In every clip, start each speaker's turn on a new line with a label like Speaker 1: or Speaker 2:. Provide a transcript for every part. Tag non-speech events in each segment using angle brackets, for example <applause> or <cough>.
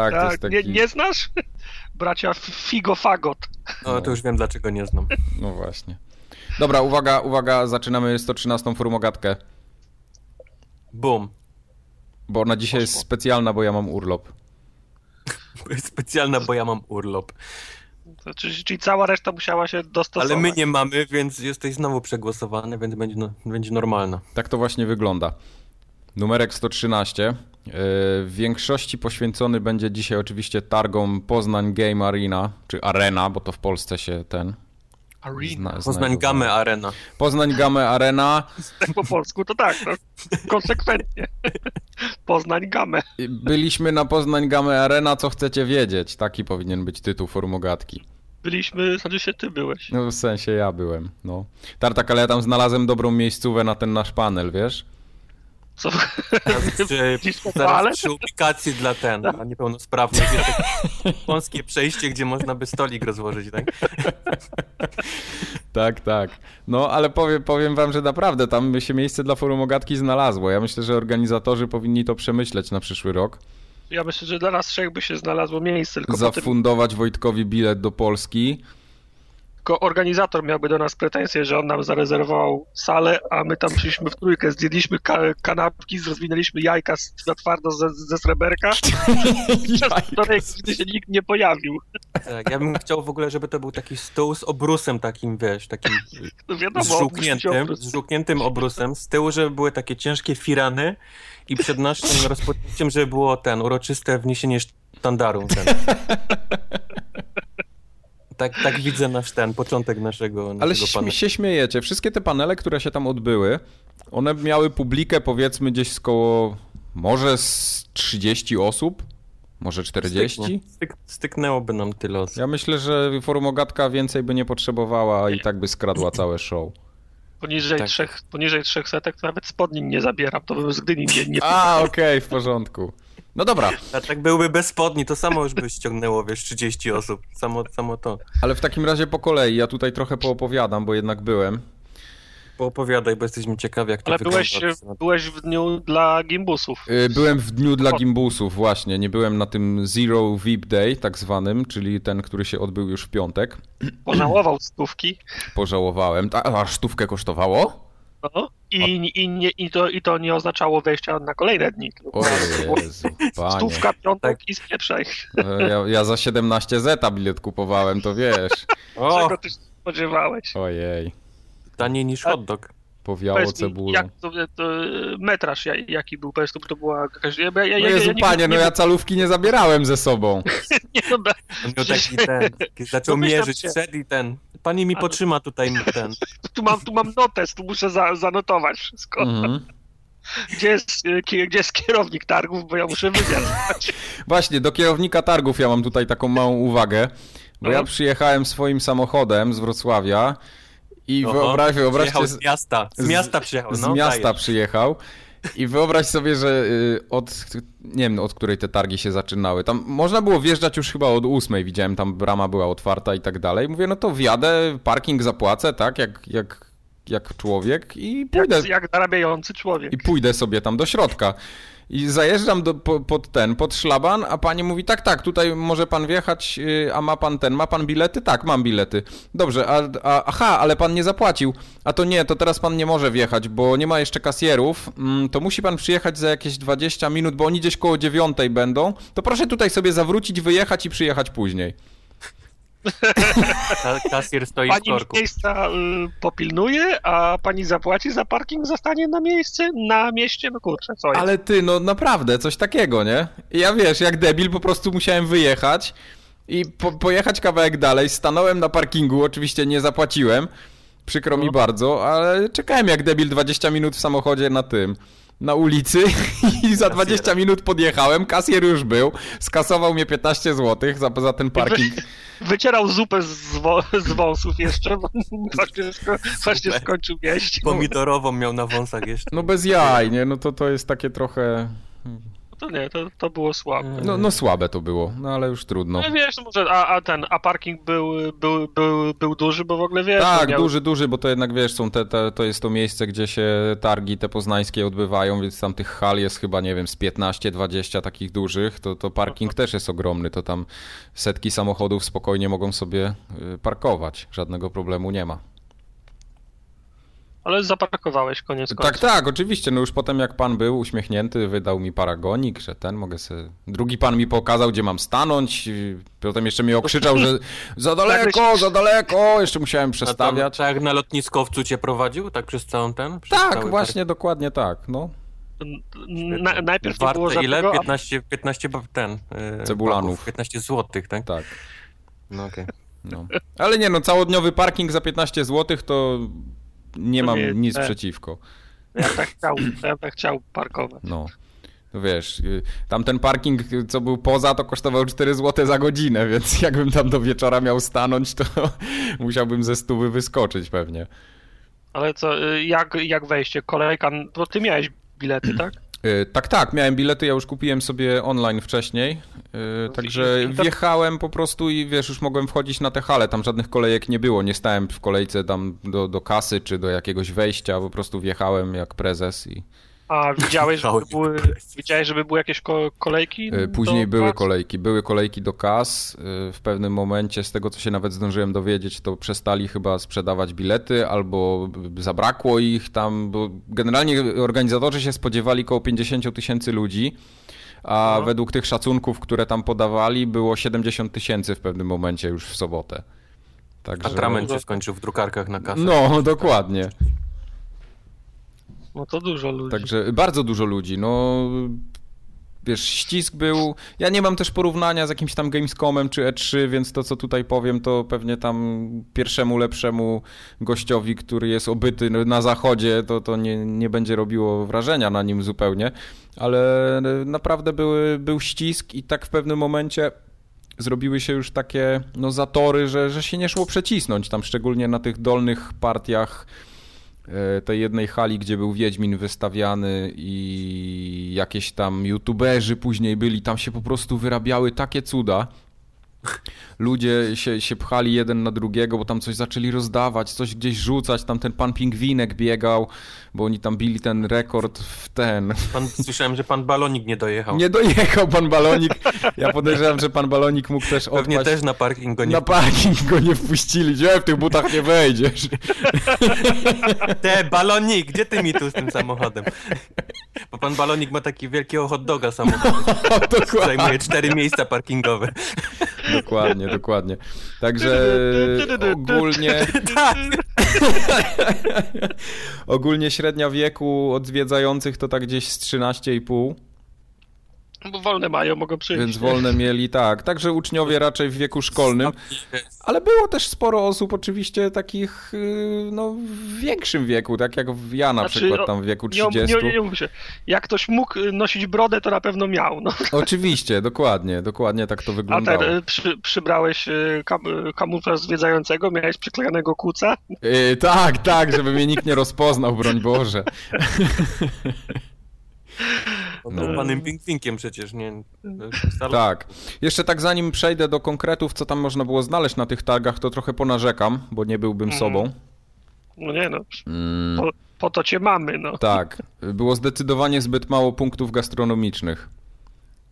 Speaker 1: muzyczny?
Speaker 2: Tak, to
Speaker 3: Tak,
Speaker 2: jest taki...
Speaker 3: nie, nie znasz? <laughs> Bracia Figo Fagot.
Speaker 1: No to już wiem dlaczego nie znam. <laughs>
Speaker 2: No właśnie. Dobra, uwaga, uwaga, zaczynamy 113 formogatkę,
Speaker 1: Boom.
Speaker 2: bo ona dzisiaj jest
Speaker 3: Poszło.
Speaker 2: specjalna, bo ja mam urlop. <laughs>
Speaker 1: Specjalna, bo ja mam urlop.
Speaker 3: To, czyli, czyli cała reszta musiała się dostosować.
Speaker 1: Ale my nie mamy, więc jesteś znowu przegłosowany, więc będzie, no, będzie normalna.
Speaker 2: Tak to właśnie wygląda. Numerek 113. Yy, W większości poświęcony będzie dzisiaj oczywiście targom Poznań Game Arena, czy Arena, bo to w Polsce się ten...
Speaker 3: Arena.
Speaker 2: zna-
Speaker 1: Poznań. Game Arena.
Speaker 2: Poznań Game Arena.
Speaker 3: Tak po polsku, to tak, no. konsekwentnie. Poznań gamę.
Speaker 2: Byliśmy na Poznań Game Arena, co chcecie wiedzieć? Taki powinien być tytuł formogatki.
Speaker 3: Byliśmy, znaczy się ty byłeś.
Speaker 2: No w sensie ja byłem, no. Tartak, ale ja tam znalazłem dobrą miejscówę na ten nasz panel, wiesz?
Speaker 3: Co? Po <laughs>
Speaker 1: zaraz przy ubikacji dla ten, dla niepełnosprawnych jest takie wąskie przejście, gdzie można by stolik rozłożyć, tak? <laughs>
Speaker 2: Tak, tak. No, ale powiem, powiem wam, że naprawdę tam by się miejsce dla forumogatki znalazło. Ja myślę, że organizatorzy powinni to przemyśleć na przyszły rok.
Speaker 3: Ja myślę, że dla nas trzech by się znalazło miejsce,
Speaker 2: Zafundować Wojtkowi bilet do Polski.
Speaker 3: Tylko organizator miałby do nas pretensje, że on nam zarezerwował salę, a my tam przyszliśmy w trójkę, zjedliśmy ka kanapki, rozwinęliśmy jajka na twardo ze, ze sreberka, <laughs> przez której nigdy się nikt nie pojawił.
Speaker 1: tak? Ja bym chciał w ogóle, żeby to był taki stół z obrusem takim, wiesz, takim <laughs>
Speaker 3: No wiadomo,
Speaker 1: zżółkniętym, zżółkniętym obrusem. Z tyłu, żeby były takie ciężkie firany i przed naszym rozpoczęciem, żeby było ten, uroczyste wniesienie sztandaru. <laughs> Ten. Tak, tak widzę nasz ten, początek naszego,
Speaker 2: Ale
Speaker 1: naszego
Speaker 2: śm-
Speaker 1: pana.
Speaker 2: się śmiejecie. Wszystkie te panele, które się tam odbyły, one miały publikę powiedzmy gdzieś z koło może z 30 osób, może 40.
Speaker 1: Styknie. Styk, styknęłoby nam tyle osób.
Speaker 2: Ja myślę, że forumogatka więcej by nie potrzebowała i tak by skradła całe show.
Speaker 3: Poniżej,
Speaker 1: Tak.
Speaker 3: trzech, poniżej trzech setek to nawet spodni nie zabieram, to bym z Gdyni nie, nie
Speaker 2: A, okej, w porządku. No dobra,
Speaker 1: A tak byłby bez spodni, to samo już by ściągnęło, wiesz, 30 osób. Samo, samo to.
Speaker 2: ale w takim razie po kolei, ja tutaj trochę poopowiadam, bo jednak byłem.
Speaker 1: Poopowiadaj, bo jesteśmy ciekawi, jak to
Speaker 3: Ale
Speaker 1: wygląda.
Speaker 3: byłeś, byłeś w dniu dla gimbusów.
Speaker 2: Y, Byłem w dniu dla gimbusów, właśnie. Nie byłem na tym Zero VIP Day, tak zwanym, czyli ten, który się odbył już w piątek.
Speaker 3: Pożałował stówki.
Speaker 2: Pożałowałem. Ta, a sztówkę kosztowało?
Speaker 3: No, i, i, nie, i, to, I to nie oznaczało wejścia na kolejne dni. tylko
Speaker 2: O
Speaker 3: było
Speaker 2: Jezu, panie.
Speaker 3: Stówka, piątek
Speaker 1: Tak.
Speaker 3: i spieprzaj.
Speaker 2: E, Ja, ja za 17 zeta bilet kupowałem, to wiesz.
Speaker 1: O,
Speaker 3: Czego ty się spodziewałeś?
Speaker 2: Ojej,
Speaker 1: taniej niż hot dog.
Speaker 2: powiało cebulą.
Speaker 3: jak to, to metraż ja- jaki był? Powiedz, to, to była jakaś... Ja, ja, ja,
Speaker 2: No Jezu,
Speaker 3: ja, nie-
Speaker 2: panie, no ja calówki nie zabierałem ze sobą. <laughs>
Speaker 3: nie, no,
Speaker 1: miał taki ten, taki zaczął mierzyć, wszedł i ten. Pani mi potrzyma tutaj ten. <laughs>
Speaker 3: tu, mam, tu mam notes, tu muszę za, zanotować wszystko.
Speaker 2: Mhm.
Speaker 3: Gdzie, jest, e, gdzie jest kierownik targów, bo ja muszę wywiad. <laughs>
Speaker 2: Właśnie, do kierownika targów ja mam tutaj taką małą uwagę, bo ja
Speaker 3: No.
Speaker 2: przyjechałem swoim samochodem z Wrocławia i
Speaker 1: Oho,
Speaker 2: wyobraź, wyobraźcie,
Speaker 1: Przyjechał
Speaker 2: z,
Speaker 1: z miasta. Z miasta przyjechał,
Speaker 2: z
Speaker 1: no,
Speaker 2: miasta
Speaker 1: dajesz.
Speaker 2: przyjechał i wyobraź sobie, że y, od, nie wiem od której te targi się zaczynały, tam można było wjeżdżać już chyba od ósmej, widziałem tam brama była otwarta i tak dalej, mówię no to wjadę, parking zapłacę, tak, jak, jak, jak człowiek i pójdę,
Speaker 3: Jak, jak zarabiający człowiek.
Speaker 2: i pójdę sobie tam do środka. I zajeżdżam do, po, pod ten, pod szlaban, a pani mówi, tak, tak, tutaj może pan wjechać, yy, a ma pan ten, ma pan bilety? Tak, mam bilety. Dobrze, a, a, aha, ale pan nie zapłacił. A to nie, to teraz pan nie może wjechać, bo nie ma jeszcze kasjerów, mm, to musi pan przyjechać za jakieś 20 minut, bo oni gdzieś koło dziewiątej będą. To proszę tutaj sobie zawrócić, wyjechać i przyjechać później.
Speaker 1: Ka- Kasjer stoi w
Speaker 3: Pani
Speaker 1: korku.
Speaker 3: miejsca y, popilnuje, a pani zapłaci za parking, zostanie na miejsce, na mieście, no kurczę, co jest?
Speaker 2: Ale ty, no naprawdę, coś takiego, nie? Ja wiesz, jak debil po prostu musiałem wyjechać i po, pojechać kawałek dalej, stanąłem na parkingu, oczywiście nie zapłaciłem, przykro mi
Speaker 3: No.
Speaker 2: bardzo, ale czekałem jak debil 20 minut w samochodzie na tym, na ulicy <laughs> i za 20 minut podjechałem, kasjer już był, skasował mnie 15 zł za, za ten parking.
Speaker 3: Wycierał zupę z, wo- z wąsów jeszcze, bo <laughs> właśnie, sko- właśnie skończył jeść.
Speaker 1: Pomidorową miał na wąsach jeszcze.
Speaker 2: No bez jaj, nie? No to to jest takie trochę...
Speaker 3: To nie, to, to było słabe.
Speaker 2: No, no słabe to było, no ale już trudno.
Speaker 3: No wiesz, no może, a, a ten, a parking był, był, był, był duży, bo w ogóle wiesz...
Speaker 2: Tak,
Speaker 3: miał...
Speaker 2: duży, duży, bo to jednak wiesz, są te, te, to jest to miejsce, gdzie się targi te poznańskie odbywają, więc tam tych hal jest chyba, nie wiem, z 15-20 takich dużych, to, to parking też jest ogromny, to tam setki samochodów spokojnie mogą sobie y, parkować, żadnego problemu nie ma.
Speaker 3: Ale zaparkowałeś koniec końców.
Speaker 2: Tak, tak, oczywiście. No już potem jak pan był uśmiechnięty, wydał mi paragonik, że ten mogę sobie. Drugi pan mi pokazał, gdzie mam stanąć. Potem jeszcze mnie okrzyczał, że <laughs> za daleko, za daleko. Jeszcze musiałem przestawiać.
Speaker 1: tak jak na lotniskowcu cię prowadził, tak przez całą ten? Przez
Speaker 2: tak, właśnie, park... dokładnie tak. No.
Speaker 3: Na, najpierw
Speaker 1: Warte
Speaker 3: było
Speaker 1: ile? Tego, 15, 15 ten.
Speaker 2: Yy, Cebulanów.
Speaker 1: 15 złotych, tak?
Speaker 2: Tak.
Speaker 1: No okej. Okay.
Speaker 2: No. Ale nie no, całodniowy parking za 15 zł to nie mam nic przeciwko.
Speaker 3: Ja tak chciał, ja tak chciał parkować.
Speaker 2: No. No wiesz, tamten parking, co był poza, to kosztował 4 zł za godzinę, więc <laughs> jakbym tam do wieczora miał stanąć, to <laughs> musiałbym ze stówy wyskoczyć pewnie.
Speaker 3: Ale co, jak, jak wejście? Kolejka, bo ty miałeś bilety, tak?
Speaker 2: Tak, tak, miałem bilety, ja już kupiłem sobie online wcześniej, także wjechałem po prostu i wiesz, już mogłem wchodzić na te hale, tam żadnych kolejek nie było, nie stałem w kolejce tam do, do kasy czy do jakiegoś wejścia, po prostu wjechałem jak prezes i...
Speaker 3: A widziałeś, żeby były, widziałeś, żeby były jakieś kolejki?
Speaker 2: Później były kas? kolejki. Były kolejki do kas. W pewnym momencie, z tego co się nawet zdążyłem dowiedzieć, to przestali chyba sprzedawać bilety albo zabrakło ich tam, bo generalnie organizatorzy się spodziewali około 50 tysięcy ludzi, a no. według tych szacunków, które tam podawali, było 70 tysięcy w pewnym momencie już w sobotę.
Speaker 1: Także... Atrament się skończył w drukarkach na kasę.
Speaker 2: No, dokładnie.
Speaker 3: No to dużo ludzi.
Speaker 2: Także bardzo dużo ludzi. No wiesz, ścisk był. Ja nie mam też porównania z jakimś tam Gamescomem czy E3, więc to, co tutaj powiem, to pewnie tam pierwszemu lepszemu gościowi, który jest obyty na zachodzie, to, to nie, nie będzie robiło wrażenia na nim zupełnie. Ale naprawdę były, był ścisk i tak w pewnym momencie zrobiły się już takie no, zatory, że, że się nie szło przecisnąć. Tam szczególnie na tych dolnych partiach tej jednej hali, gdzie był Wiedźmin wystawiany i jakieś tam youtuberzy później byli, tam się po prostu wyrabiały takie cuda ludzie się, się pchali jeden na drugiego, bo tam coś zaczęli rozdawać, coś gdzieś rzucać, tam ten pan pingwinek biegał, bo oni tam bili ten rekord w ten.
Speaker 1: Pan, słyszałem, że pan balonik nie dojechał.
Speaker 2: Nie dojechał pan balonik. Ja podejrzewam, że pan balonik mógł też odpaść.
Speaker 1: Pewnie też na parking go nie
Speaker 2: Na parking go nie wpuścili. Gdzie w tych butach nie wejdziesz?
Speaker 1: Te, balonik, gdzie ty mi tu z tym samochodem? Bo pan balonik ma taki wielkiego hot doga samochodu. <laughs> Zajmuje cztery miejsca parkingowe.
Speaker 2: Dokładnie, dokładnie. Także ogólnie... Tak. <laughs> ogólnie średnia wieku odwiedzających to tak gdzieś z 13,5.
Speaker 3: Bo wolne mają, mogą przyjść.
Speaker 2: Więc wolne mieli, tak. Także uczniowie raczej w wieku szkolnym. Ale było też sporo osób oczywiście takich y, no, w większym wieku, tak jak ja na znaczy, przykład tam w wieku 30. Nie, nie, nie,
Speaker 3: nie, Jak ktoś mógł nosić brodę, to na pewno miał. No.
Speaker 2: Oczywiście, dokładnie, dokładnie tak to wyglądało.
Speaker 3: A ten, przy, przybrałeś y, kam, kamuflaż zwiedzającego, miałeś przyklejonego kuca?
Speaker 2: Yy, tak, tak, żeby mnie nikt nie rozpoznał, broń Boże. <laughs>
Speaker 1: No, panem Pingwinkiem przecież, nie?
Speaker 2: Tak. Jeszcze tak zanim przejdę do konkretów, co tam można było znaleźć na tych targach, to trochę ponarzekam, bo nie byłbym mm. sobą.
Speaker 3: No nie no, mm. po, po, to cię mamy, no.
Speaker 2: Tak. Było zdecydowanie zbyt mało punktów gastronomicznych.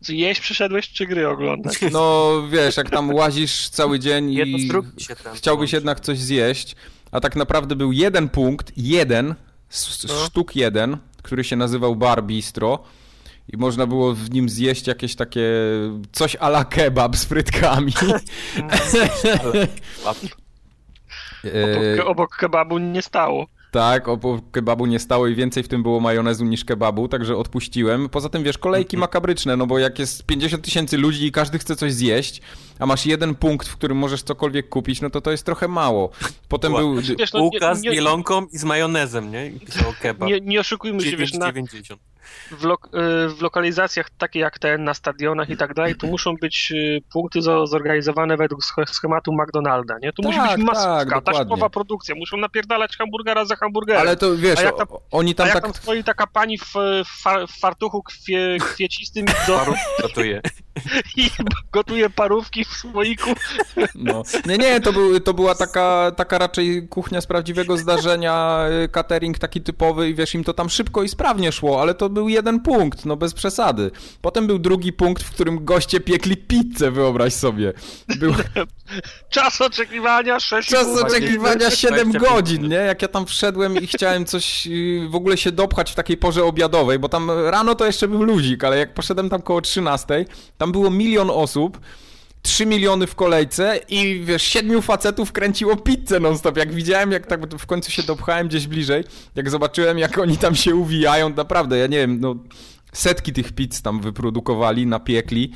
Speaker 3: Jeść przyszedłeś, czy gry oglądać? <laughs>
Speaker 2: No wiesz, jak tam łazisz cały dzień i chciałbyś jednak coś zjeść, a tak naprawdę był jeden punkt, jeden, no. sztuk jeden, który się nazywał Bar Bistro i można było w nim zjeść jakieś takie coś ala kebab z frytkami. <laughs>
Speaker 3: obok, obok kebabu nie stało.
Speaker 2: Tak, obok kebabu nie stało i więcej w tym było majonezu niż kebabu, także odpuściłem. Poza tym, wiesz, kolejki makabryczne, no bo jak jest 50 tysięcy ludzi i każdy chce coś zjeść, a masz jeden punkt, w którym możesz cokolwiek kupić, no to to jest trochę mało. Potem był...
Speaker 1: Wiesz, no, Łuka z mielonką i z majonezem, nie? I kebab.
Speaker 3: Nie, nie oszukujmy się, wiesz, na, w, lo w, lokalizacjach takie jak ten, na stadionach i tak dalej, tu muszą być punkty zorganizowane według schematu McDonalda, nie? Tu tak, musi być masówka, tak, taśmowa produkcja, muszą napierdalać hamburgera za hamburgerem.
Speaker 2: Ale to wiesz, a jak tam, oni tam
Speaker 3: a
Speaker 2: jak
Speaker 3: tak... tam stoi taka pani w, w fartuchu kwie, kwiecistym do...
Speaker 1: gotuje.
Speaker 3: I gotuje parówki w słoiku.
Speaker 2: No. Nie, nie, to, był, to była taka, taka raczej kuchnia z prawdziwego zdarzenia, y, catering taki typowy i wiesz, im to tam szybko i sprawnie szło, ale to był jeden punkt, no bez przesady. Potem był drugi punkt, w którym goście piekli pizzę, wyobraź sobie. Był... <laughs>
Speaker 3: Czas oczekiwania 6
Speaker 2: Czas oczekiwania 7 godzin, nie? Jak ja tam wszedłem i chciałem coś y, w ogóle się dopchać w takiej porze obiadowej, bo tam rano to jeszcze był luzik, ale jak poszedłem tam koło 13, tam było milion osób, 3 miliony w kolejce i wiesz, siedmiu facetów kręciło pizzę non-stop. Jak widziałem, jak tak w końcu się dopchałem gdzieś bliżej, jak zobaczyłem, jak oni tam się uwijają, naprawdę, ja nie wiem, no setki tych pizz tam wyprodukowali, napiekli.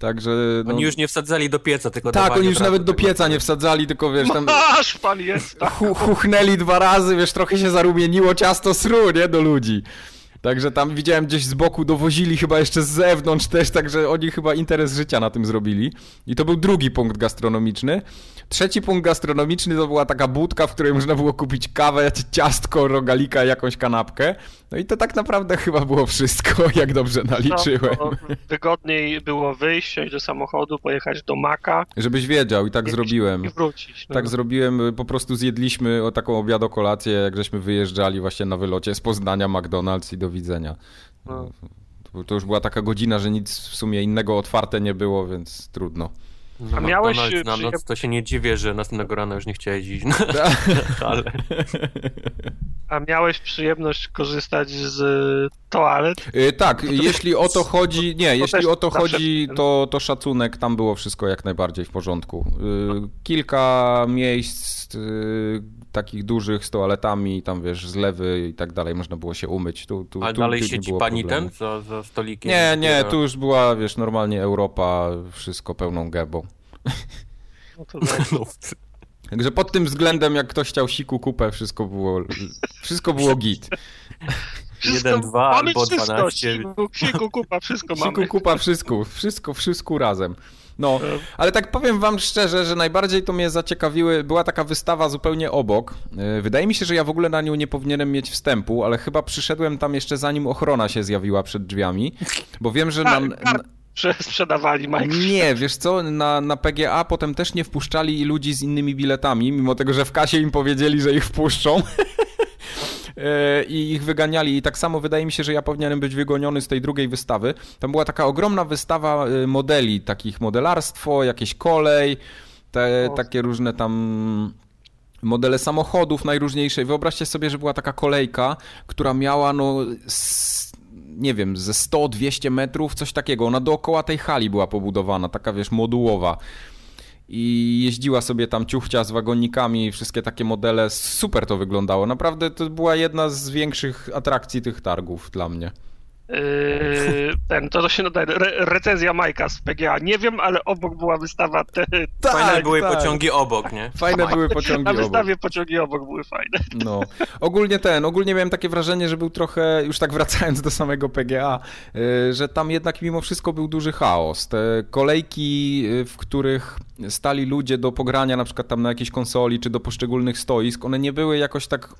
Speaker 2: Także.
Speaker 1: No... Oni już nie wsadzali do pieca, tylko
Speaker 2: Tak, oni już nawet do pieca nie wsadzali, tylko wiesz, tam. <laughs>
Speaker 3: Masz pan jest!
Speaker 2: Tak. Chuchnęli dwa razy, wiesz, trochę się zarumieniło ciasto sru, nie? Do ludzi. Także tam widziałem gdzieś z boku dowozili chyba jeszcze z zewnątrz też, także oni chyba interes życia na tym zrobili. I to był drugi punkt gastronomiczny. Trzeci punkt gastronomiczny to była taka budka, w której można było kupić kawę, ciastko, rogalika i jakąś kanapkę. No i to tak naprawdę chyba było wszystko, <laughs> jak dobrze naliczyłem. No,
Speaker 3: wygodniej było wyjść, do samochodu, pojechać do Maka.
Speaker 2: Żebyś wiedział i tak i, zrobiłem.
Speaker 3: I wrócić.
Speaker 2: No. Tak zrobiłem, po prostu zjedliśmy o taką obiadokolację, jak żeśmy wyjeżdżali właśnie na wylocie z Poznania McDonald's i do widzenia. No. To już była taka godzina, że nic w sumie innego otwarte nie było, więc trudno.
Speaker 1: No, A miałeś... Na noc to się nie dziwię, że następnego rana już nie chciałeś iść <laughs> <laughs> ale...
Speaker 3: A miałeś przyjemność korzystać z toalet?
Speaker 2: Yy, tak, jeśli o to chodzi, nie, to jeśli o to chodzi, to, to szacunek, tam było wszystko jak najbardziej w porządku. Yy, kilka miejsc yy, takich dużych z toaletami, tam wiesz, zlewy i tak dalej, można było się umyć. Tu, tu,
Speaker 1: A
Speaker 2: tu,
Speaker 1: dalej tu siedzi pani problemu. ten za, za stolikiem?
Speaker 2: Nie, nie, tu już była, wiesz, normalnie Europa, wszystko pełną gębą. No to <laughs> no. Także pod tym względem, jak ktoś chciał siku kupę, wszystko było, wszystko było git.
Speaker 1: Jeden, dwa albo dwanaście.
Speaker 3: Siku, siku, kupa, wszystko
Speaker 2: mamy. Siku, kupa, wszystko, wszystko, wszystko razem. No, ale tak powiem wam szczerze, że najbardziej to mnie zaciekawiły, była taka wystawa zupełnie obok. E, wydaje mi się, że ja w ogóle na nią nie powinienem mieć wstępu, ale chyba przyszedłem tam jeszcze zanim ochrona się zjawiła przed drzwiami, bo wiem, że nam...
Speaker 3: sprzedawali Mike.
Speaker 2: Nie, wiesz co, na, na PGA potem też nie wpuszczali ludzi z innymi biletami, mimo tego, że w kasie im powiedzieli, że ich wpuszczą. <laughs> E, i ich wyganiali. I tak samo wydaje mi się, że ja powinienem być wygoniony z tej drugiej wystawy. Tam była taka ogromna wystawa e, modeli, takich modelarstwo, jakieś kolej, te, takie różne tam modele samochodów najróżniejszej. Wyobraźcie sobie, że była taka kolejka, która miała no nie wiem, ze 100-200 metrów, coś takiego. Ona dookoła tej hali była pobudowana, taka wiesz, modułowa i jeździła sobie tam ciuchcia z wagonikami, wszystkie takie modele. Super to wyglądało. Naprawdę to była jedna z większych atrakcji tych targów dla mnie.
Speaker 3: Yy, ten, to, to się nadaje. Re, recenzja Majka z PGA. Nie wiem, ale obok była wystawa. Te,
Speaker 1: tak, fajne były tak. pociągi obok, nie?
Speaker 2: Fajne były pociągi
Speaker 3: Na wystawie obok. pociągi obok były fajne.
Speaker 2: No. Ogólnie ten, ogólnie miałem takie wrażenie, że był trochę, już tak wracając do samego PGA, yy, że tam jednak mimo wszystko był duży chaos. Te kolejki, yy, w których stali ludzie do pogrania na przykład tam na jakiejś konsoli, czy do poszczególnych stoisk, one nie były jakoś tak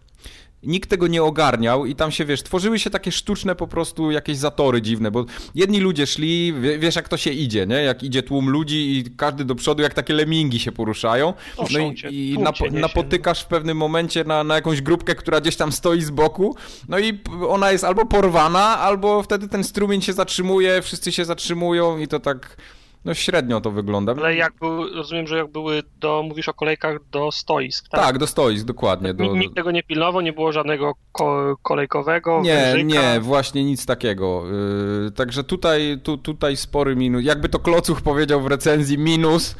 Speaker 2: nikt tego nie ogarniał i tam się, wiesz, tworzyły się takie sztuczne po prostu jakieś zatory dziwne, bo jedni ludzie szli, wiesz jak to się idzie, nie? Jak idzie tłum ludzi i każdy do przodu, jak takie lemingi się poruszają. No i, i napotykasz w pewnym momencie na, na jakąś grupkę, która gdzieś tam stoi z boku, no i ona jest albo porwana, albo wtedy ten strumień się zatrzymuje, wszyscy się zatrzymują i to tak no średnio to wygląda.
Speaker 3: Ale jak był, rozumiem, że jak były do, mówisz o kolejkach do stoisk, tak?
Speaker 2: Tak, do stoisk, dokładnie. Do...
Speaker 3: Nikt tego nie pilnował, nie było żadnego ko kolejkowego,
Speaker 2: Nie, wężyka. nie, właśnie nic takiego. Yy, także tutaj, tu, tutaj spory minus. Jakby to Klocuch powiedział w recenzji, minus.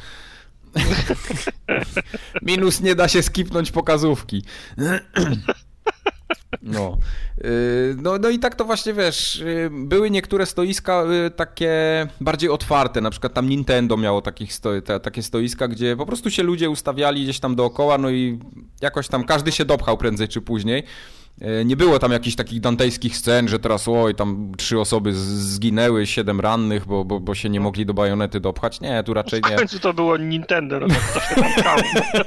Speaker 2: <laughs> minus nie da się skipnąć pokazówki. <laughs> No. Y, no, no i tak to właśnie wiesz, y, były niektóre stoiska y, takie bardziej otwarte, na przykład tam Nintendo miało takich sto, te, takie stoiska, gdzie po prostu się ludzie ustawiali gdzieś tam dookoła, no i jakoś tam każdy się dopchał prędzej czy później. Nie było tam jakichś takich dantejskich scen, że teraz oj, tam trzy osoby zginęły, siedem rannych, bo, bo, bo się nie mogli do bajonety dopchać. Nie, tu raczej nie. W
Speaker 3: końcu to było Nintendo, no to się tam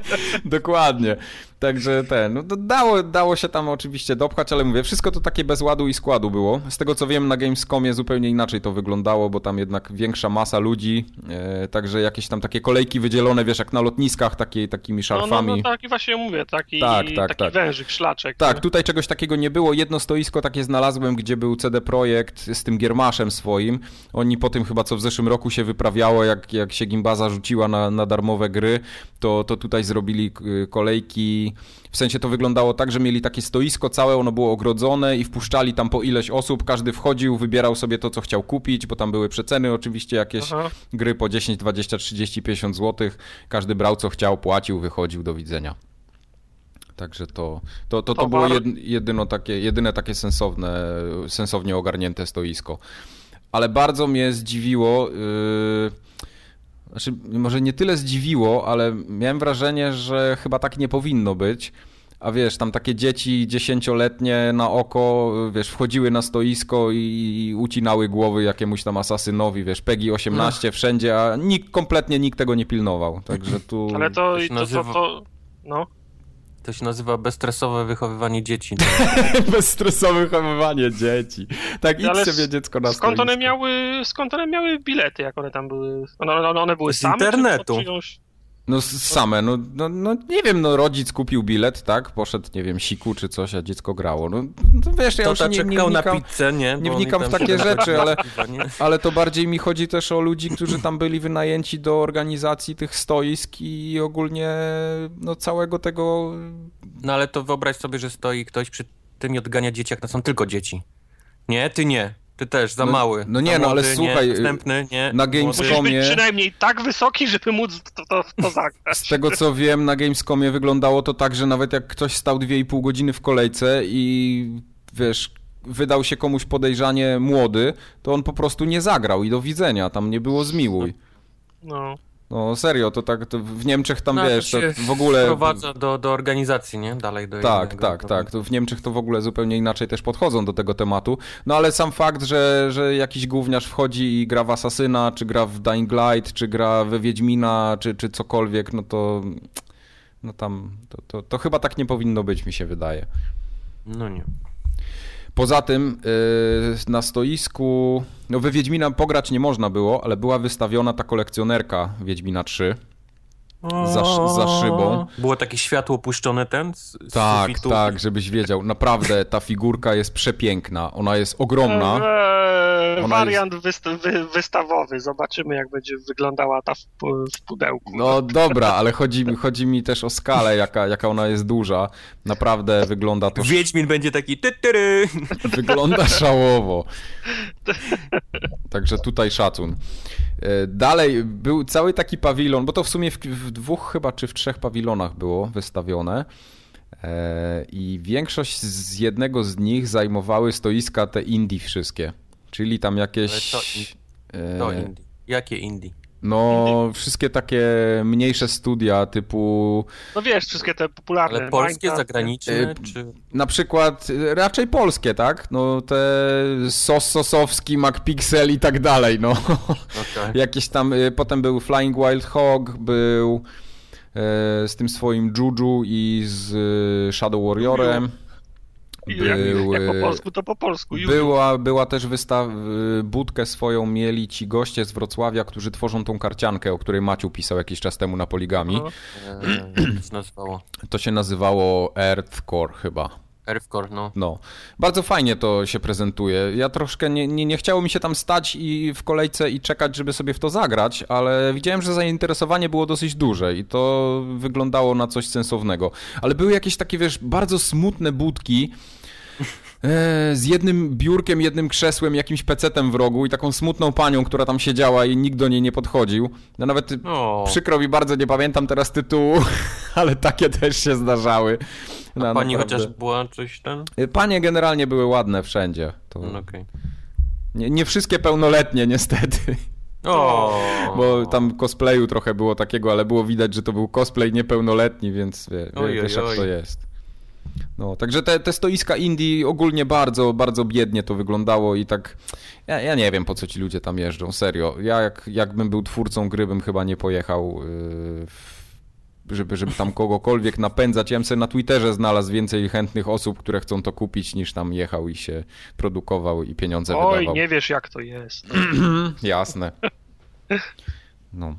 Speaker 3: <laughs>
Speaker 2: Dokładnie. Także ten, no dało, dało się tam oczywiście dopchać, ale mówię, wszystko to takie bez ładu i składu było. Z tego co wiem, na Gamescomie zupełnie inaczej to wyglądało, bo tam jednak większa masa ludzi, e, także jakieś tam takie kolejki wydzielone, wiesz, jak na lotniskach, takie, takimi szarfami. No, no,
Speaker 3: no tak, i właśnie mówię, taki, tak, tak, taki tak. wężyk, szlaczek.
Speaker 2: Tak, nie? tutaj czegoś takiego nie było. Jedno stoisko takie znalazłem, gdzie był CD Projekt z tym Giermaszem swoim. Oni po tym chyba, co w zeszłym roku się wyprawiało, jak, jak się Gimbaza rzuciła na, na darmowe gry, to, to tutaj zrobili kolejki w sensie to wyglądało tak, że mieli takie stoisko całe, ono było ogrodzone i wpuszczali tam po ileś osób, każdy wchodził, wybierał sobie to, co chciał kupić, bo tam były przeceny oczywiście jakieś Aha. gry po 10, 20, 30, 50 zł. Każdy brał co chciał, płacił, wychodził, do widzenia. Także to, to, to, to było jedyno takie, jedyne takie sensowne, sensownie ogarnięte stoisko. Ale bardzo mnie zdziwiło. Yy znaczy, może nie tyle zdziwiło, ale miałem wrażenie, że chyba tak nie powinno być. A wiesz, tam takie dzieci dziesięcioletnie na oko, wiesz, wchodziły na stoisko i ucinały głowy jakiemuś tam asasynowi, wiesz, PEGI 18 no. wszędzie, a nikt, kompletnie nikt tego nie pilnował, także tu...
Speaker 3: Ale to, to, to, to no...
Speaker 1: To się nazywa bezstresowe wychowywanie dzieci. <laughs>
Speaker 2: bezstresowe wychowywanie dzieci. Tak, idź Ale sobie dziecko na
Speaker 3: skąd one miały Skąd one miały bilety, jak one tam były? One, one były
Speaker 1: Z same? Z internetu.
Speaker 2: No same, no, no, no, nie wiem, no rodzic kupił bilet, tak, poszedł, nie wiem, siku czy coś, a dziecko grało, no, no wiesz, ja
Speaker 1: to
Speaker 2: już nie, nie
Speaker 1: wnikam, na pizzę, nie?
Speaker 2: Nie wnikam w takie rzeczy, <laughs> ale, ale to bardziej mi chodzi też o ludzi, którzy tam byli wynajęci do organizacji tych stoisk i ogólnie, no całego tego...
Speaker 1: No ale to wyobraź sobie, że stoi ktoś przy tym i odgania dzieci, jak to są tylko dzieci. Nie, ty nie. Ty też, za
Speaker 2: no,
Speaker 1: mały.
Speaker 2: No nie,
Speaker 1: no
Speaker 2: ale słuchaj,
Speaker 1: nie, wstępny, nie,
Speaker 2: na Gamescomie... Musisz
Speaker 3: być przynajmniej tak wysoki, żeby móc to, to, to <laughs> zagrać.
Speaker 2: Z tego co wiem, na Gamescomie wyglądało to tak, że nawet jak ktoś stał 2,5 godziny w kolejce i wiesz, wydał się komuś podejrzanie młody, to on po prostu nie zagrał i do widzenia, tam nie było zmiłuj.
Speaker 3: No.
Speaker 2: No serio, to tak to w Niemczech tam no, wiesz, to, w ogóle.
Speaker 1: Wprowadza do, do organizacji, nie? Dalej do
Speaker 2: Tak, jednego, tak, tak. To w Niemczech to w ogóle zupełnie inaczej też podchodzą do tego tematu. No ale sam fakt, że, że jakiś gówniarz wchodzi i gra w Asasyna, czy gra w Dying Light, czy gra we Wiedźmina, czy, czy cokolwiek, no to. No tam. To, to, to chyba tak nie powinno być, mi się wydaje.
Speaker 1: No nie.
Speaker 2: Poza tym yy, na stoisku, no we Wiedźmina pograć nie można było, ale była wystawiona ta kolekcjonerka Wiedźmina 3 za, za szybą.
Speaker 1: Było takie światło puszczone ten? Z,
Speaker 2: tak, sufitu. tak, żebyś wiedział. Naprawdę ta figurka jest przepiękna. Ona jest ogromna.
Speaker 3: Eee, wariant jest... wyst wy wystawowy. Zobaczymy, jak będzie wyglądała ta w, w pudełku.
Speaker 2: No dobra, ale chodzi, chodzi mi też o skalę, jaka, jaka ona jest duża. Naprawdę wygląda to...
Speaker 1: Wiedźmin będzie taki ty, ty, ty.
Speaker 2: Wygląda <laughs> szałowo. Także tutaj szacun. E, dalej był cały taki pawilon, bo to w sumie w, w dwóch chyba czy w trzech pawilonach było wystawione. E, I większość z jednego z nich zajmowały stoiska te indie wszystkie. Czyli tam jakieś.
Speaker 1: To, to indie. Jakie indie?
Speaker 2: No, wszystkie takie mniejsze studia typu.
Speaker 3: No wiesz, wszystkie te popularne.
Speaker 1: Ale polskie, Minecraft, zagraniczne? Y, czy...
Speaker 2: Na przykład y, raczej polskie, tak? No te Sos Sosowski, MacPixel i tak dalej, no. Okay. <laughs> Jakieś tam. Y, potem był Flying Wild Hog, był z tym swoim Juju i z Shadow Warriorem.
Speaker 3: Był, jak, jak, po polsku, to po polsku.
Speaker 2: Była, była też wystaw... budkę swoją mieli ci goście z Wrocławia, którzy tworzą tą karciankę, o której Maciu pisał jakiś czas temu na Poligami. No.
Speaker 1: to się nazywało?
Speaker 2: To się nazywało Earthcore chyba.
Speaker 1: Earthcore, no.
Speaker 2: No. Bardzo fajnie to się prezentuje. Ja troszkę nie, nie, nie chciało mi się tam stać i w kolejce i czekać, żeby sobie w to zagrać, ale widziałem, że zainteresowanie było dosyć duże i to wyglądało na coś sensownego. Ale były jakieś takie, wiesz, bardzo smutne budki, e, z jednym biurkiem, jednym krzesłem, jakimś pecetem w rogu i taką smutną panią, która tam siedziała i nikt do niej nie podchodził. No nawet o. przykro mi bardzo, nie pamiętam teraz tytułu, <laughs> ale takie też się zdarzały.
Speaker 1: No, A pani naprawdę. chociaż była coś ten?
Speaker 2: Y, panie generalnie były ładne wszędzie. To... No, okay. nie, nie wszystkie pełnoletnie niestety.
Speaker 1: O. <laughs>
Speaker 2: Bo tam cosplayu trochę było takiego, ale było widać, że to był cosplay niepełnoletni, więc wie, wie, wiesz jak to jest. No, także te, te stoiska Indii ogólnie bardzo, bardzo biednie to wyglądało i tak, ja, ja nie wiem po co ci ludzie tam jeżdżą, serio. Ja jak, jakbym był twórcą gry, bym chyba nie pojechał yy, żeby, żeby tam kogokolwiek napędzać. Ja bym sobie na Twitterze znalazł więcej chętnych osób, które chcą to kupić, niż tam jechał i się produkował i pieniądze
Speaker 3: Oj,
Speaker 2: wydawał.
Speaker 3: nie wiesz jak to jest. <clears throat>
Speaker 2: Jasne. <laughs> No.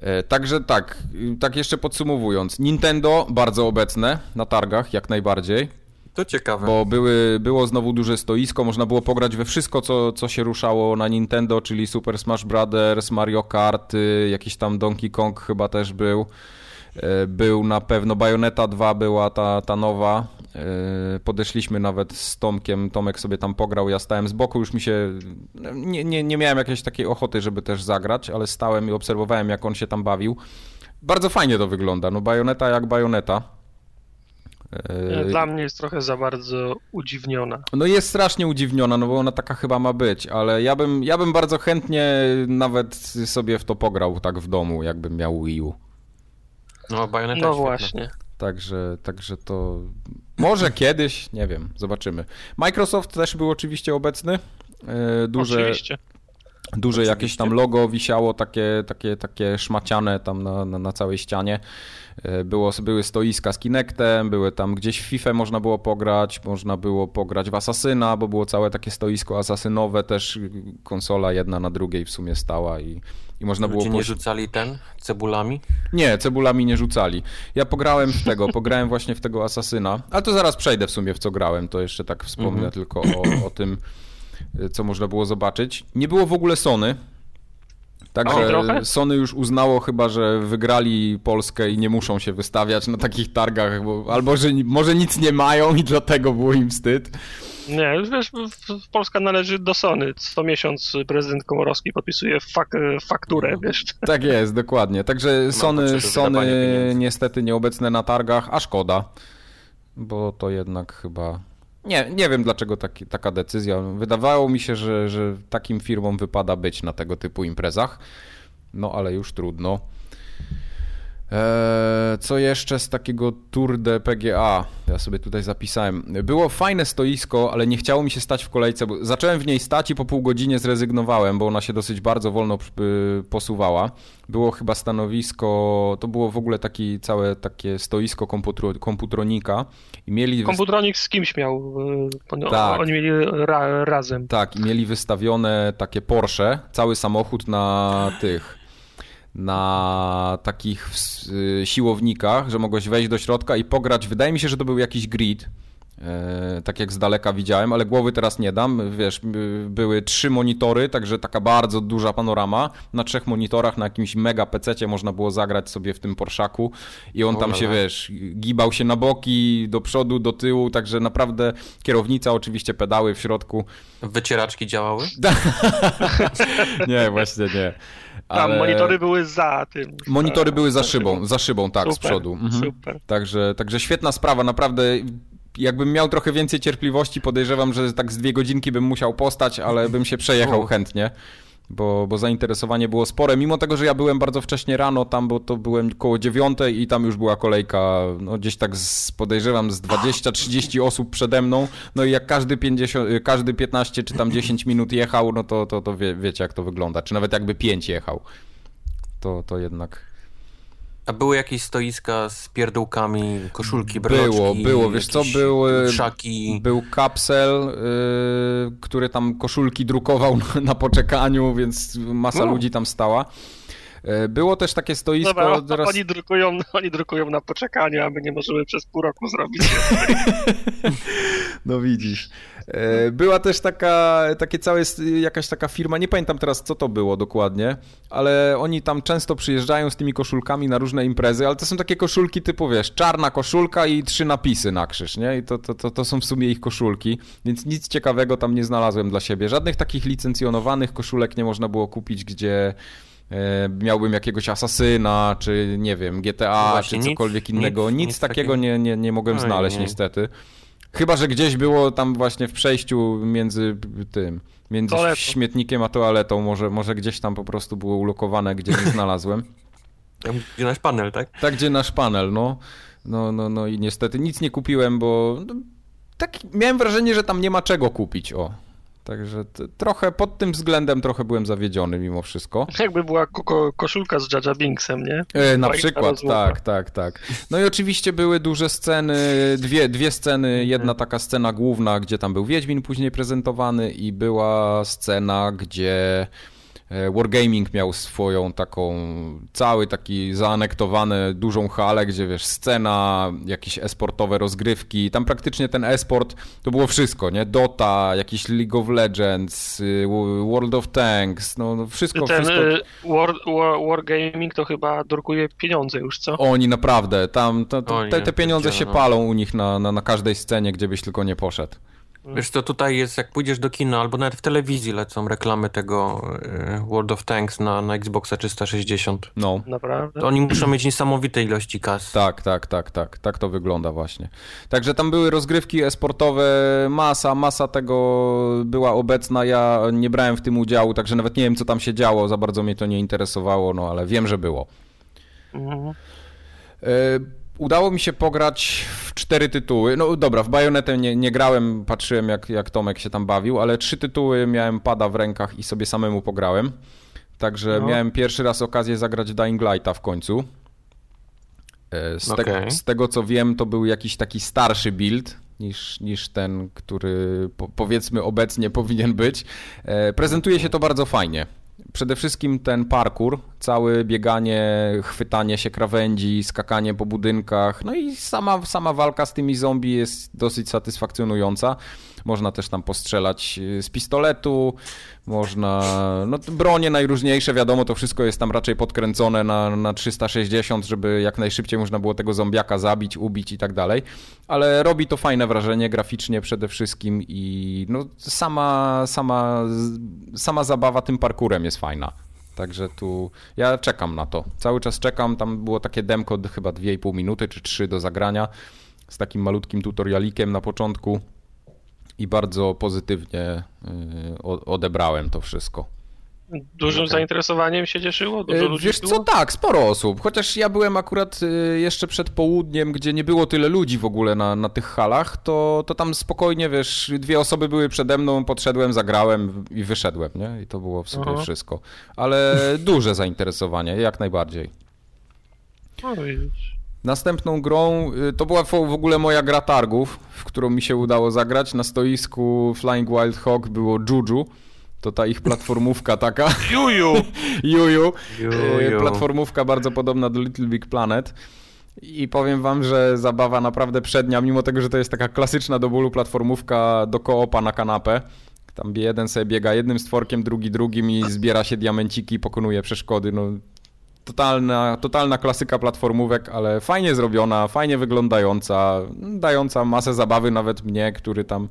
Speaker 2: E, Także tak, tak jeszcze podsumowując. Nintendo bardzo obecne na targach, jak najbardziej,
Speaker 1: To ciekawe.
Speaker 2: bo były, było znowu duże stoisko, można było pograć we wszystko, co, co się ruszało na Nintendo, czyli Super Smash Bros., Mario Kart, jakiś tam Donkey Kong chyba też był. E, Był na pewno Bayonetta 2 była ta, ta nowa. E, Podeszliśmy nawet z Tomkiem, Tomek sobie tam pograł, ja stałem z boku, już mi się... Nie, nie, nie miałem jakiejś takiej ochoty, żeby też zagrać, ale stałem i obserwowałem, jak on się tam bawił. Bardzo fajnie to wygląda, no Bayonetta jak Bayonetta. E,
Speaker 3: Dla mnie jest trochę za bardzo udziwniona.
Speaker 2: no jest strasznie udziwniona, no bo ona taka chyba ma być, ale ja bym, ja bym bardzo chętnie nawet sobie w to pograł tak w domu, jakbym miał Wii U.
Speaker 1: No, Bayonetta
Speaker 3: No właśnie.
Speaker 2: Także, także to może kiedyś, nie wiem, zobaczymy. Microsoft też był oczywiście obecny. E, Duże,
Speaker 3: Oczywiście.
Speaker 2: duże
Speaker 1: Oczywiście.
Speaker 2: jakieś tam logo wisiało, takie, takie, takie szmaciane tam na, na, na całej ścianie. E, Było, były stoiska z Kinectem, były tam gdzieś w FIFA można było pograć, można było pograć w Asasyna, bo było całe takie stoisko asasynowe, też konsola jedna na drugiej w sumie stała i, i można było
Speaker 1: Ludzie nie
Speaker 2: poś-
Speaker 1: rzucali ten cebulami?
Speaker 2: nie, cebulami nie rzucali. Ja pograłem w tego, pograłem właśnie w tego Asasyna, ale to zaraz przejdę w sumie w co grałem, to jeszcze tak wspomnę
Speaker 1: Mhm.
Speaker 2: tylko o, o tym, co można było zobaczyć. Nie było w ogóle Sony. Także? Sony już uznało chyba, że wygrali Polskę i nie muszą się wystawiać na takich targach, bo, albo że może nic nie mają i dlatego było im wstyd.
Speaker 3: Nie, już wiesz, Polska należy do Sony. Co miesiąc prezydent Komorowski podpisuje fak fakturę, wiesz.
Speaker 2: Tak jest, dokładnie. Także Sony, Sony niestety nieobecne na targach, a szkoda, bo to jednak chyba... Nie, nie wiem dlaczego taki, taka decyzja. Wydawało mi się, że, że takim firmom wypada być na tego typu imprezach, no ale już trudno. Eee, co jeszcze z takiego Tour de PGA? Ja sobie tutaj zapisałem. Było fajne stoisko, ale nie chciało mi się stać w kolejce, bo zacząłem w niej stać i po pół godzinie zrezygnowałem, bo ona się dosyć bardzo wolno y, posuwała. Było chyba stanowisko, to było w ogóle taki, całe takie stoisko komputro, komputronika i mieli...
Speaker 3: Komputronik z kimś miał, y, oni-
Speaker 2: Tak.
Speaker 3: oni mieli ra razem.
Speaker 2: Tak, i mieli wystawione takie Porsche, cały samochód na tych, na takich y, siłownikach, że mogłeś wejść do środka i pograć. Wydaje mi się, że to był jakiś grid, e, tak jak z daleka widziałem, ale głowy teraz nie dam. Wiesz, były trzy monitory, także taka bardzo duża panorama. Na trzech monitorach na jakimś mega pececie można było zagrać sobie w tym Porszaku i on tam się, wiesz, gibał się na boki, do przodu, do tyłu, także naprawdę kierownica, oczywiście pedały w środku.
Speaker 1: Wycieraczki działały? <laughs>
Speaker 2: Nie, właśnie nie.
Speaker 3: Tam
Speaker 2: Ale
Speaker 3: monitory były za tym.
Speaker 2: monitory były za szybą, za szybą, tak, z
Speaker 3: Super,
Speaker 2: przodu. Mhm.
Speaker 3: Super.
Speaker 2: Także, także świetna sprawa, naprawdę. Jakbym miał trochę więcej cierpliwości, podejrzewam, że tak z dwie godzinki bym musiał postać, ale bym się przejechał chętnie. Bo, bo zainteresowanie było spore, mimo tego, że ja byłem bardzo wcześnie rano tam, bo to byłem koło dziewiątej i tam już była kolejka, no gdzieś tak z, podejrzewam z 20-30 osób przede mną, no i jak każdy 50, y, każdy 15 czy tam 10 minut jechał, no to, to, to wie, wiecie jak to wygląda, czy nawet jakby 5 jechał, to, to jednak...
Speaker 1: A były jakieś stoiska z pierdółkami, koszulki, breloczki?
Speaker 2: Było, było, wiesz co, były-
Speaker 1: Szaki.
Speaker 2: Był kapsel, yy, który tam koszulki drukował <laughs> na, na poczekaniu, więc masa
Speaker 1: No.
Speaker 2: ludzi tam stała. Yy, Było też takie stoisko,
Speaker 3: Dobra,
Speaker 2: teraz...
Speaker 3: oni, drukują, oni drukują na poczekaniu, a my nie możemy przez pół roku zrobić.
Speaker 2: No widzisz. E, Była też taka, takie całe, jakaś taka firma, nie pamiętam teraz co to było dokładnie, ale oni tam często przyjeżdżają z tymi koszulkami na różne imprezy, ale to są takie koszulki typu, wiesz, czarna koszulka i trzy napisy na krzyż, nie? I to, to, to, to są w sumie ich koszulki, więc nic ciekawego tam nie znalazłem dla siebie. Żadnych takich licencjonowanych koszulek nie można było kupić, gdzie e, miałbym jakiegoś asasyna, czy nie wiem, GTA,
Speaker 1: No właśnie,
Speaker 2: czy
Speaker 1: nic-
Speaker 2: cokolwiek innego. Nic,
Speaker 1: nic- nic
Speaker 2: takiego
Speaker 1: takiego.
Speaker 2: nie, nie, nie mogłem
Speaker 1: Oj,
Speaker 2: znaleźć
Speaker 1: nie.
Speaker 2: niestety. Chyba, że gdzieś było tam właśnie w przejściu między tym, między
Speaker 3: Toaletą.
Speaker 2: śmietnikiem a toaletą, może, może gdzieś tam po prostu było ulokowane, gdzie nie znalazłem.
Speaker 1: Tam, Gdzie nasz panel, tak?
Speaker 2: Tak, gdzie nasz panel, no. No, no, no i niestety nic nie kupiłem, bo no, tak miałem wrażenie, że tam nie ma czego kupić, o. Także trochę pod tym względem trochę byłem zawiedziony mimo wszystko.
Speaker 3: Jakby była ko koszulka z Jaja Binksem, nie?
Speaker 2: E, na przykład, tak, tak, tak. No i oczywiście były duże sceny, dwie, dwie sceny, mhm. jedna taka scena główna, gdzie tam był Wiedźmin później prezentowany i była scena, gdzie Wargaming miał swoją taką, cały taki zaanektowany, dużą halę, gdzie wiesz, scena, jakieś esportowe rozgrywki, tam praktycznie ten esport to było wszystko, nie? Dota, jakiś League of Legends, y, World of Tanks, no, no wszystko,
Speaker 3: ten,
Speaker 2: wszystko.
Speaker 3: Y, War, War, Wargaming to chyba drukuje pieniądze już, co?
Speaker 2: Oni naprawdę, tam to, to, te, te pieniądze się no. palą u nich na, na, na każdej scenie, gdzie byś tylko nie poszedł.
Speaker 1: Wiesz to tutaj jest, jak pójdziesz do kina, albo nawet w telewizji lecą reklamy tego e, World of Tanks na, na Xboxa 360.
Speaker 2: No.
Speaker 3: Naprawdę?
Speaker 1: To oni muszą mieć niesamowite ilości kas.
Speaker 2: Tak, tak, tak, tak. Tak to wygląda właśnie. Także tam były rozgrywki esportowe, masa, masa tego była obecna. Ja nie brałem w tym udziału, także nawet nie wiem, co tam się działo. Za bardzo mnie to nie interesowało, no ale wiem, że było. Mhm. Y udało mi się pograć w cztery tytuły. No dobra, w Bajonetę nie, nie grałem, patrzyłem jak, jak Tomek się tam bawił, ale trzy tytuły miałem pada w rękach i sobie samemu pograłem. Także no. miałem pierwszy raz okazję zagrać Dying Lighta w końcu. E, z, okay. te, z, tego co wiem, to był jakiś taki starszy build niż, niż ten, który po, powiedzmy obecnie powinien być. E, prezentuje się to bardzo fajnie przede wszystkim ten parkour, całe bieganie, chwytanie się krawędzi, skakanie po budynkach, no i sama, sama walka z tymi zombie jest dosyć satysfakcjonująca. Można też tam postrzelać y, z pistoletu, można, no bronie najróżniejsze, wiadomo, to wszystko jest tam raczej podkręcone na, na 360, żeby jak najszybciej można było tego zombiaka zabić, ubić i tak dalej, ale robi to fajne wrażenie graficznie przede wszystkim i no sama, sama, sama zabawa tym parkurem jest fajna. Także tu ja czekam na to. Cały czas czekam. Tam było takie demko chyba 2,5 minuty czy 3 do zagrania z takim malutkim tutorialikiem na początku i bardzo pozytywnie y, odebrałem to wszystko.
Speaker 3: Dużym okay. zainteresowaniem się cieszyło? Dużo
Speaker 2: y, ludzi Wiesz było? co, tak, sporo osób. Chociaż ja byłem akurat y, jeszcze przed południem, gdzie nie było tyle ludzi w ogóle na, na tych halach, to, to tam spokojnie, wiesz, dwie osoby były przede mną, podszedłem, zagrałem i wyszedłem, nie? I to było w sumie Aha. wszystko. Ale <laughs> duże zainteresowanie, jak najbardziej.
Speaker 3: No widzisz.
Speaker 2: Następną grą y, to była w ogóle moja gra targów, w którą mi się udało zagrać. Na stoisku Flying Wild Hog było Juju. To ta ich platformówka taka. <laughs>
Speaker 3: Juju!
Speaker 2: Juju. Juju. Platformówka bardzo podobna do Little Big Planet. I powiem wam, że zabawa naprawdę przednia, mimo tego, że to jest taka klasyczna do bólu platformówka do koopa na kanapę. Tam jeden sobie biega jednym stworkiem, drugi drugim i zbiera się diamenciki, pokonuje przeszkody. No, totalna, totalna klasyka platformówek, ale fajnie zrobiona, fajnie wyglądająca, dająca masę zabawy nawet mnie, który tam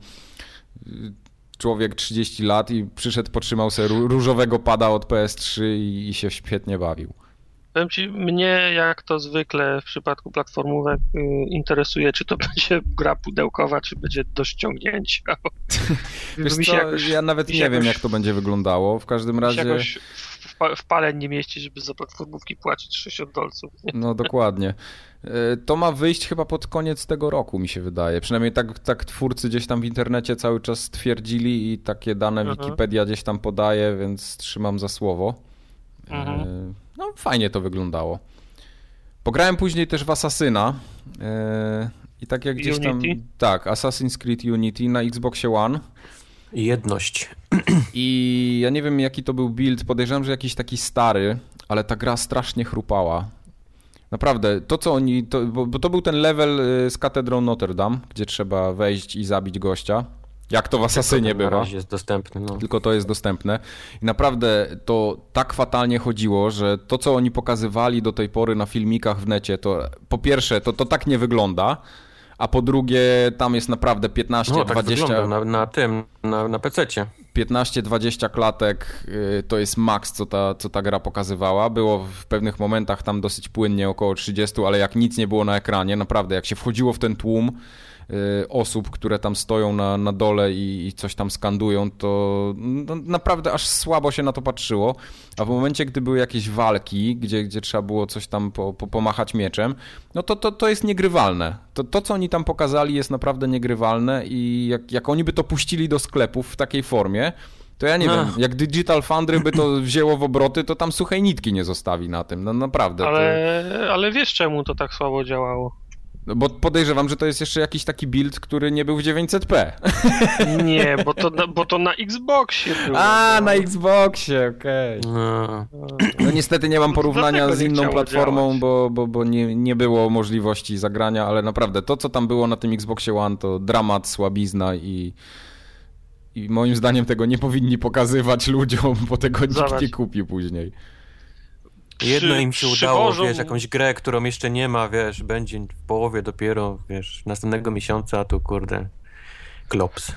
Speaker 2: człowiek 30 lat i przyszedł, potrzymał sobie różowego pada od PS3 i, i się świetnie bawił.
Speaker 3: Powiem ci, mnie jak to zwykle w przypadku platformówek y, interesuje, czy to <laughs> będzie gra pudełkowa, czy będzie do ściągnięcia. <laughs>
Speaker 2: Wiesz co, jakoś, ja nawet nie jakoś, wiem, jak to będzie wyglądało. W każdym razie... Jakoś
Speaker 3: w pale nie mieści, żeby za platformówki płacić 60 dolców.
Speaker 2: No dokładnie. E, to ma wyjść chyba pod koniec tego roku, mi się wydaje. Przynajmniej tak, tak twórcy gdzieś tam w internecie cały czas twierdzili i takie dane. Mhm. Wikipedia gdzieś tam podaje, więc trzymam za słowo. E, mhm. No fajnie to wyglądało. Pograłem później też w Assassina. E, I tak jak gdzieś tam. Tak, Assassin's Creed Unity na Xboxie One.
Speaker 1: Jedność. <clears throat>
Speaker 2: I ja nie wiem jaki to był build, podejrzewam, że jakiś taki stary, ale ta gra strasznie chrupała. Naprawdę, to co oni, to, bo, bo, to był ten level y, z katedrą Notre Dame, gdzie trzeba wejść i zabić gościa. Jak to w Asasynie bywa.
Speaker 1: Jest dostępne. No.
Speaker 2: Tylko to jest dostępne. I naprawdę to tak fatalnie chodziło, że to co oni pokazywali do tej pory na filmikach w necie, to po pierwsze, to, to tak nie wygląda a po drugie tam jest naprawdę 15, no, tak 20...
Speaker 1: na, na tym, na, na PC-cie.
Speaker 2: 15-20 klatek y, to jest maks, co ta, co ta gra pokazywała. Było w pewnych momentach tam dosyć płynnie, około 30, ale jak nic nie było na ekranie, naprawdę, jak się wchodziło w ten tłum, osób, które tam stoją na, na dole i, i coś tam skandują, to no, naprawdę aż słabo się na to patrzyło. A w momencie, gdy były jakieś walki, gdzie, gdzie trzeba było coś tam po, po, pomachać mieczem, no to, to, to jest niegrywalne. To, to, co oni tam pokazali, jest naprawdę niegrywalne i jak, jak oni by to puścili do sklepów w takiej formie, to ja nie no. wiem, jak Digital Foundry by to wzięło w obroty, to tam suchej nitki nie zostawi na tym, no naprawdę.
Speaker 3: Ale, to... ale wiesz czemu to tak słabo działało?
Speaker 2: No bo podejrzewam, że to jest jeszcze jakiś taki build, który nie był w 900p. <laughs>
Speaker 3: Nie, bo to, bo to na Xboxie było.
Speaker 2: A, no. na Xboxie, okej. Okay. No. no. niestety nie mam porównania z inną platformą, bo, bo, bo nie, nie było możliwości zagrania, ale naprawdę to, co tam było na tym Xboxie One, to dramat, słabizna i... I moim zdaniem tego nie powinni pokazywać <laughs> ludziom, bo tego nikt nie kupi później.
Speaker 1: Jedno im się udało, wiesz, jakąś grę, którą jeszcze nie ma, wiesz, będzie w połowie dopiero, wiesz, następnego miesiąca, a tu kurde, klops.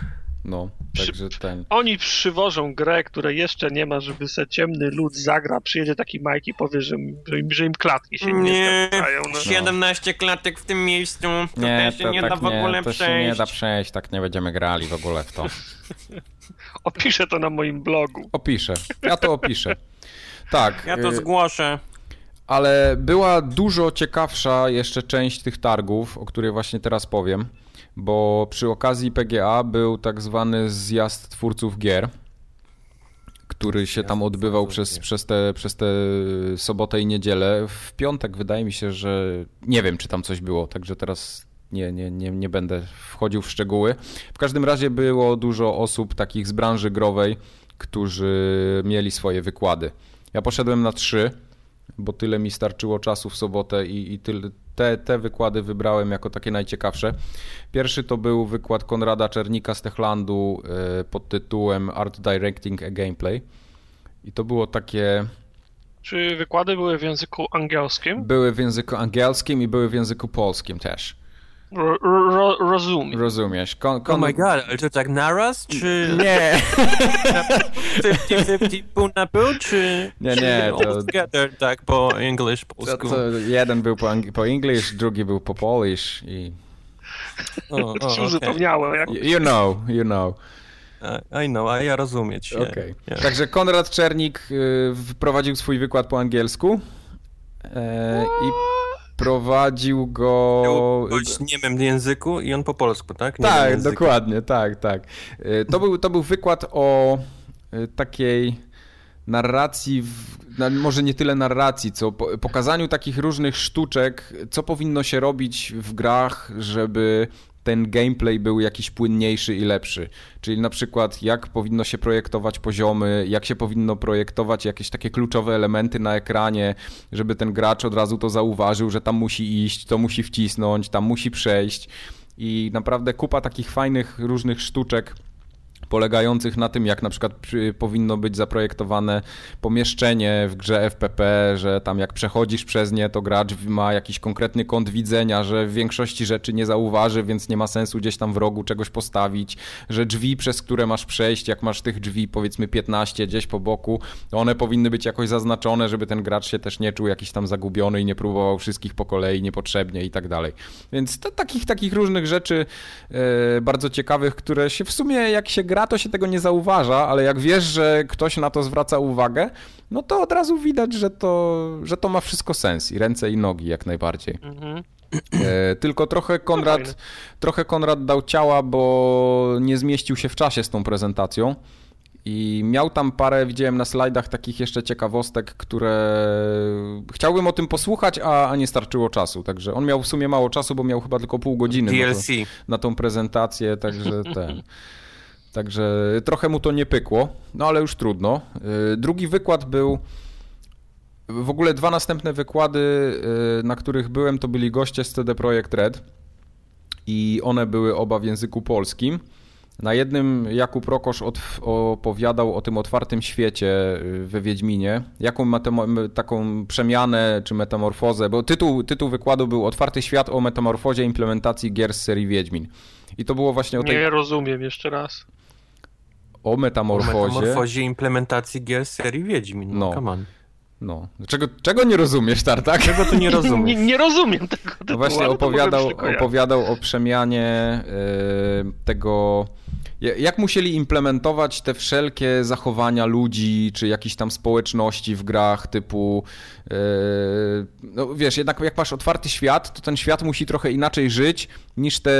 Speaker 2: No, także ten.
Speaker 3: Oni przywożą grę, której jeszcze nie ma, żeby se ciemny lud zagra, przyjedzie taki Mike i powie, że, że, im, że im klatki się nie, nie
Speaker 1: no. 17 klatek w tym miejscu, to nie, się to nie tak da w ogóle nie, to przejść.
Speaker 2: się nie da przejść, tak nie będziemy grali w ogóle w to. <laughs>
Speaker 3: Opiszę to na moim blogu.
Speaker 2: Opiszę, ja to opiszę. Tak.
Speaker 1: Ja to y, zgłoszę.
Speaker 2: Ale była dużo ciekawsza jeszcze część tych targów, o której właśnie teraz powiem, bo przy okazji PGA był tak zwany zjazd twórców gier, który się tam odbywał przez, przez, te, przez te sobotę i niedzielę. W piątek wydaje mi się, że nie wiem, czy tam coś było, także teraz nie, nie, nie, nie będę wchodził w szczegóły. W każdym razie było dużo osób takich z branży growej, którzy mieli swoje wykłady. Ja poszedłem na trzy, bo tyle mi starczyło czasu w sobotę i, i tyle, te, te wykłady wybrałem jako takie najciekawsze. Pierwszy to był wykład Konrada Czernika z Techlandu e, pod tytułem Art Directing a Gameplay. I to było takie.
Speaker 3: Czy wykłady były w języku angielskim?
Speaker 2: Były w języku angielskim i były w języku polskim też.
Speaker 3: Ro, ro, rozumiem.
Speaker 2: Rozumiesz.
Speaker 1: Kon, kon... Oh my god, ale to tak naraz, czy...
Speaker 2: Nie.
Speaker 1: 50-50 pół na pół, czy...
Speaker 2: Nie, nie,
Speaker 1: to... together, tak, po English, polsku.
Speaker 2: To, to jeden był po, po English, drugi był po Polish i...
Speaker 3: O, o, okay. uzupełniałem.
Speaker 2: You know, you know.
Speaker 1: I know, a ja rozumieć.
Speaker 2: Okay. Yeah. Także Konrad Czernik y, wprowadził swój wykład po angielsku e, i prowadził go...
Speaker 1: W niemym języku i on po polsku, tak?
Speaker 2: Tak, dokładnie, tak, tak. Y, to był, to był wykład o y, takiej narracji, w, może nie tyle narracji, co pokazaniu takich różnych sztuczek, co powinno się robić w grach, żeby ten gameplay był jakiś płynniejszy i lepszy. Czyli na przykład jak powinno się projektować poziomy, jak się powinno projektować jakieś takie kluczowe elementy na ekranie, żeby ten gracz od razu to zauważył, że tam musi iść, to musi wcisnąć, tam musi przejść. I naprawdę kupa takich fajnych różnych sztuczek polegających na tym, jak na przykład powinno być zaprojektowane pomieszczenie w grze FPP, że tam jak przechodzisz przez nie, to gracz ma jakiś konkretny kąt widzenia, że w większości rzeczy nie zauważy, więc nie ma sensu gdzieś tam w rogu czegoś postawić, że drzwi, przez które masz przejść, jak masz tych drzwi powiedzmy 15 gdzieś po boku, one powinny być jakoś zaznaczone, żeby ten gracz się też nie czuł jakiś tam zagubiony i nie próbował wszystkich po kolei niepotrzebnie i tak dalej. Więc to, takich, takich różnych rzeczy e, bardzo ciekawych, które się w sumie jak się gra gra, to się tego nie zauważa, ale jak wiesz, że ktoś na to zwraca uwagę, no to od razu widać, że to, że to ma wszystko sens i ręce i nogi jak najbardziej. Mhm. E, tylko trochę Konrad, trochę Konrad dał ciała, bo nie zmieścił się w czasie z tą prezentacją. I miał tam parę, widziałem na slajdach takich jeszcze ciekawostek, które chciałbym o tym posłuchać, a, a nie starczyło czasu. Także on miał w sumie mało czasu, bo miał chyba tylko pół godziny
Speaker 1: na, to,
Speaker 2: na tą prezentację, także ten. <laughs> Także trochę mu to nie pykło, no ale już trudno. Y, drugi wykład był. W ogóle dwa następne wykłady, y, na których byłem, to byli goście z CD Projekt Red i one były oba w języku polskim. Na jednym Jakub Rokosz opowiadał o tym otwartym świecie y, we Wiedźminie, jaką ma taką przemianę czy metamorfozę, bo tytuł, tytuł wykładu był Otwarty świat o metamorfozie implementacji gier z serii Wiedźmin. I to było właśnie o tej...
Speaker 3: Nie rozumiem, jeszcze raz
Speaker 2: o metamorfozie. O
Speaker 1: metamorfozie implementacji gier serii Wiedźmin. No, no.
Speaker 2: No. Czego, czego nie rozumiesz, Tartak?
Speaker 1: Czego tu nie <laughs> rozumiesz?
Speaker 3: Nie, nie rozumiem tego.
Speaker 2: No właśnie opowiadał, opowiadał o przemianie yy, tego jak musieli implementować te wszelkie zachowania ludzi, czy jakichś tam społeczności w grach, typu. Yy, no wiesz, jednak jak masz otwarty świat, to ten świat musi trochę inaczej żyć niż te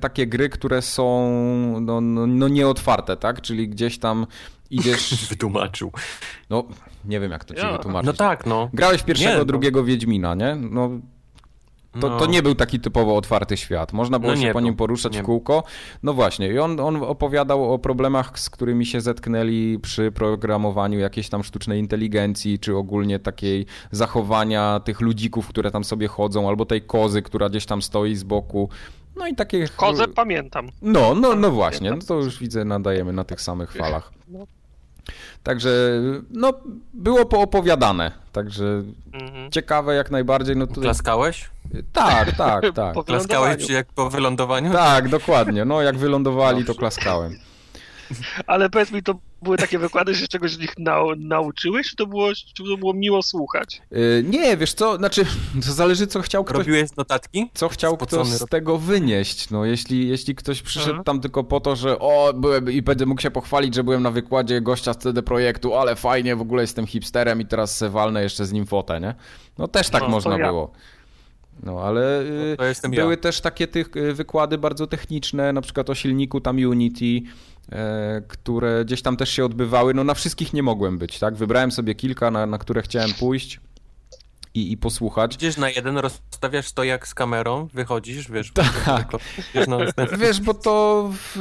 Speaker 2: takie gry, które są no, no, no nieotwarte, tak? Czyli gdzieś tam idziesz. <laughs>
Speaker 1: Wytłumaczył.
Speaker 2: No, nie wiem jak to ci ja. wytłumaczyć.
Speaker 1: No tak, no.
Speaker 2: Grałeś pierwszego, nie, no. drugiego Wiedźmina, nie? No, to, no. to nie był taki typowo otwarty świat. Można było no się po nim poruszać nie. w kółko. No właśnie, i on, on opowiadał o problemach, z którymi się zetknęli przy programowaniu jakiejś tam sztucznej inteligencji, czy ogólnie takiej zachowania tych ludzików, które tam sobie chodzą, albo tej kozy, która gdzieś tam stoi z boku. No i takie.
Speaker 3: Kozę pamiętam.
Speaker 2: No, no, no właśnie, no to już widzę, nadajemy na tych samych falach. Także no, było poopowiadane, także mhm. ciekawe jak najbardziej. No
Speaker 1: tutaj... Klaskałeś?
Speaker 2: Tak, tak, tak. <laughs>
Speaker 1: Klaskałeś jak po wylądowaniu?
Speaker 2: Tak, dokładnie. No jak wylądowali, to klaskałem.
Speaker 3: Ale powiedz mi, to były takie wykłady, że czegoś z nich nau nauczyłeś, czy to było, czy to było miło słuchać?
Speaker 2: Yy, nie, wiesz co, znaczy, to zależy co chciał ktoś...
Speaker 1: Robiłeś notatki?
Speaker 2: Co chciał ktoś z tego wynieść, no jeśli, jeśli ktoś przyszedł Aha. tam tylko po to, że o, byłem i będę mógł się pochwalić, że byłem na wykładzie gościa z CD Projektu, ale fajnie, w ogóle jestem hipsterem i teraz se walnę jeszcze z nim fotę, nie? No też tak no, można ja. było. No ale no, były ja. też takie tych y, wykłady bardzo techniczne, na przykład o silniku tam Unity, które gdzieś tam też się odbywały. No na wszystkich nie mogłem być, tak? Wybrałem sobie kilka, na, na które chciałem pójść. I, i posłuchać.
Speaker 1: Gdzieś na jeden rozstawiasz to jak z kamerą, wychodzisz, wiesz.
Speaker 2: Tak. Wiesz, bo to w,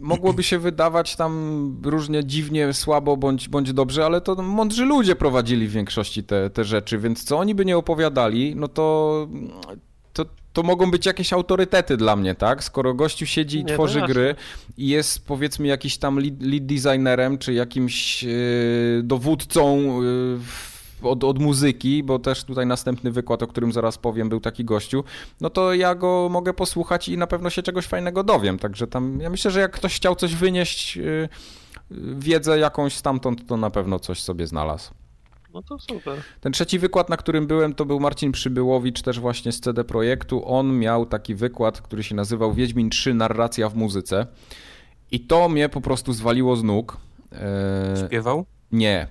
Speaker 2: mogłoby się wydawać tam różnie dziwnie, słabo bądź, bądź dobrze, ale to mądrzy ludzie prowadzili w większości te, te rzeczy, więc co oni by nie opowiadali, no to, to, to mogą być jakieś autorytety dla mnie, tak? Skoro gościu siedzi i nie, tworzy gry i jest powiedzmy jakiś tam lead, lead designerem, czy jakimś yy, dowódcą yy, od, od muzyki, bo też tutaj następny wykład, o którym zaraz powiem, był taki gościu, no to ja go mogę posłuchać i na pewno się czegoś fajnego dowiem. Także tam, ja myślę, że jak ktoś chciał coś wynieść, yy, wiedzę jakąś stamtąd, to na pewno coś sobie znalazł.
Speaker 3: No to super.
Speaker 2: Ten trzeci wykład, na którym byłem, to był Marcin Przybyłowicz, też właśnie z CD Projektu. On miał taki wykład, który się nazywał Wiedźmin 3 Narracja w muzyce. I to mnie po prostu zwaliło z nóg.
Speaker 1: Eee... Śpiewał?
Speaker 2: Nie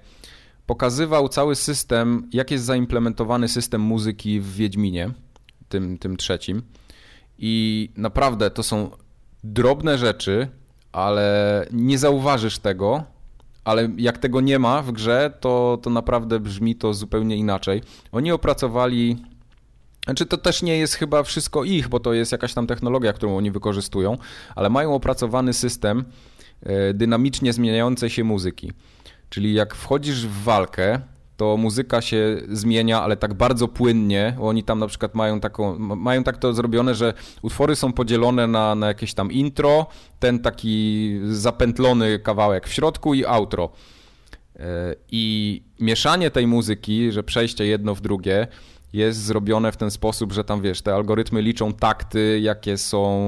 Speaker 2: pokazywał cały system, jak jest zaimplementowany system muzyki w Wiedźminie, tym, tym trzecim. I naprawdę to są drobne rzeczy, ale nie zauważysz tego, ale jak tego nie ma w grze, to, to naprawdę brzmi to zupełnie inaczej. Oni opracowali. Znaczy, to też nie jest chyba wszystko ich, bo to jest jakaś tam technologia, którą oni wykorzystują, ale mają opracowany system e, dynamicznie zmieniającej się muzyki. Czyli jak wchodzisz w walkę, to muzyka się zmienia, ale tak bardzo płynnie. Oni tam na przykład mają taką, mają tak to zrobione, że utwory są podzielone na, na jakieś tam intro, ten taki zapętlony kawałek w środku i outro. E, I mieszanie tej muzyki, że przejście jedno w drugie, jest zrobione w ten sposób, że tam wiesz, te algorytmy liczą takty, jakie są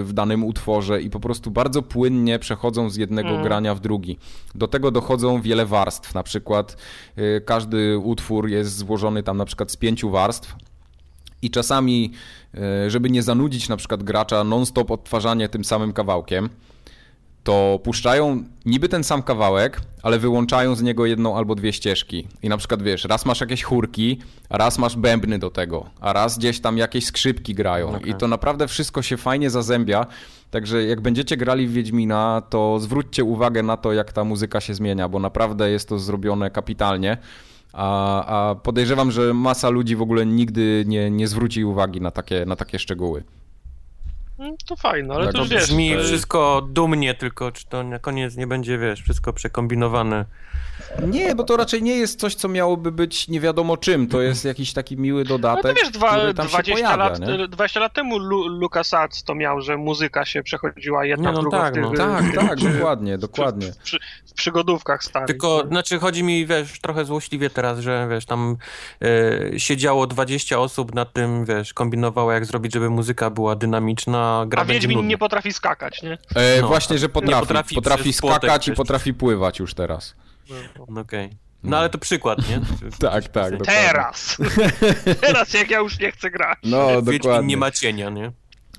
Speaker 2: y, w danym utworze i po prostu bardzo płynnie przechodzą z jednego mm. grania w drugi. Do tego dochodzą wiele warstw, na przykład y, każdy utwór jest złożony tam na przykład z pięciu warstw. I czasami, y, żeby nie zanudzić na przykład gracza non-stop odtwarzanie tym samym kawałkiem, to puszczają niby ten sam kawałek, ale wyłączają z niego jedną albo dwie ścieżki. I na przykład wiesz, raz masz jakieś chórki, a raz masz bębny do tego, a raz gdzieś tam jakieś skrzypki grają. Okay. I to naprawdę wszystko się fajnie zazębia. Także jak będziecie grali w Wiedźmina, to zwróćcie uwagę na to, jak ta muzyka się zmienia, bo naprawdę jest to zrobione kapitalnie. A, a podejrzewam, że masa ludzi w ogóle nigdy nie, nie zwróci uwagi na takie, na takie szczegóły.
Speaker 3: Mm, to fajne, ale tak, to już
Speaker 1: wiesz... Brzmi wszystko dumnie, tylko czy to na koniec nie będzie, wiesz, wszystko przekombinowane
Speaker 2: nie, bo to raczej nie jest coś, co miałoby być nie wiadomo czym. To jest jakiś taki miły dodatek, no to wiesz, dwa, który tam 20 się pojawia,
Speaker 3: lat,
Speaker 2: nie?
Speaker 3: 20 lat temu Lu LucasArts to miał, że muzyka się przechodziła jedna nie, no, w drugą.
Speaker 2: Tak,
Speaker 3: w
Speaker 2: no. tak, tak, dokładnie, dokładnie.
Speaker 3: W, w, w, przygodówkach starych.
Speaker 1: Tylko, znaczy chodzi mi, wiesz, trochę złośliwie teraz, że wiesz, tam e, siedziało 20 osób nad tym, wiesz, kombinowało jak zrobić, żeby muzyka była dynamiczna, a gra
Speaker 3: A Wiedźmin
Speaker 1: będzie
Speaker 3: nie potrafi skakać, nie?
Speaker 2: E,
Speaker 1: No,
Speaker 2: właśnie, że potrafi.
Speaker 1: potrafi
Speaker 2: Potrafi, skakać i
Speaker 1: też.
Speaker 2: potrafi pływać już teraz.
Speaker 1: No Okej. No ale to przykład, nie? <laughs>
Speaker 2: Tak, tak.
Speaker 3: Teraz! <laughs> Teraz jak ja już nie chcę grać.
Speaker 2: No,
Speaker 1: Wiedźmin
Speaker 2: dokładnie.
Speaker 1: nie ma cienia, nie?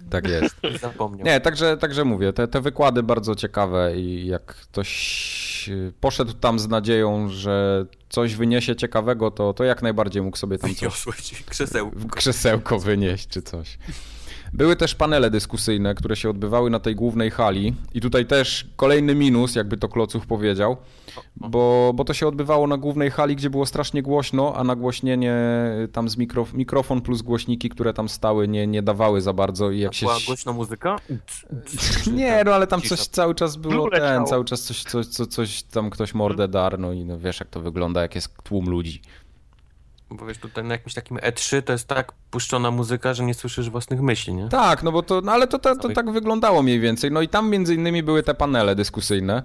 Speaker 2: Tak <laughs> jest.
Speaker 1: Zapomniał.
Speaker 2: Nie, także, także mówię, te, te wykłady bardzo ciekawe i jak ktoś poszedł tam z nadzieją, że coś wyniesie ciekawego, to, to jak najbardziej mógł sobie tam coś
Speaker 1: Wyniosłeś krzesełko.
Speaker 2: krzesełko wynieść czy coś. Były też panele dyskusyjne, które się odbywały na tej głównej hali i tutaj też kolejny minus, jakby to Klocuch powiedział, bo, bo to się odbywało na głównej hali, gdzie było strasznie głośno, a nagłośnienie y, tam z mikro, mikrofon plus głośniki, które tam stały, nie, nie dawały za bardzo i jak się...
Speaker 1: Była głośna muzyka? <laughs>
Speaker 2: Nie, no ale tam coś cały czas było ten, cały czas coś, coś, coś, coś tam ktoś mordę dar, no i no wiesz jak to wygląda, jak jest tłum ludzi.
Speaker 1: Bo wiesz, tutaj na jakimś takim E3 to jest tak puszczona muzyka, że nie słyszysz własnych myśli, nie?
Speaker 2: Tak, no bo to, no ale to, to, to tak wyglądało mniej więcej. No i tam między innymi były te panele dyskusyjne,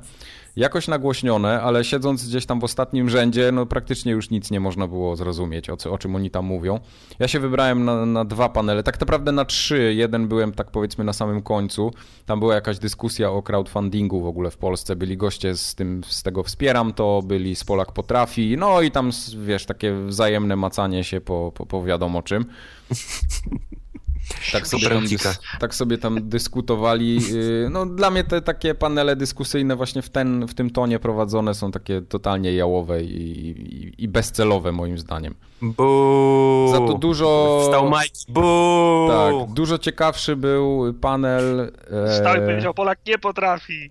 Speaker 2: jakoś nagłośnione, ale siedząc gdzieś tam w ostatnim rzędzie, no praktycznie już nic nie można było zrozumieć, o, co, o czym oni tam mówią. Ja się wybrałem na, na dwa panele, tak naprawdę na trzy. Jeden byłem tak powiedzmy na samym końcu. Tam była jakaś dyskusja o crowdfundingu w ogóle w Polsce. Byli goście z tym, z tego wspieram to, byli z Polak Potrafi, no i tam, wiesz, takie wzajemne macanie się po, po, po wiadomo czym. <laughs> Tak sobie, tam tak sobie tam dyskutowali. Yy, No, dla mnie te takie panele dyskusyjne właśnie w, ten, w tym tonie prowadzone są takie totalnie jałowe i, i, i bezcelowe moim zdaniem.
Speaker 1: Buu!
Speaker 2: Za to dużo...
Speaker 1: Wstał Majki. Buu!
Speaker 2: Tak, dużo ciekawszy był panel,
Speaker 3: Stały
Speaker 2: e,
Speaker 3: powiedział, Polak nie potrafi.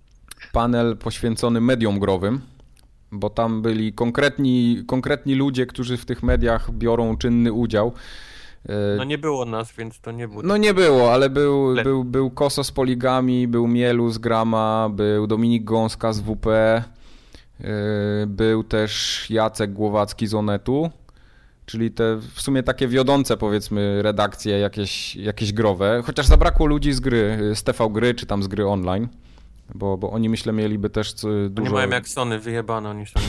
Speaker 2: panel poświęcony mediom growym, bo tam byli konkretni, konkretni ludzie, którzy w tych mediach biorą czynny udział. E,
Speaker 1: No nie było nas, więc to nie było.
Speaker 2: No nie było, ale był, był, był Koso z Poligami, był Mielu z Grama, był Dominik Gąska z WP, yy, był też Jacek Głowacki z Onetu, czyli te w sumie takie wiodące powiedzmy redakcje jakieś, jakieś growe, chociaż zabrakło ludzi z gry, y, z TV Gry czy tam z gry online, bo, bo oni myślę mieliby też
Speaker 1: Nie
Speaker 2: dużo,
Speaker 1: mają jak Sony, wyjebane oni są.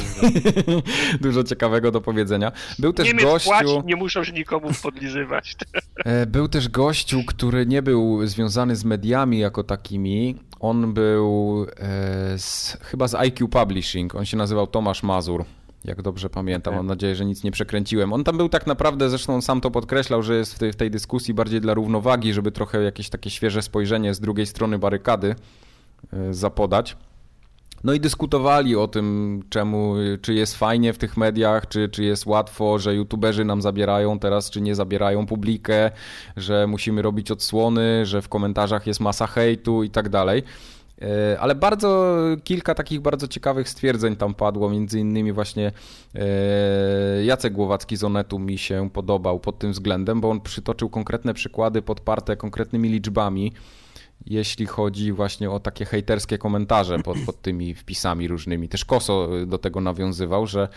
Speaker 1: <laughs>
Speaker 2: dużo ciekawego do powiedzenia. Był też
Speaker 3: Niemiec
Speaker 2: gościu...
Speaker 3: płaci, nie muszą się nikomu podlizywać. <laughs>
Speaker 2: E, Był też gościu, który nie był związany z mediami jako takimi. On był e, z, chyba z IQ Publishing. On się nazywał Tomasz Mazur. Jak dobrze pamiętam, mam nadzieję, że nic nie przekręciłem. On tam był tak naprawdę, zresztą on sam to podkreślał, że jest w tej, w tej dyskusji bardziej dla równowagi, żeby trochę jakieś takie świeże spojrzenie z drugiej strony barykady zapodać. No i dyskutowali o tym, czemu, czy jest fajnie w tych mediach, czy, czy jest łatwo, że youtuberzy nam zabierają teraz, czy nie zabierają publikę, że musimy robić odsłony, że w komentarzach jest masa hejtu i tak dalej. E, Ale bardzo kilka takich bardzo ciekawych stwierdzeń tam padło, między innymi właśnie e, Jacek Głowacki z Onetu mi się podobał pod tym względem, bo on przytoczył konkretne przykłady podparte konkretnymi liczbami, jeśli chodzi właśnie o takie hejterskie komentarze pod, pod tymi wpisami różnymi. Też Koso y, do tego nawiązywał, że,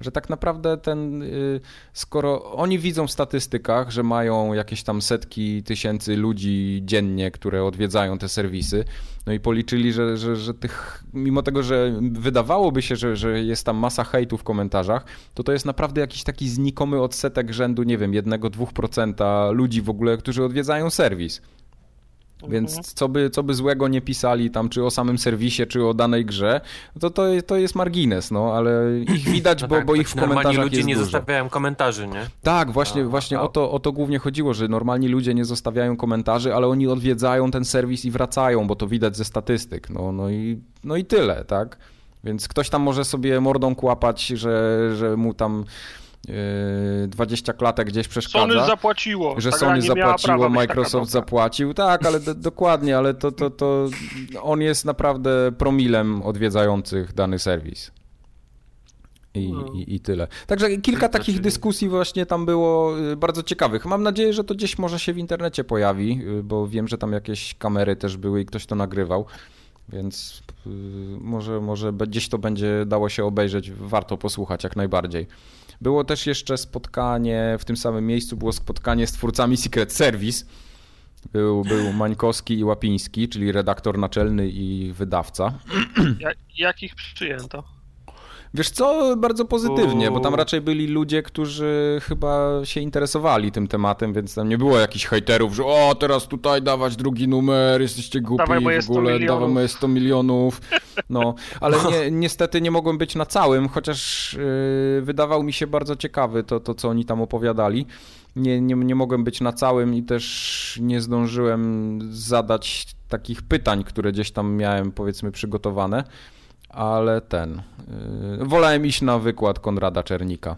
Speaker 2: że tak naprawdę ten, y, skoro oni widzą w statystykach, że mają jakieś tam setki tysięcy ludzi dziennie, które odwiedzają te serwisy, no i policzyli, że, że, że tych, mimo tego, że wydawałoby się, że, że jest tam masa hejtu w komentarzach, to to jest naprawdę jakiś taki znikomy odsetek rzędu, nie wiem, 1-2% ludzi w ogóle, którzy odwiedzają serwis. Więc co by, co by złego nie pisali tam, czy o samym serwisie, czy o danej grze, to to, to jest margines, no, ale ich widać,
Speaker 1: No
Speaker 2: bo,
Speaker 1: tak,
Speaker 2: bo ich w
Speaker 1: normalni
Speaker 2: komentarzach
Speaker 1: ludzie
Speaker 2: jest
Speaker 1: nie
Speaker 2: dużo.
Speaker 1: zostawiają komentarzy, nie?
Speaker 2: Tak, właśnie,
Speaker 1: A,
Speaker 2: właśnie
Speaker 1: a-
Speaker 2: o, to, o to głównie chodziło, że normalni ludzie nie zostawiają komentarzy, ale oni odwiedzają ten serwis i wracają, bo to widać ze statystyk. No, no, i, no i tyle, tak? Więc ktoś tam może sobie mordą kłapać, że, że mu tam 20 klatek gdzieś przeszkadza.
Speaker 3: Sony zapłaciło.
Speaker 2: Że Sony zapłaciło, Microsoft zapłacił. Tak, ale do, dokładnie, ale to, to, to on jest naprawdę promilem odwiedzających dany serwis. I,
Speaker 3: No.
Speaker 2: i, I tyle. Także kilka
Speaker 1: Znaczy-
Speaker 2: takich dyskusji właśnie tam było y, bardzo ciekawych. Mam nadzieję, że to gdzieś może się w internecie pojawi, y, bo wiem, że tam jakieś kamery też były i ktoś to nagrywał. Więc y, może, może gdzieś to będzie dało się obejrzeć, warto posłuchać jak najbardziej. Było też jeszcze spotkanie, w tym samym miejscu było spotkanie z twórcami Secret Service. Był, był Mańkowski i Łapiński, czyli redaktor naczelny i wydawca.
Speaker 3: Ja, jakich przyjęto?
Speaker 2: Wiesz co, bardzo pozytywnie, bo tam raczej byli ludzie, którzy chyba się interesowali tym tematem, więc tam nie było jakichś hejterów, że o, teraz tutaj dawać drugi numer, jesteście głupi
Speaker 3: Dawaj moje
Speaker 2: w ogóle,
Speaker 3: 100 milionów.
Speaker 2: dawaj moje 100 milionów. No, ale nie, niestety nie mogłem być na całym, chociaż yy, wydawał mi się bardzo ciekawy to, to co oni tam opowiadali. Nie, nie, nie mogłem być na całym i też nie zdążyłem zadać takich pytań, które gdzieś tam miałem powiedzmy przygotowane, ale ten. Yy, wolałem iść na wykład Konrada Czernika.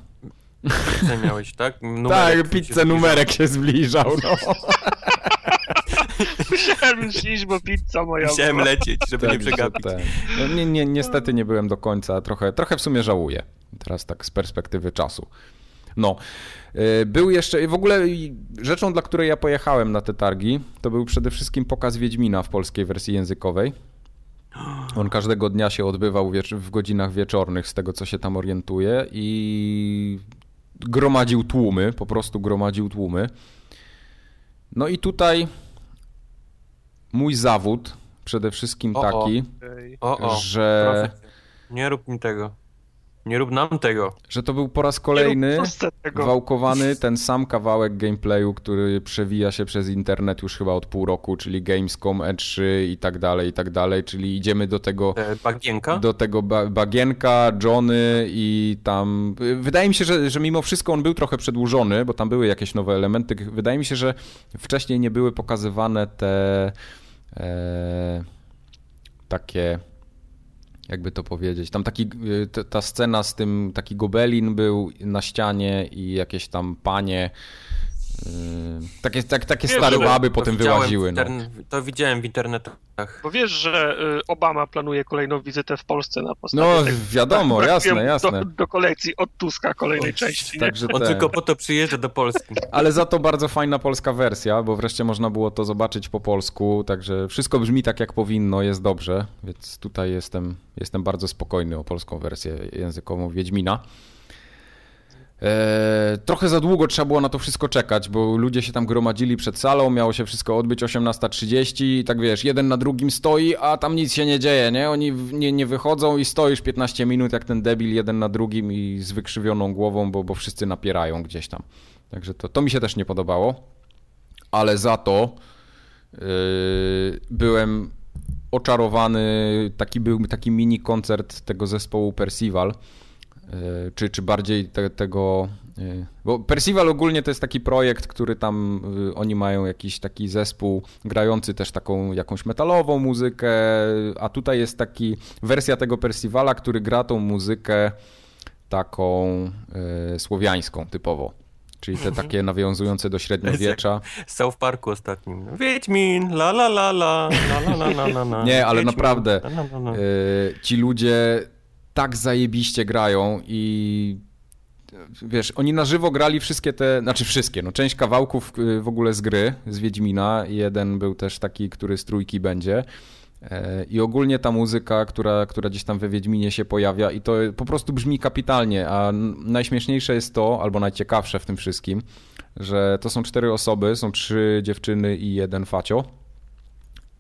Speaker 1: Pizzę miałeś, tak? <laughs> Numerek
Speaker 2: tak,
Speaker 1: się
Speaker 2: pizzę
Speaker 1: zbliżał.
Speaker 2: numerek się zbliżał. No. <laughs>
Speaker 3: Musiałem iść, bo pizza moja
Speaker 1: Musiałem lecieć, żeby nie
Speaker 2: Także
Speaker 1: przegapić.
Speaker 2: No, nie, nie, niestety nie byłem do końca, trochę, trochę w sumie żałuję. Teraz tak z perspektywy czasu. No, y, był jeszcze, w ogóle rzeczą, dla której ja pojechałem na te targi, to był przede wszystkim pokaz Wiedźmina w polskiej wersji językowej. On każdego dnia się odbywał w godzinach wieczornych, z tego co się tam orientuję, i gromadził tłumy, po prostu gromadził tłumy. No i tutaj mój zawód przede wszystkim
Speaker 1: O, o.
Speaker 2: taki,
Speaker 3: Ej.
Speaker 1: O, o,
Speaker 2: że.
Speaker 1: Nie rób mi tego. Nie rób nam tego.
Speaker 2: że to był po raz kolejny wałkowany ten sam kawałek gameplayu, który przewija się przez internet już chyba od pół roku, czyli Gamescom, E3 i tak dalej, i tak dalej, czyli idziemy do tego
Speaker 1: E, Bagienka?
Speaker 2: do tego ba Bagienka, Johnny i tam... Wydaje mi się, że, że mimo wszystko on był trochę przedłużony, bo tam były jakieś nowe elementy. Wydaje mi się, że wcześniej nie były pokazywane te e, takie... Jakby to powiedzieć, tam taki, y, ta- scena z tym, taki gobelin był na ścianie i jakieś tam panie, takie, tak, takie
Speaker 3: Wiesz,
Speaker 2: stare baby potem wyłaziły. No.
Speaker 1: To widziałem w internetach.
Speaker 3: Bo wiesz, że y, Obama planuje kolejną wizytę w Polsce na podstawie
Speaker 2: No
Speaker 3: tego.
Speaker 2: wiadomo,
Speaker 3: Tak,
Speaker 2: jasne, jasne.
Speaker 3: Do, do kolekcji od Tuska kolejnej części.
Speaker 2: Także
Speaker 1: On
Speaker 2: te-
Speaker 1: tylko po to przyjeżdża do Polski.
Speaker 2: Ale za to bardzo fajna polska wersja, bo wreszcie można było to zobaczyć po polsku, także wszystko brzmi tak jak powinno, jest dobrze, więc tutaj jestem, jestem bardzo spokojny o polską wersję językową Wiedźmina. Eee, trochę za długo trzeba było na to wszystko czekać, bo ludzie się tam gromadzili przed salą, miało się wszystko odbyć 18.30 i tak wiesz, jeden na drugim stoi, a tam nic się nie dzieje, nie? Oni nie, nie wychodzą i stoisz 15 minut jak ten debil jeden na drugim i z wykrzywioną głową, bo, bo wszyscy napierają gdzieś tam. Także to, to mi się też nie podobało, ale za to yy, byłem oczarowany, taki był taki mini koncert tego zespołu Percival, czy, czy bardziej te, tego, yy, bo Percival ogólnie to jest taki projekt, który tam, yy, oni mają jakiś taki zespół grający też taką jakąś metalową muzykę, a tutaj jest taki wersja tego Percivala, który gra tą muzykę taką słowiańską typowo. Czyli te <laughs> takie nawiązujące do średniowiecza. <laughs>
Speaker 1: South Parku ostatnim. Wiedźmin, la la la la, la la la la la.
Speaker 2: Nie, ale
Speaker 1: Wiedźmin,
Speaker 2: naprawdę. E, ci ludzie tak zajebiście grają i wiesz, oni na żywo grali wszystkie te, znaczy wszystkie, no część kawałków y, w ogóle z gry, z Wiedźmina, jeden był też taki, który z trójki będzie E, i ogólnie ta muzyka, która, która gdzieś tam we Wiedźminie się pojawia i to po prostu brzmi kapitalnie, a najśmieszniejsze jest to, albo najciekawsze w tym wszystkim, że to są cztery osoby, są trzy dziewczyny i jeden facio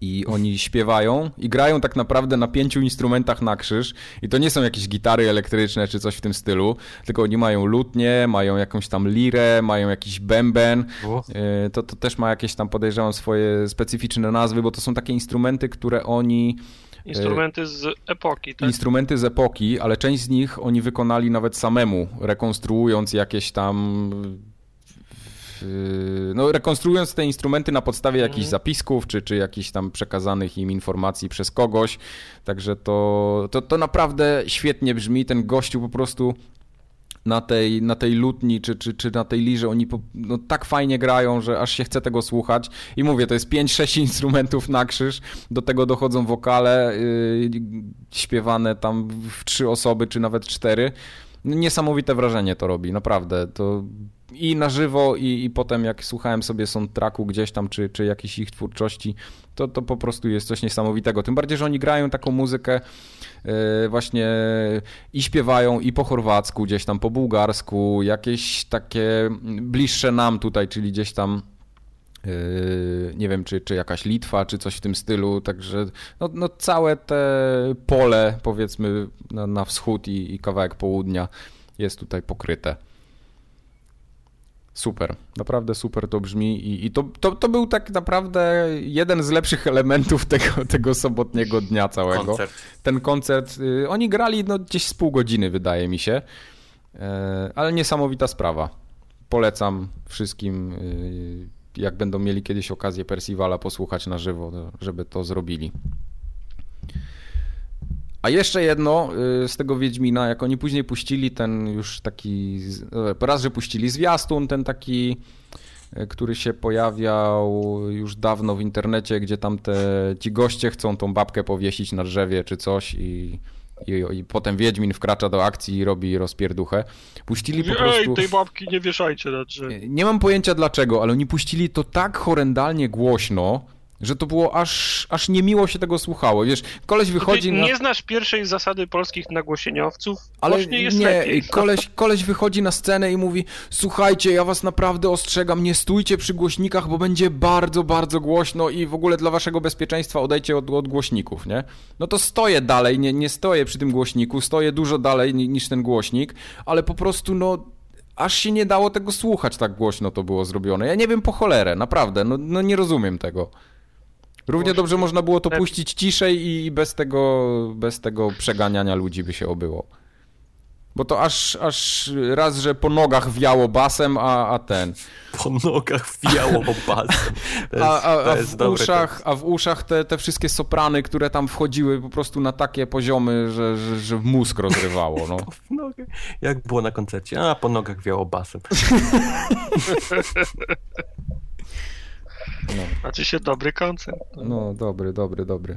Speaker 2: i oni śpiewają i grają tak naprawdę na pięciu instrumentach na krzyż i to nie są jakieś gitary elektryczne czy coś w tym stylu, tylko oni mają lutnię, mają jakąś tam lirę, mają jakiś bęben. Yy, to, to też ma jakieś tam podejrzewam swoje specyficzne nazwy, bo to są takie instrumenty, które oni
Speaker 3: Instrumenty z epoki, tak?
Speaker 2: instrumenty z epoki, ale część z nich oni wykonali nawet samemu, rekonstruując jakieś tam. W- No, rekonstruując te instrumenty na podstawie jakichś
Speaker 3: Mhm.
Speaker 2: zapisków, czy, czy jakichś tam przekazanych im informacji przez kogoś. Także to, to, to naprawdę świetnie brzmi. Ten gościu po prostu na tej, na tej lutni czy, czy, czy na tej lirze oni po, no, tak fajnie grają, że aż się chce tego słuchać. I mówię, to jest 5-6 <laughs> instrumentów na krzyż, do tego dochodzą wokale yy, śpiewane tam w trzy osoby, czy nawet cztery. Niesamowite wrażenie to robi, naprawdę. To i na żywo, i, i potem jak słuchałem sobie soundtracku gdzieś tam, czy, czy jakiejś ich twórczości, to, to po prostu jest coś niesamowitego. Tym bardziej, że oni grają taką muzykę yy, właśnie i śpiewają i po chorwacku, gdzieś tam po bułgarsku, jakieś takie bliższe nam tutaj, czyli gdzieś tam nie wiem, czy, czy jakaś Litwa, czy coś w tym stylu, także no, no całe te pole, powiedzmy, na, na wschód i, i kawałek południa jest tutaj pokryte. Super, naprawdę super to brzmi i, i to, to, to, był tak naprawdę jeden z lepszych elementów <laughs> tego, tego sobotniego dnia całego.
Speaker 1: Koncert.
Speaker 2: Ten koncert, y, oni grali no, gdzieś z pół godziny wydaje mi się, e, ale niesamowita sprawa. Polecam wszystkim, y, jak będą mieli kiedyś okazję Percivala posłuchać na żywo, żeby to zrobili. A jeszcze jedno y, z tego Wiedźmina, jak oni później puścili ten już taki, e, raz, że puścili zwiastun, ten taki, e, który się pojawiał już dawno w internecie, gdzie tam te, ci goście chcą tą babkę powiesić na drzewie czy coś i, i, i potem Wiedźmin wkracza do akcji i robi rozpierduchę. Puścili po prostu...
Speaker 3: Ej, tej babki nie wieszajcie na drzewie.
Speaker 2: Nie mam pojęcia dlaczego, ale oni puścili to tak horrendalnie głośno, że to było aż, aż niemiło się tego słuchało. Wiesz, koleś wychodzi
Speaker 3: Ty
Speaker 2: na...
Speaker 3: nie znasz pierwszej zasady polskich nagłosieniowców?
Speaker 2: Ale
Speaker 3: Głośniej jest
Speaker 2: nie,
Speaker 3: lepiej.
Speaker 2: koleś, koleś wychodzi na scenę i mówi słuchajcie, ja was naprawdę ostrzegam, nie stójcie przy głośnikach, bo będzie bardzo, bardzo głośno i w ogóle dla waszego bezpieczeństwa odejdźcie od, od głośników, nie? No to stoję dalej, nie, nie stoję przy tym głośniku, stoję dużo dalej ni- niż ten głośnik, ale po prostu no aż się nie dało tego słuchać, tak głośno to było zrobione. Ja nie wiem po cholerę, naprawdę, no, no nie rozumiem tego. Równie dobrze można było to puścić ciszej i bez tego, bez tego przeganiania ludzi by się obyło. Bo to aż, aż raz, że po nogach wiało basem, a, a ten.
Speaker 1: Po nogach wiało basem. <laughs> Jest,
Speaker 2: A, a, a, w, uszach, a w uszach te, te wszystkie soprany, które tam wchodziły po prostu na takie poziomy, że, że, że mózg rozrywało. No. <laughs>
Speaker 1: Jak było na koncercie? A, po nogach wiało basem. <laughs>
Speaker 2: No.
Speaker 3: Znaczy się dobry koncert.
Speaker 2: no, dobry, dobry, dobry.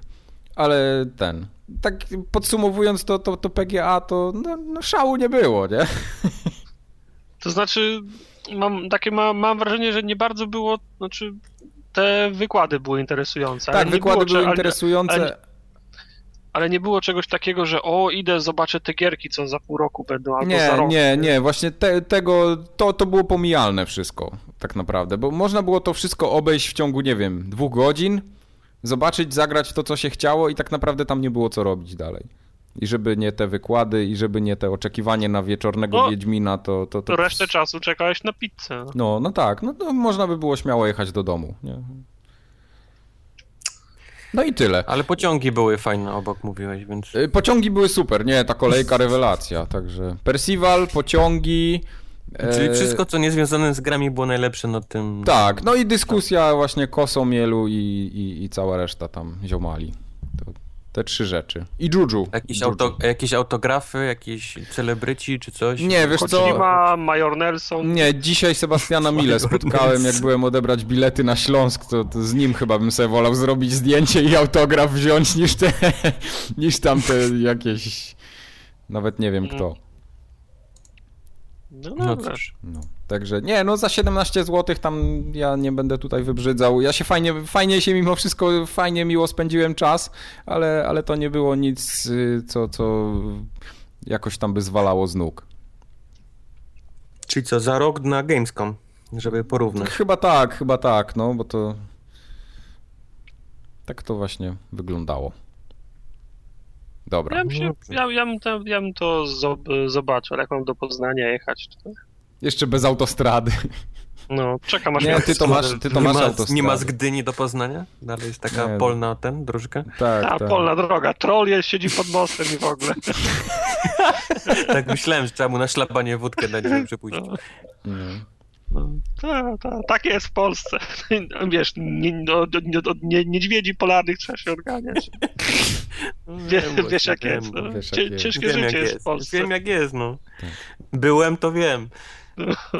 Speaker 2: Ale ten. Tak podsumowując to, to, to PGA, to no, no szału nie było, nie?
Speaker 3: To znaczy, mam takie ma, mam wrażenie, że nie bardzo było, znaczy te wykłady były interesujące.
Speaker 2: Tak, wykłady
Speaker 3: było,
Speaker 2: były interesujące.
Speaker 3: ale- Ale nie było czegoś takiego, że o, idę, zobaczę te gierki, co za pół roku będą, albo za
Speaker 2: Nie,
Speaker 3: rok.
Speaker 2: nie, nie, właśnie te, tego, to, to było pomijalne wszystko, tak naprawdę, bo można było to wszystko obejść w ciągu, nie wiem, dwóch godzin, zobaczyć, zagrać to, co się chciało i tak naprawdę tam nie było co robić dalej. I żeby nie te wykłady, i żeby nie te oczekiwanie na wieczornego
Speaker 3: No,
Speaker 2: Wiedźmina, to... to, to
Speaker 3: To resztę czasu czekałeś na pizzę.
Speaker 2: No, no tak, no to można by było śmiało jechać do domu, nie? No i tyle.
Speaker 1: Ale pociągi były fajne obok, mówiłeś, więc...
Speaker 2: Y, Pociągi były super, nie, ta kolejka <laughs> rewelacja, także Percival, pociągi...
Speaker 1: Czyli
Speaker 2: e,
Speaker 1: wszystko, co nie związane z grami było najlepsze na tym...
Speaker 2: Tak, no i dyskusja właśnie Kosomielu i, i, i cała reszta tam ziomali. To, te trzy rzeczy. I Juju.
Speaker 1: Jakieś,
Speaker 2: Juju.
Speaker 1: auto, jakieś autografy, jakieś celebryci czy coś?
Speaker 2: Nie, wiesz co?
Speaker 3: Kojima, Major Nelson.
Speaker 2: Nie, dzisiaj Sebastiana Mile spotkałem, jak byłem odebrać bilety na Śląsk, to, to z nim chyba bym sobie wolał zrobić zdjęcie i autograf wziąć niż te, <laughs> niż tam te jakieś, nawet nie wiem kto.
Speaker 3: No,
Speaker 1: No.
Speaker 2: No. Także nie, no za 17 zł tam ja nie będę tutaj wybrzydzał. Ja się fajnie, fajnie się mimo wszystko, fajnie, miło spędziłem czas, ale, ale to nie było nic, y, co, co jakoś tam by zwalało z nóg.
Speaker 1: Czyli co, za rok na Gamescom, żeby porównać.
Speaker 2: Chyba tak, chyba tak, no bo to tak to właśnie wyglądało. Dobra.
Speaker 3: Ja bym, się, ja, ja, bym to, ja bym to zob- zobaczył, ale jak mam do Poznania jechać. To...
Speaker 2: Jeszcze bez autostrady.
Speaker 3: No, czekam aż
Speaker 2: Nie, ty to masz, ty to
Speaker 1: nie,
Speaker 2: masz
Speaker 1: ma,
Speaker 2: autostradę.
Speaker 1: nie ma z Gdyni do Poznania? Dalej jest taka
Speaker 2: Nie.
Speaker 1: polna ten, dróżka?
Speaker 2: Tak,
Speaker 3: Ta
Speaker 2: tak.
Speaker 3: polna droga. Troll jest, siedzi pod mostem i w ogóle. <laughs>
Speaker 1: Tak myślałem, że trzeba mu na szlapanie wódkę dać, żeby przepuścić.
Speaker 2: Mhm.
Speaker 3: Ta, ta, tak jest w Polsce. <laughs> Wiesz, nie, no, nie, no, nie, niedźwiedzi polarnych trzeba się odganiać. <laughs> Wie, wiesz
Speaker 1: właśnie,
Speaker 3: jak
Speaker 1: wiem,
Speaker 3: jest. No.
Speaker 2: wiesz, jak jest.
Speaker 3: Ciężkie
Speaker 1: Wiem jak
Speaker 3: życie jest w Polsce.
Speaker 1: wiem jak jest, no.
Speaker 2: Tak.
Speaker 1: Byłem, to wiem.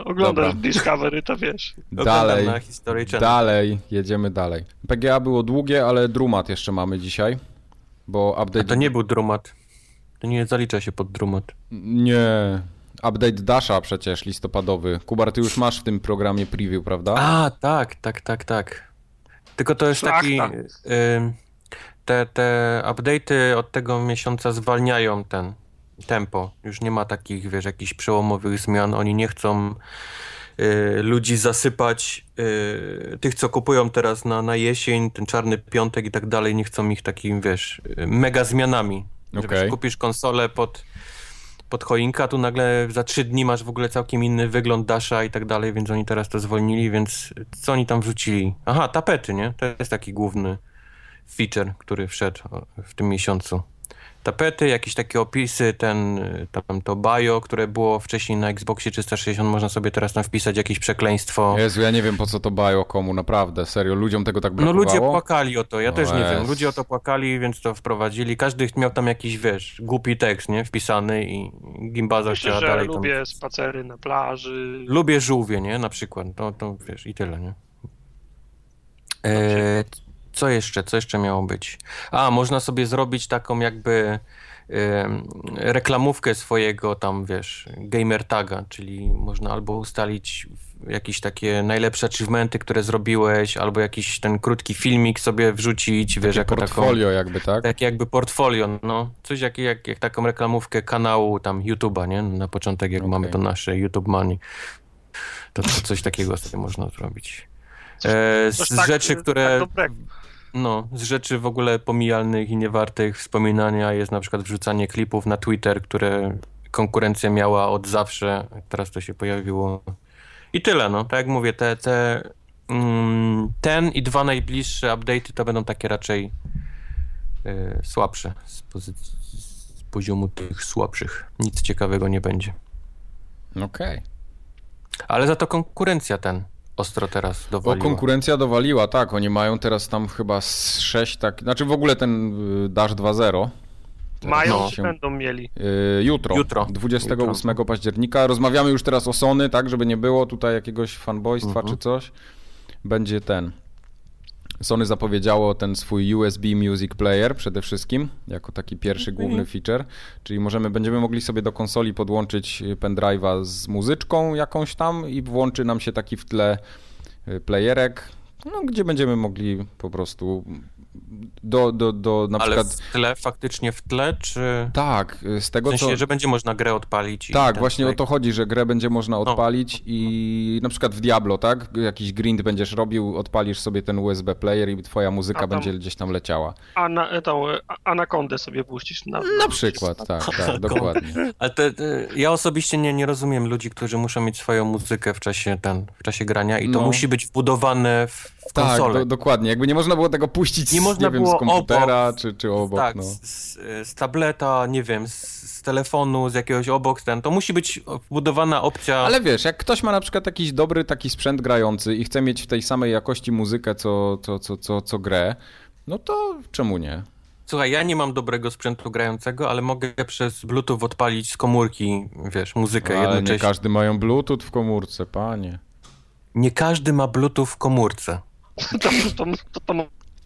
Speaker 3: Oglądasz
Speaker 2: Dobra.
Speaker 3: Discovery, to wiesz.
Speaker 2: Dalej,
Speaker 1: na History Channel.
Speaker 2: dalej, jedziemy dalej. PGA było długie, ale Drumat jeszcze mamy dzisiaj, bo
Speaker 1: A
Speaker 2: update...
Speaker 1: to nie był Drumat. To nie zalicza się pod Drumat.
Speaker 2: Nie. Update Dasha przecież listopadowy. Kubar, ty już masz w tym programie preview, prawda?
Speaker 1: A, tak, tak, tak, tak. Tylko to jest taki... Ym, te, te update'y od tego miesiąca zwalniają ten tempo. Już nie ma takich, wiesz, jakichś przełomowych zmian. Oni nie chcą y, ludzi zasypać, y, tych co kupują teraz na, na jesień, ten czarny piątek i tak dalej, nie chcą ich takim, wiesz, y, mega zmianami. Okay. Kupisz konsolę pod, pod choinka, tu nagle za trzy dni masz w ogóle całkiem inny wygląd Dasha i tak dalej, więc oni teraz to zwolnili, więc co oni tam wrzucili? Aha, tapety, nie? To jest taki główny feature, który wszedł w tym miesiącu tapety, jakieś takie opisy, ten, tam to bio, które było wcześniej na Xboxie 360, można sobie teraz tam wpisać jakieś przekleństwo.
Speaker 2: Jezu, ja nie wiem po co to bio komu, naprawdę, serio, ludziom tego tak brakowało?
Speaker 1: No ludzie płakali o to, ja o też nie wiem, ludzie o to płakali, więc to wprowadzili, każdy miał tam jakiś, wiesz, głupi tekst, nie, wpisany i Gimbaza
Speaker 3: Myślę,
Speaker 1: chciała
Speaker 3: że
Speaker 1: dalej
Speaker 3: lubię
Speaker 1: tam...
Speaker 3: spacery na plaży.
Speaker 1: Lubię żółwie, nie, na przykład, to, to wiesz, i tyle, nie. E, co jeszcze? Co jeszcze miało być? A, można sobie zrobić taką jakby reklamówkę swojego tam, wiesz, gamer taga, czyli można albo ustalić jakieś takie najlepsze achievementy, które zrobiłeś, albo jakiś ten krótki filmik sobie wrzucić, takie wiesz, jako
Speaker 2: portfolio taką, jakby, tak?
Speaker 1: Tak jakby portfolio, no. Coś jak, jak, jak taką reklamówkę kanału tam YouTube'a, nie? Na początek jak okay. mamy to nasze YouTube Money. To, to coś takiego sobie można zrobić. E, z tak, rzeczy, które... Tak no, z rzeczy w ogóle pomijalnych i niewartych wspominania jest na przykład wrzucanie klipów na Twitter, które konkurencja miała od zawsze, teraz to się pojawiło. I tyle, no. Tak jak mówię, te, te mm, ten i dwa najbliższe update'y to będą takie raczej y, słabsze z, pozycji, z poziomu tych słabszych. Nic ciekawego nie będzie.
Speaker 2: Okej. Okay.
Speaker 1: Ale za to konkurencja ten ostro teraz dowaliła.
Speaker 2: O, konkurencja dowaliła, tak. Oni mają teraz tam chyba 6 tak, znaczy w ogóle ten y, Dash 2.0
Speaker 3: mają no. czy będą mieli?
Speaker 2: Yy, jutro, jutro, 28 jutro. października. Rozmawiamy już teraz o Sony, tak, żeby nie było tutaj jakiegoś fanboystwa mhm. czy coś. Będzie ten. Sony zapowiedziało ten swój USB Music Player przede wszystkim, jako taki pierwszy główny feature, czyli możemy, będziemy mogli sobie do konsoli podłączyć pendrive'a z muzyczką jakąś tam i włączy nam się taki w tle y, playerek, no, gdzie będziemy mogli po prostu do, do, do na
Speaker 1: Ale
Speaker 2: przykład...
Speaker 1: w tle, faktycznie w tle, czy...
Speaker 2: Tak, z tego
Speaker 1: w sensie,
Speaker 2: co...
Speaker 1: że będzie można grę odpalić.
Speaker 2: Tak, właśnie o to chodzi, że grę będzie można odpalić no. i na przykład w Diablo, tak? Jakiś grind będziesz robił, odpalisz sobie ten USB player i twoja muzyka tam, będzie gdzieś tam leciała.
Speaker 3: A na, tą anakondę sobie puścisz. Na,
Speaker 2: na przykład, tak, tak, dokładnie.
Speaker 1: Ale to, ja osobiście nie, nie rozumiem ludzi, którzy muszą mieć swoją muzykę w czasie, ten, w czasie grania i to no. musi być wbudowane w w
Speaker 2: tak, do, dokładnie. Jakby nie można było tego puścić nie z, można nie wiem, z komputera obok, czy, czy obok.
Speaker 1: Tak,
Speaker 2: no.
Speaker 1: z, z, tableta, nie wiem, z, z, telefonu, z jakiegoś obok, ten, to musi być wbudowana opcja.
Speaker 2: Ale wiesz, jak ktoś ma na przykład jakiś dobry taki sprzęt grający i chce mieć w tej samej jakości muzykę, co, co, co, co, co grę, no to czemu nie?
Speaker 1: Słuchaj, ja nie mam dobrego sprzętu grającego, ale mogę przez Bluetooth odpalić z komórki, wiesz, muzykę
Speaker 2: ale
Speaker 1: jednocześnie.
Speaker 2: nie każdy mają Bluetooth w komórce, panie.
Speaker 1: Nie każdy ma Bluetooth w komórce. <laughs>
Speaker 3: To, to, to, to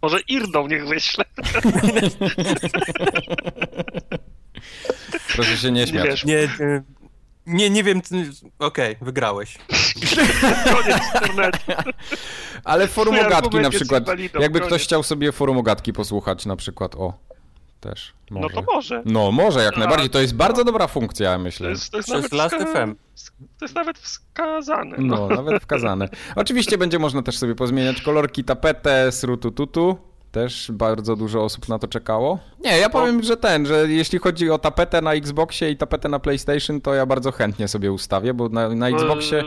Speaker 3: może Irdą niech wyśle.
Speaker 2: Proszę się nie śmiać.
Speaker 1: Nie, nie, nie, nie wiem. Okej, okay, wygrałeś.
Speaker 3: Koniec internetu.
Speaker 2: Ale forum ogatki na przykład. Jakby ktoś chciał sobie forum ogatki posłuchać na przykład, o też.
Speaker 3: Może. No to może.
Speaker 2: No może, jak najbardziej. To jest bardzo dobra funkcja, myślę. To
Speaker 3: jest, to jest, to jest Last. FM. To jest nawet wskazane.
Speaker 2: No. no, nawet wskazane. Oczywiście będzie można też sobie pozmieniać kolorki, tapetę, srutututu. Też bardzo dużo osób na to czekało. Nie, ja powiem, że ten, że jeśli chodzi o tapetę na Xboxie i tapetę na PlayStation, to ja bardzo chętnie sobie ustawię, bo na, na Xboxie.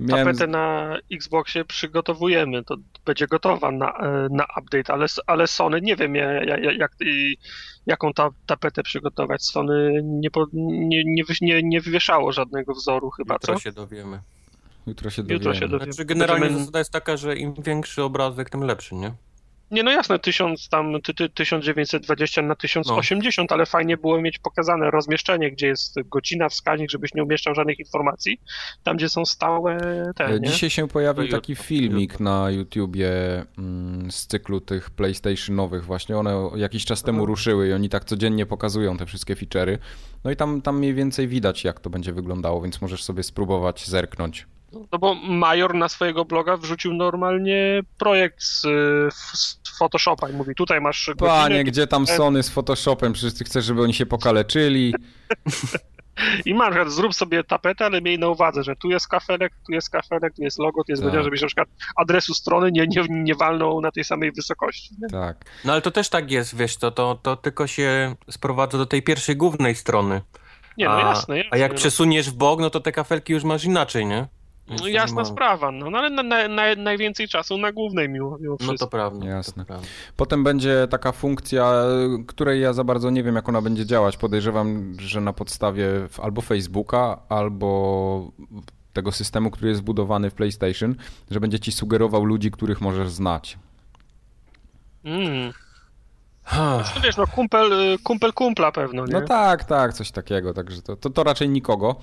Speaker 3: Miałem... Tapetę na Xboxie przygotowujemy, to będzie gotowa na, na update, ale, ale Sony nie wiem jak, jak, jaką ta, tapetę przygotować. Sony nie, nie, nie, nie, nie wywieszało żadnego wzoru chyba,
Speaker 1: Jutro
Speaker 3: co?
Speaker 1: się dowiemy.
Speaker 2: Jutro się dowiemy.
Speaker 3: Jutro się dowiemy.
Speaker 1: Znaczy, generalnie Będziemy... zasada jest taka, że im większy obrazek, tym lepszy, nie?
Speaker 3: Nie, no jasne, 1000, tam, ty, ty, 1920 na 1080, no. ale fajnie było mieć pokazane rozmieszczenie, gdzie jest godzina, wskaźnik, żebyś nie umieszczał żadnych informacji, tam gdzie są stałe te,
Speaker 2: e, Dzisiaj się pojawił taki filmik na YouTubie mm, z cyklu tych PlayStationowych właśnie, one jakiś czas temu ruszyły i oni tak codziennie pokazują te wszystkie feature'y, no i tam, tam mniej więcej widać jak to będzie wyglądało, więc możesz sobie spróbować zerknąć.
Speaker 3: No bo Major na swojego bloga wrzucił normalnie projekt z, z Photoshopa i mówi, tutaj masz
Speaker 2: Panie, godzinę, gdzie tam Sony z Photoshopem? Przecież ty chcesz, żeby oni się pokaleczyli. <laughs>
Speaker 3: I masz, zrób sobie tapetę, ale miej na uwadze, że tu jest kafelek, tu jest kafelek, tu jest logo, tu jest tak. żebyś na przykład adresu strony nie, nie, nie walnął na tej samej wysokości. Nie?
Speaker 2: Tak.
Speaker 1: No ale to też tak jest, wiesz, to, to, to tylko się sprowadza do tej pierwszej głównej strony.
Speaker 3: Nie, no jasne, jasne.
Speaker 1: A jak no. przesuniesz w bok, no to te kafelki już masz inaczej, nie?
Speaker 3: No jasna sprawa, no, no ale na, na, na, najwięcej czasu na głównej mimo, mimo
Speaker 1: wszystko. No to prawda.
Speaker 2: Jasne.
Speaker 1: To prawda.
Speaker 2: Potem będzie taka funkcja, której ja za bardzo nie wiem, jak ona będzie działać. Podejrzewam, że na podstawie albo Facebooka, albo tego systemu, który jest zbudowany w PlayStation, że będzie ci sugerował ludzi, których możesz znać.
Speaker 3: Mm. No, wiesz, no kumpel, y, kumpel kumpla pewno, nie?
Speaker 2: No tak, tak, coś takiego, także to, to, to raczej nikogo.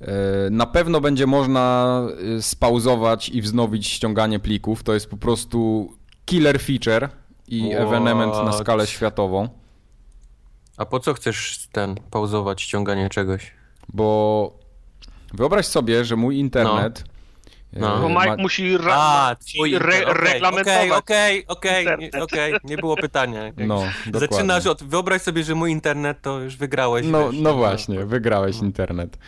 Speaker 2: E, na pewno będzie można y, spauzować i wznowić ściąganie plików, to jest po prostu killer feature i What? evenement na skalę światową.
Speaker 1: A po co chcesz ten pauzować ściąganie czegoś?
Speaker 2: Bo wyobraź sobie, że mój internet no
Speaker 3: no. Bo Mike ma... musi ra A, twój re okay, reglamentować.
Speaker 1: Okej, okej, okej, nie było pytania. <laughs>
Speaker 2: No,
Speaker 1: Zaczynasz od, wyobraź sobie, że mój internet to już wygrałeś.
Speaker 2: No, wiesz, no właśnie, wygrałeś no. internet.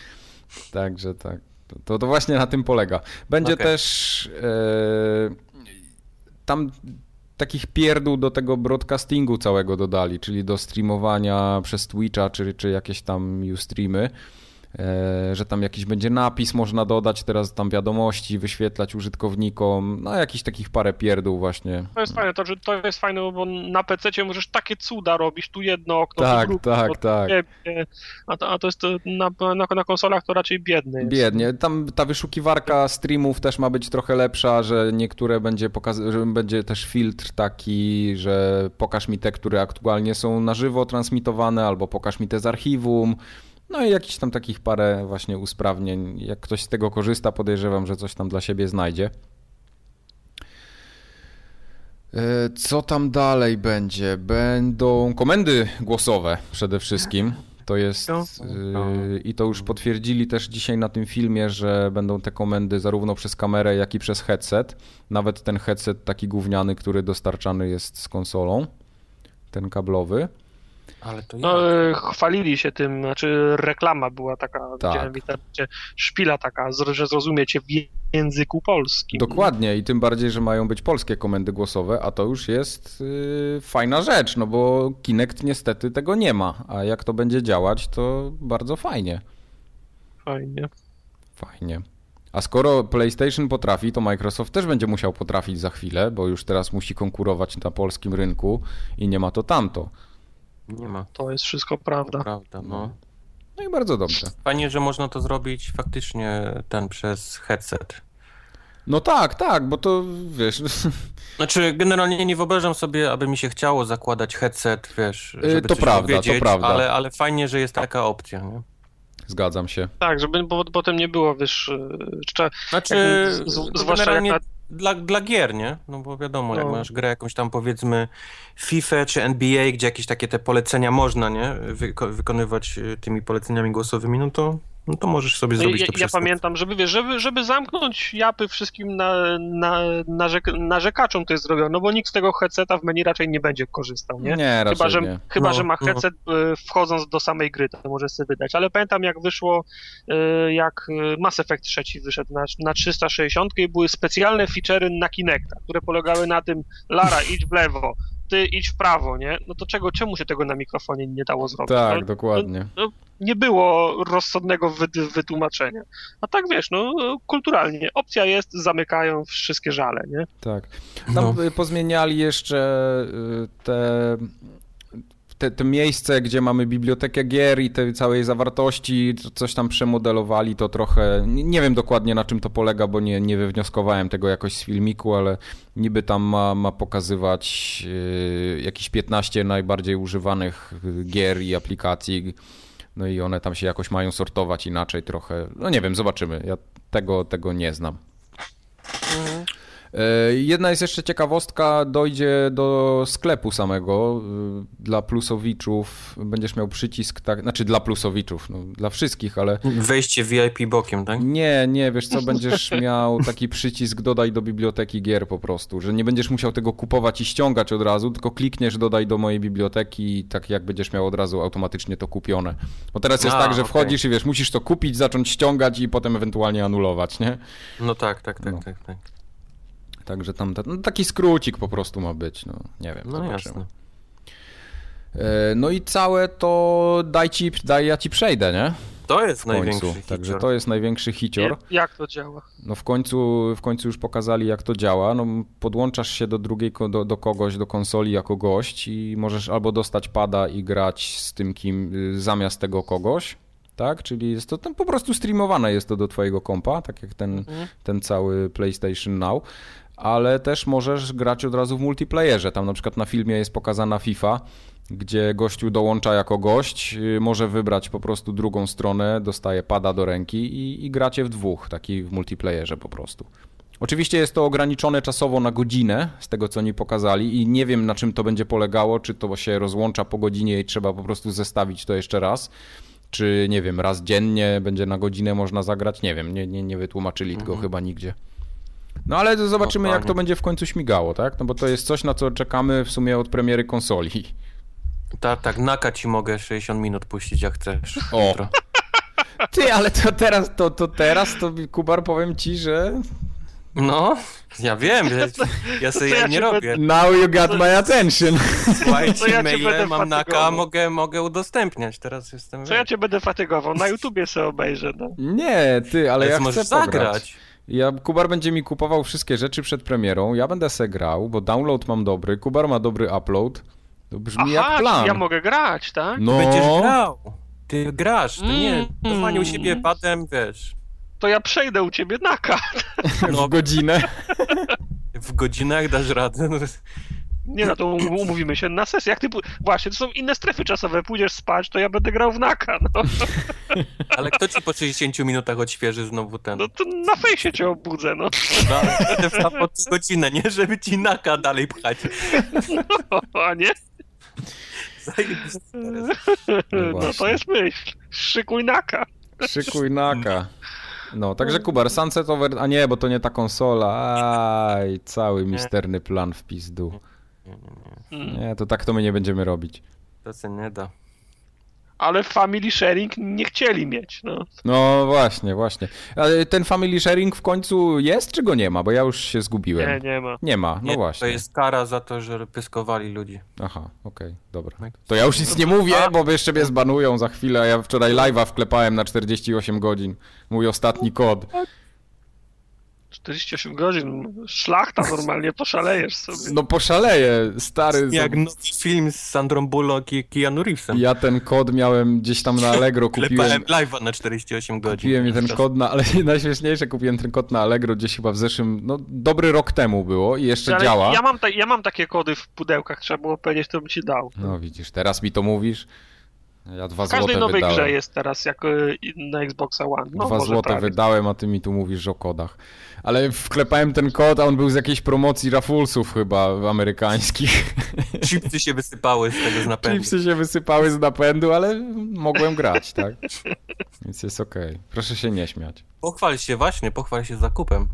Speaker 2: Także tak, to, to właśnie na tym polega. Będzie okay. też e, tam takich pierdół do tego broadcastingu całego dodali, czyli do streamowania przez Twitcha, czy, czy jakieś tam Ustreamy. E, że tam jakiś będzie napis można dodać, teraz tam wiadomości wyświetlać użytkownikom, no jakiś takich parę pierdół właśnie.
Speaker 3: To jest fajne, to, że to jest fajne, bo na PC możesz takie cuda robić, tu jedno okno,
Speaker 2: tak, tu tak, tak.
Speaker 3: a, to, a to jest na, na, na, konsolach to raczej biedne jest.
Speaker 2: Biednie, tam ta wyszukiwarka streamów też ma być trochę lepsza, że niektóre będzie pokaz- że będzie też filtr taki, że pokaż mi te, które aktualnie są na żywo transmitowane, albo pokaż mi te z archiwum, no i jakiś tam takich parę właśnie usprawnień. Jak ktoś z tego korzysta, podejrzewam, że coś tam dla siebie znajdzie. E, co tam dalej będzie? Będą komendy głosowe przede wszystkim. To jest yy, i to już potwierdzili też dzisiaj na tym filmie, że będą te komendy zarówno przez kamerę, jak i przez headset. Nawet ten headset taki gówniany, który dostarczany jest z konsolą, ten kablowy.
Speaker 1: Ale to
Speaker 3: no, e, chwalili się tym, znaczy reklama była taka, tak. widziałem w internecie, szpila taka, że zrozumiecie w języku polskim.
Speaker 2: Dokładnie i tym bardziej, że mają być polskie komendy głosowe, a to już jest yy, fajna rzecz, no bo Kinect niestety tego nie ma, a jak to będzie działać, to bardzo fajnie.
Speaker 3: Fajnie.
Speaker 2: Fajnie. A skoro PlayStation potrafi, to Microsoft też będzie musiał potrafić za chwilę, bo już teraz musi konkurować na polskim rynku i nie ma to tamto.
Speaker 1: Nie ma.
Speaker 3: To jest wszystko prawda.
Speaker 1: Prawda, no.
Speaker 2: No i bardzo dobrze.
Speaker 1: Fajnie, że można to zrobić faktycznie ten przez headset.
Speaker 2: No tak, tak, bo to wiesz. <laughs>
Speaker 1: Znaczy, generalnie nie wyobrażam sobie, aby mi się chciało zakładać headset, wiesz,
Speaker 2: y, żeby to coś prawda,
Speaker 1: powiedzieć,
Speaker 2: to prawda.
Speaker 1: Ale, ale fajnie, że jest taka opcja, nie?
Speaker 2: Zgadzam się.
Speaker 3: Tak, żeby bo, potem nie było, wiesz, jeszcze,
Speaker 1: znaczy, z, z, zwłaszcza jak na dla, dla gier, nie? No bo wiadomo, no. jak masz grę jakąś tam powiedzmy FIFA czy NBA, gdzie jakieś takie te polecenia można, nie? Wyko wykonywać y, tymi poleceniami głosowymi, no to no to możesz sobie no zrobić
Speaker 3: ja,
Speaker 1: to
Speaker 3: Ja pamiętam, żeby, wiesz, żeby, żeby zamknąć japy wszystkim na, na, narzek narzekaczom to jest zrobione, no bo nikt z tego headseta w menu raczej nie będzie korzystał, nie?
Speaker 2: Nie,
Speaker 3: raczej
Speaker 2: chyba,
Speaker 3: że,
Speaker 2: nie.
Speaker 3: Chyba,
Speaker 2: no,
Speaker 3: że ma no. headset no. wchodząc do samej gry, to może sobie wydać, ale pamiętam jak wyszło, y, jak Mass Effect 3 wyszedł na, na 360 i były specjalne feature'y na Kinecta, które polegały na tym, Lara idź w lewo, ty idź w prawo, nie? No to czego, czemu się tego na mikrofonie nie dało zrobić?
Speaker 2: Tak,
Speaker 3: no,
Speaker 2: dokładnie.
Speaker 3: No, no, nie było rozsądnego wy, wytłumaczenia. A tak wiesz, no kulturalnie, opcja jest, zamykają wszystkie żale, nie?
Speaker 2: Tak. Tam no. pozmieniali jeszcze y, te te, te miejsce, gdzie mamy bibliotekę gier i tej całej zawartości, coś tam przemodelowali, to trochę, nie wiem dokładnie na czym to polega, bo nie, nie wywnioskowałem tego jakoś z filmiku, ale niby tam ma, ma pokazywać yy, jakieś 15 najbardziej używanych gier i aplikacji, no i one tam się jakoś mają sortować inaczej trochę. No nie wiem, zobaczymy. Ja tego, tego nie znam. E, jedna jest jeszcze ciekawostka, dojdzie do sklepu samego e, dla plusowiczów, będziesz miał przycisk, tak, znaczy dla plusowiczów, no, dla wszystkich, ale...
Speaker 1: Wejście VIP bokiem, tak?
Speaker 2: Nie, nie, wiesz co, będziesz <laughs> miał taki przycisk dodaj do biblioteki gier po prostu, że nie będziesz musiał tego kupować i ściągać od razu, tylko klikniesz dodaj do mojej biblioteki i tak jak będziesz miał od razu automatycznie to kupione. Bo teraz jest
Speaker 1: A,
Speaker 2: tak, że
Speaker 1: okej.
Speaker 2: wchodzisz i wiesz, musisz to kupić, zacząć ściągać i potem ewentualnie anulować, nie?
Speaker 1: No tak, tak, tak,
Speaker 2: No.
Speaker 1: tak, tak.
Speaker 2: Także tam ta- no, taki skrócik po prostu ma być, no nie wiem,
Speaker 1: No
Speaker 2: zobaczymy.
Speaker 1: jasne.
Speaker 2: E, No i całe to daj ci, daj ja ci przejdę, nie?
Speaker 1: To jest
Speaker 2: W
Speaker 1: największy
Speaker 2: końcu. Także to jest największy hicior.
Speaker 3: Jak to działa?
Speaker 2: No w końcu, w końcu już pokazali jak to działa. No, podłączasz się do drugiej, do, do kogoś, do konsoli jako gość i możesz albo dostać pada i grać z tym kim y, zamiast tego kogoś, tak? Czyli jest to tam po prostu streamowane jest to do twojego kompa, tak jak ten, ten cały PlayStation Now. Ale też możesz grać od razu w multiplayerze. Tam na przykład na filmie jest pokazana FIFA, gdzie gościu dołącza jako gość, y, może wybrać po prostu drugą stronę, dostaje pada do ręki i, i gracie w dwóch, taki w multiplayerze po prostu. Oczywiście jest to ograniczone czasowo na godzinę, z tego co oni pokazali, i nie wiem na czym to będzie polegało, czy to się rozłącza po godzinie i trzeba po prostu zestawić to jeszcze raz, czy nie wiem, raz dziennie będzie na godzinę można zagrać, nie wiem, nie, nie, nie wytłumaczyli tego chyba nigdzie. No ale to zobaczymy,
Speaker 1: No,
Speaker 2: jak to będzie w końcu śmigało, tak? No bo to jest coś, na co czekamy w sumie od premiery konsoli.
Speaker 1: Tak, tak, naka ci mogę 60 minut puścić jak chcesz.
Speaker 2: O.
Speaker 1: Jutro.
Speaker 2: Ty, ale to teraz, to, to teraz, to Kubar, powiem ci, że
Speaker 1: No, ja wiem, ja, ja sobie
Speaker 3: ja
Speaker 1: nie robię.
Speaker 2: now you got my attention.
Speaker 1: Słuchajcie,
Speaker 3: ja
Speaker 1: maile mam naka, mogę, mogę udostępniać, teraz jestem...
Speaker 3: Co ja cię będę fatygował? Na YouTubie sobie obejrzę, no.
Speaker 2: Nie, ty, ale ja chcę
Speaker 1: możesz
Speaker 2: pograć. Ja, Kubar będzie mi kupował wszystkie rzeczy przed premierą, ja będę se grał, bo download mam dobry, Kubar ma dobry upload. To brzmi jak
Speaker 3: Aha,
Speaker 2: plan.
Speaker 3: czyli ja mogę grać, tak?
Speaker 2: No,
Speaker 1: Będziesz grał. Ty grasz, to nie,
Speaker 3: Mm.
Speaker 1: normalnie u siebie padem, wiesz,
Speaker 3: To ja przejdę u ciebie naka.
Speaker 1: no. <laughs>
Speaker 2: w godzinę.
Speaker 1: w godzinach dasz radę. No,
Speaker 3: Nie no, to um- umówimy się na sesję. Jak ty... Właśnie, to są inne strefy czasowe. Pójdziesz spać, to ja będę grał w naka, no. <laughs>
Speaker 1: ale kto ci po 60 minutach odświeży znowu ten?
Speaker 3: No to na fejsie cię obudzę, no.
Speaker 1: No, po godzinę, nie? Żeby ci naka dalej pchać.
Speaker 3: A nie?
Speaker 1: Zajebiste.
Speaker 3: No to jest myśl. Szykuj naka.
Speaker 2: Szykuj naka. No, także Kubar, Sunset Over... A nie, bo to nie ta konsola. Aj, cały misterny plan w pizdu. Nie, to tak to my nie będziemy robić.
Speaker 1: To się nie da.
Speaker 3: Ale family sharing nie chcieli mieć, no.
Speaker 2: No właśnie, właśnie. Ale ten family sharing w końcu jest, czy go nie ma? Bo ja już się zgubiłem.
Speaker 3: Nie, nie ma.
Speaker 2: Nie ma, no
Speaker 1: Nie,
Speaker 2: właśnie.
Speaker 1: To jest kara za to, że pyskowali ludzi.
Speaker 2: Aha, okej, dobra.
Speaker 1: Tak.
Speaker 2: To ja już nic nie mówię,
Speaker 3: A.
Speaker 2: bo jeszcze mnie zbanują za chwilę. Ja wczoraj live'a wklepałem na 48 godzin. Mój ostatni kod.
Speaker 3: 48 godzin. Szlachta normalnie, poszalejesz sobie.
Speaker 2: No poszaleję, stary.
Speaker 1: Jak nowy film z Sandrą Bullock i Keanu Reevesem.
Speaker 2: Ja ten kod miałem gdzieś tam na Allegro, <laughs> kupiłem.
Speaker 1: Live'a na 48 godzin.
Speaker 2: Kupiłem ten kod na, ale <laughs> najśmieszniejsze, kupiłem ten kod na Allegro gdzieś chyba w zeszłym, no dobry rok temu było i jeszcze
Speaker 3: Ale
Speaker 2: działa.
Speaker 3: Ja mam, ta, ja mam takie kody w pudełkach, trzeba było powiedzieć, to bym ci dał.
Speaker 2: No widzisz, teraz mi to mówisz. Ja dwa
Speaker 3: W każdej
Speaker 2: złote
Speaker 3: nowej
Speaker 2: wydałem.
Speaker 3: grze jest teraz jak y, na Xboxa One. No,
Speaker 2: Dwa złote
Speaker 3: prawie.
Speaker 2: wydałem, a ty mi tu mówisz o kodach. Ale wklepałem ten kod, a on był z jakiejś promocji Rafulsów chyba amerykańskich. <laughs>
Speaker 1: Chipsy się wysypały z tego z napędu.
Speaker 2: Chipsy się wysypały z napędu, ale mogłem grać, tak? Więc jest okej. Proszę się nie śmiać.
Speaker 1: Pochwal się właśnie, pochwal się zakupem.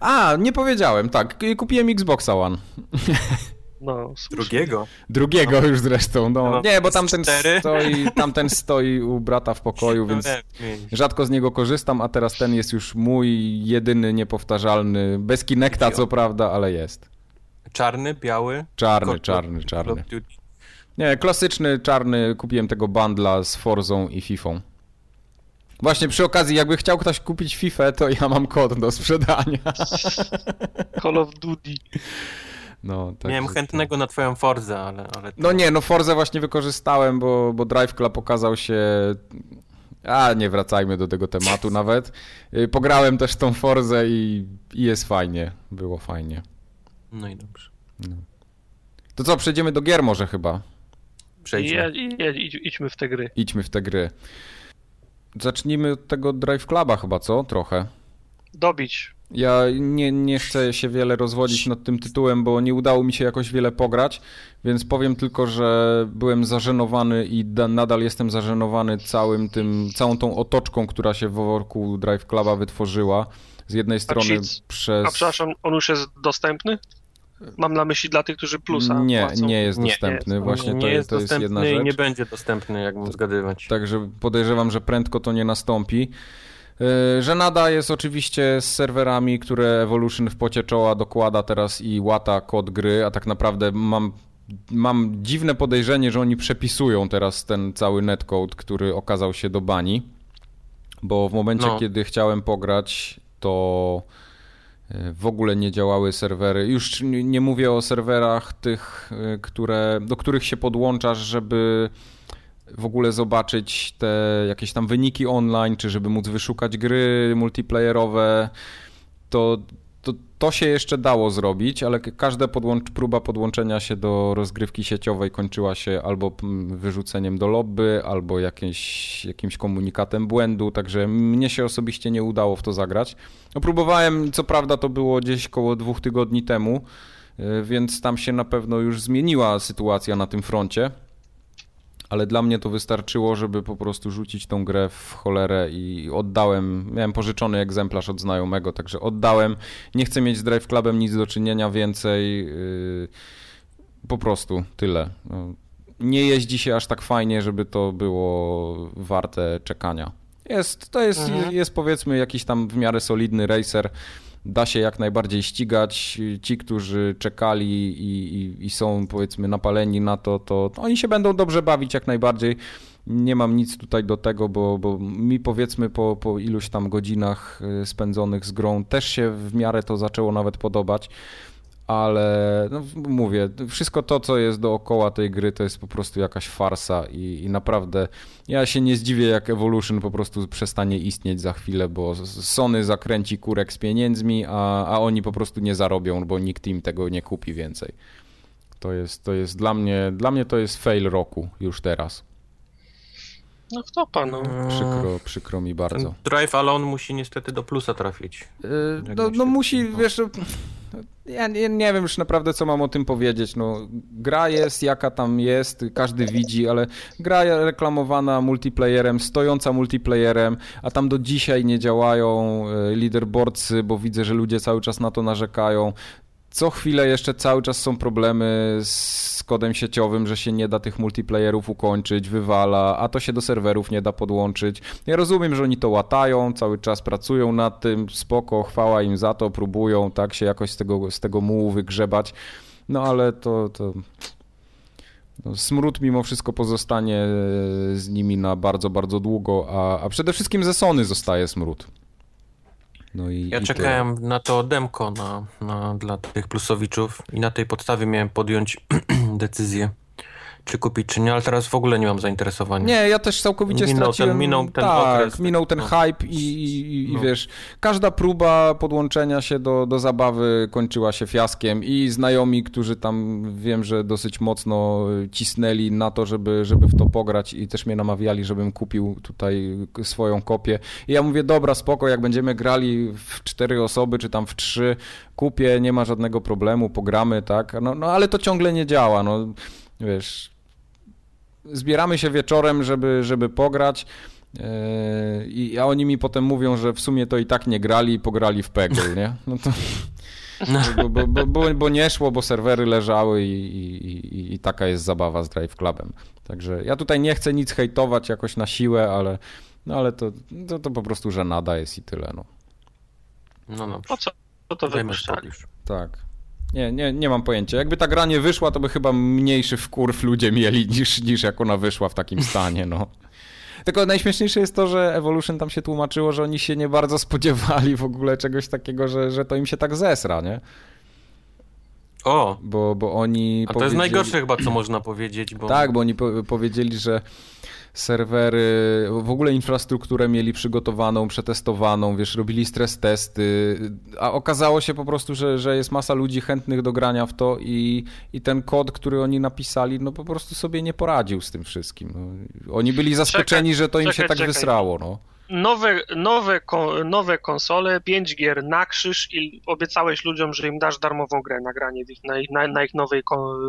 Speaker 2: A, nie powiedziałem, tak. Kupiłem Xboxa One. <laughs>
Speaker 3: No.
Speaker 1: Drugiego.
Speaker 2: Drugiego już zresztą, no.
Speaker 1: No,
Speaker 2: Nie, bo tamten stoi, <laughs> tamten stoi u brata w pokoju, więc
Speaker 1: No,
Speaker 2: rzadko z niego korzystam, a teraz ten jest już mój jedyny, niepowtarzalny, bez Kinecta co prawda, ale jest.
Speaker 1: Czarny, biały.
Speaker 2: Czarny, czarny,
Speaker 1: Call
Speaker 2: czarny.
Speaker 1: of Duty.
Speaker 2: Nie, klasyczny, czarny, kupiłem tego bundla z Forzą i Fifą. Właśnie przy okazji, jakby chciał ktoś kupić Fifę, to ja mam kod do sprzedania.
Speaker 3: Call of Duty.
Speaker 2: No, tak,
Speaker 1: Miałem chętnego na twoją Forzę, ale... ale to...
Speaker 2: No nie, no Forzę właśnie wykorzystałem, bo, bo Drive Club okazał się... A, nie wracajmy do tego tematu nawet. Y, Pograłem też tą Forzę i, i jest fajnie. Było fajnie.
Speaker 1: No i dobrze.
Speaker 2: To co, przejdziemy do gier może chyba?
Speaker 1: Przejdźmy.
Speaker 3: I, i, idź, idźmy w te gry.
Speaker 2: Idźmy w te gry. Zacznijmy od tego Drive Cluba chyba, co? Trochę.
Speaker 3: Dobić.
Speaker 2: Ja nie, nie chcę się wiele rozwodzić nad tym tytułem, bo nie udało mi się jakoś wiele pograć, więc powiem tylko, że byłem zażenowany i nadal jestem zażenowany całym tym, całą tą otoczką, która się wokół Drive Cluba wytworzyła. Z jednej strony przez...
Speaker 3: A przepraszam, on już jest dostępny? Mam na myśli dla tych, którzy plusa
Speaker 2: Nie, płacą. nie jest dostępny. Nie, Właśnie
Speaker 1: nie
Speaker 2: to,
Speaker 1: jest,
Speaker 2: to
Speaker 1: jest
Speaker 2: jedna rzecz.
Speaker 1: nie będzie dostępny, jakbym zgadywać.
Speaker 2: Także podejrzewam, że prędko to nie nastąpi. E, Żenada jest oczywiście z serwerami, które Evolution w pocie czoła dokłada teraz i łata kod gry, a tak naprawdę mam, mam dziwne podejrzenie, że oni przepisują teraz ten cały netcode, który okazał się do bani, bo w momencie, no. kiedy chciałem pograć, to e, w ogóle nie działały serwery. Już nie mówię o serwerach tych, e, które, do których się podłączasz, żeby w ogóle zobaczyć te jakieś tam wyniki online, czy żeby móc wyszukać gry multiplayerowe, to, to, to się jeszcze dało zrobić, ale każda podłącz, próba podłączenia się do rozgrywki sieciowej kończyła się albo wyrzuceniem do lobby, albo jakimś, jakimś komunikatem błędu, także mnie się osobiście nie udało w to zagrać. No, próbowałem, co prawda to było gdzieś koło dwóch tygodni temu, y, więc tam się na pewno już zmieniła sytuacja na tym froncie ale dla mnie to wystarczyło, żeby po prostu rzucić tą grę w cholerę i oddałem, miałem pożyczony egzemplarz od znajomego, także oddałem, nie chcę mieć z Drive Clubem nic do czynienia więcej, yy, po prostu tyle. No, nie jeździ się aż tak fajnie, żeby to było warte czekania. Jest, to jest, mhm. jest powiedzmy jakiś tam w miarę solidny racer, da się jak najbardziej ścigać. Ci, którzy czekali i, i, i, są powiedzmy napaleni na to, to oni się będą dobrze bawić jak najbardziej. Nie mam nic tutaj do tego, bo, bo mi powiedzmy po, po iluś tam godzinach y, spędzonych z grą też się w miarę to zaczęło nawet podobać ale no, mówię, wszystko to, co jest dookoła tej gry, to jest po prostu jakaś farsa i, i, naprawdę ja się nie zdziwię, jak Evolution po prostu przestanie istnieć za chwilę, bo Sony zakręci kurek z pieniędzmi, a, a oni po prostu nie zarobią, bo nikt im tego nie kupi więcej. To jest, to jest dla mnie, dla mnie to jest fail roku już teraz.
Speaker 3: No kto panu?
Speaker 2: Przykro, przykro mi bardzo.
Speaker 1: Drive Alone musi niestety do plusa trafić. Yy,
Speaker 2: no, no musi, wiesz, ja nie, nie, wiem już naprawdę, co mam o tym powiedzieć. No, gra jest, jaka tam jest, każdy widzi, ale gra reklamowana multiplayerem, stojąca multiplayerem, a tam do dzisiaj nie działają e, leaderboardsy, bo widzę, że ludzie cały czas na to narzekają co chwilę jeszcze cały czas są problemy z kodem sieciowym, że się nie da tych multiplayerów ukończyć, wywala, a to się do serwerów nie da podłączyć. Ja rozumiem, że oni to łatają, cały czas pracują nad tym, spoko, chwała im za to, próbują tak się jakoś z tego, z tego mułu wygrzebać, no ale to... to... No, smród mimo wszystko pozostanie z nimi na bardzo, bardzo długo, a, a przede wszystkim ze Sony zostaje smród.
Speaker 1: No i, ja i czekałem to... na to demko na, na, dla tych plusowiczów i na tej podstawie miałem podjąć <clears throat> decyzję czy kupić, czy nie, ale teraz w ogóle nie mam zainteresowania.
Speaker 2: Nie, ja też całkowicie minął straciłem...
Speaker 1: Ten, minął ten
Speaker 2: tak,
Speaker 1: okres.
Speaker 2: minął ten no. hype i, i, i no. wiesz, każda próba podłączenia się do, do zabawy kończyła się fiaskiem i znajomi, którzy tam wiem, że dosyć mocno cisnęli na to, żeby, żeby w to pograć i też mnie namawiali, żebym kupił tutaj swoją kopię. I ja mówię, dobra, spoko, jak będziemy grali w cztery osoby, czy tam w trzy, kupię, nie ma żadnego problemu, pogramy, tak, no, no ale to ciągle nie działa, no wiesz, zbieramy się wieczorem, żeby, żeby pograć. Yy, I, a oni mi potem mówią, że w sumie to i tak nie grali i pograli w Peggle, nie? No to, bo, bo, bo, bo, nie szło, bo serwery leżały i, i, i, taka jest zabawa z Drive Clubem. Także ja tutaj nie chcę nic hejtować jakoś na siłę, ale, no ale to, to, to po prostu żenada jest i tyle. No,
Speaker 1: no, no.
Speaker 3: Po co to wypuszczali?
Speaker 2: Tak. Nie, nie, nie mam pojęcia. Jakby ta gra nie wyszła, to by chyba mniejszy wkurw ludzie mieli niż, niż jak ona wyszła w takim stanie, no. Tylko najśmieszniejsze jest to, że Evolution tam się tłumaczyło, że oni się nie bardzo spodziewali w ogóle czegoś takiego, że, że to im się tak zesra, nie?
Speaker 1: O!
Speaker 2: Bo, bo oni.
Speaker 1: A to jest najgorsze chyba, co można powiedzieć. Bo...
Speaker 2: Tak, bo oni po powiedzieli, że serwery, w ogóle infrastrukturę mieli przygotowaną, przetestowaną, wiesz, robili stres testy, a okazało się po prostu, że, że jest masa ludzi chętnych do grania w to i, i ten kod, który oni napisali, no po prostu sobie nie poradził z tym wszystkim. No, oni byli zaskoczeni, czekaj, że to im czekaj, się tak czekaj. wysrało, no.
Speaker 3: Nowe, nowe, nowe konsole, 5 gier na krzyż i obiecałeś ludziom, że im dasz darmową grę na granie ich, na, ich, na, na, ich nowej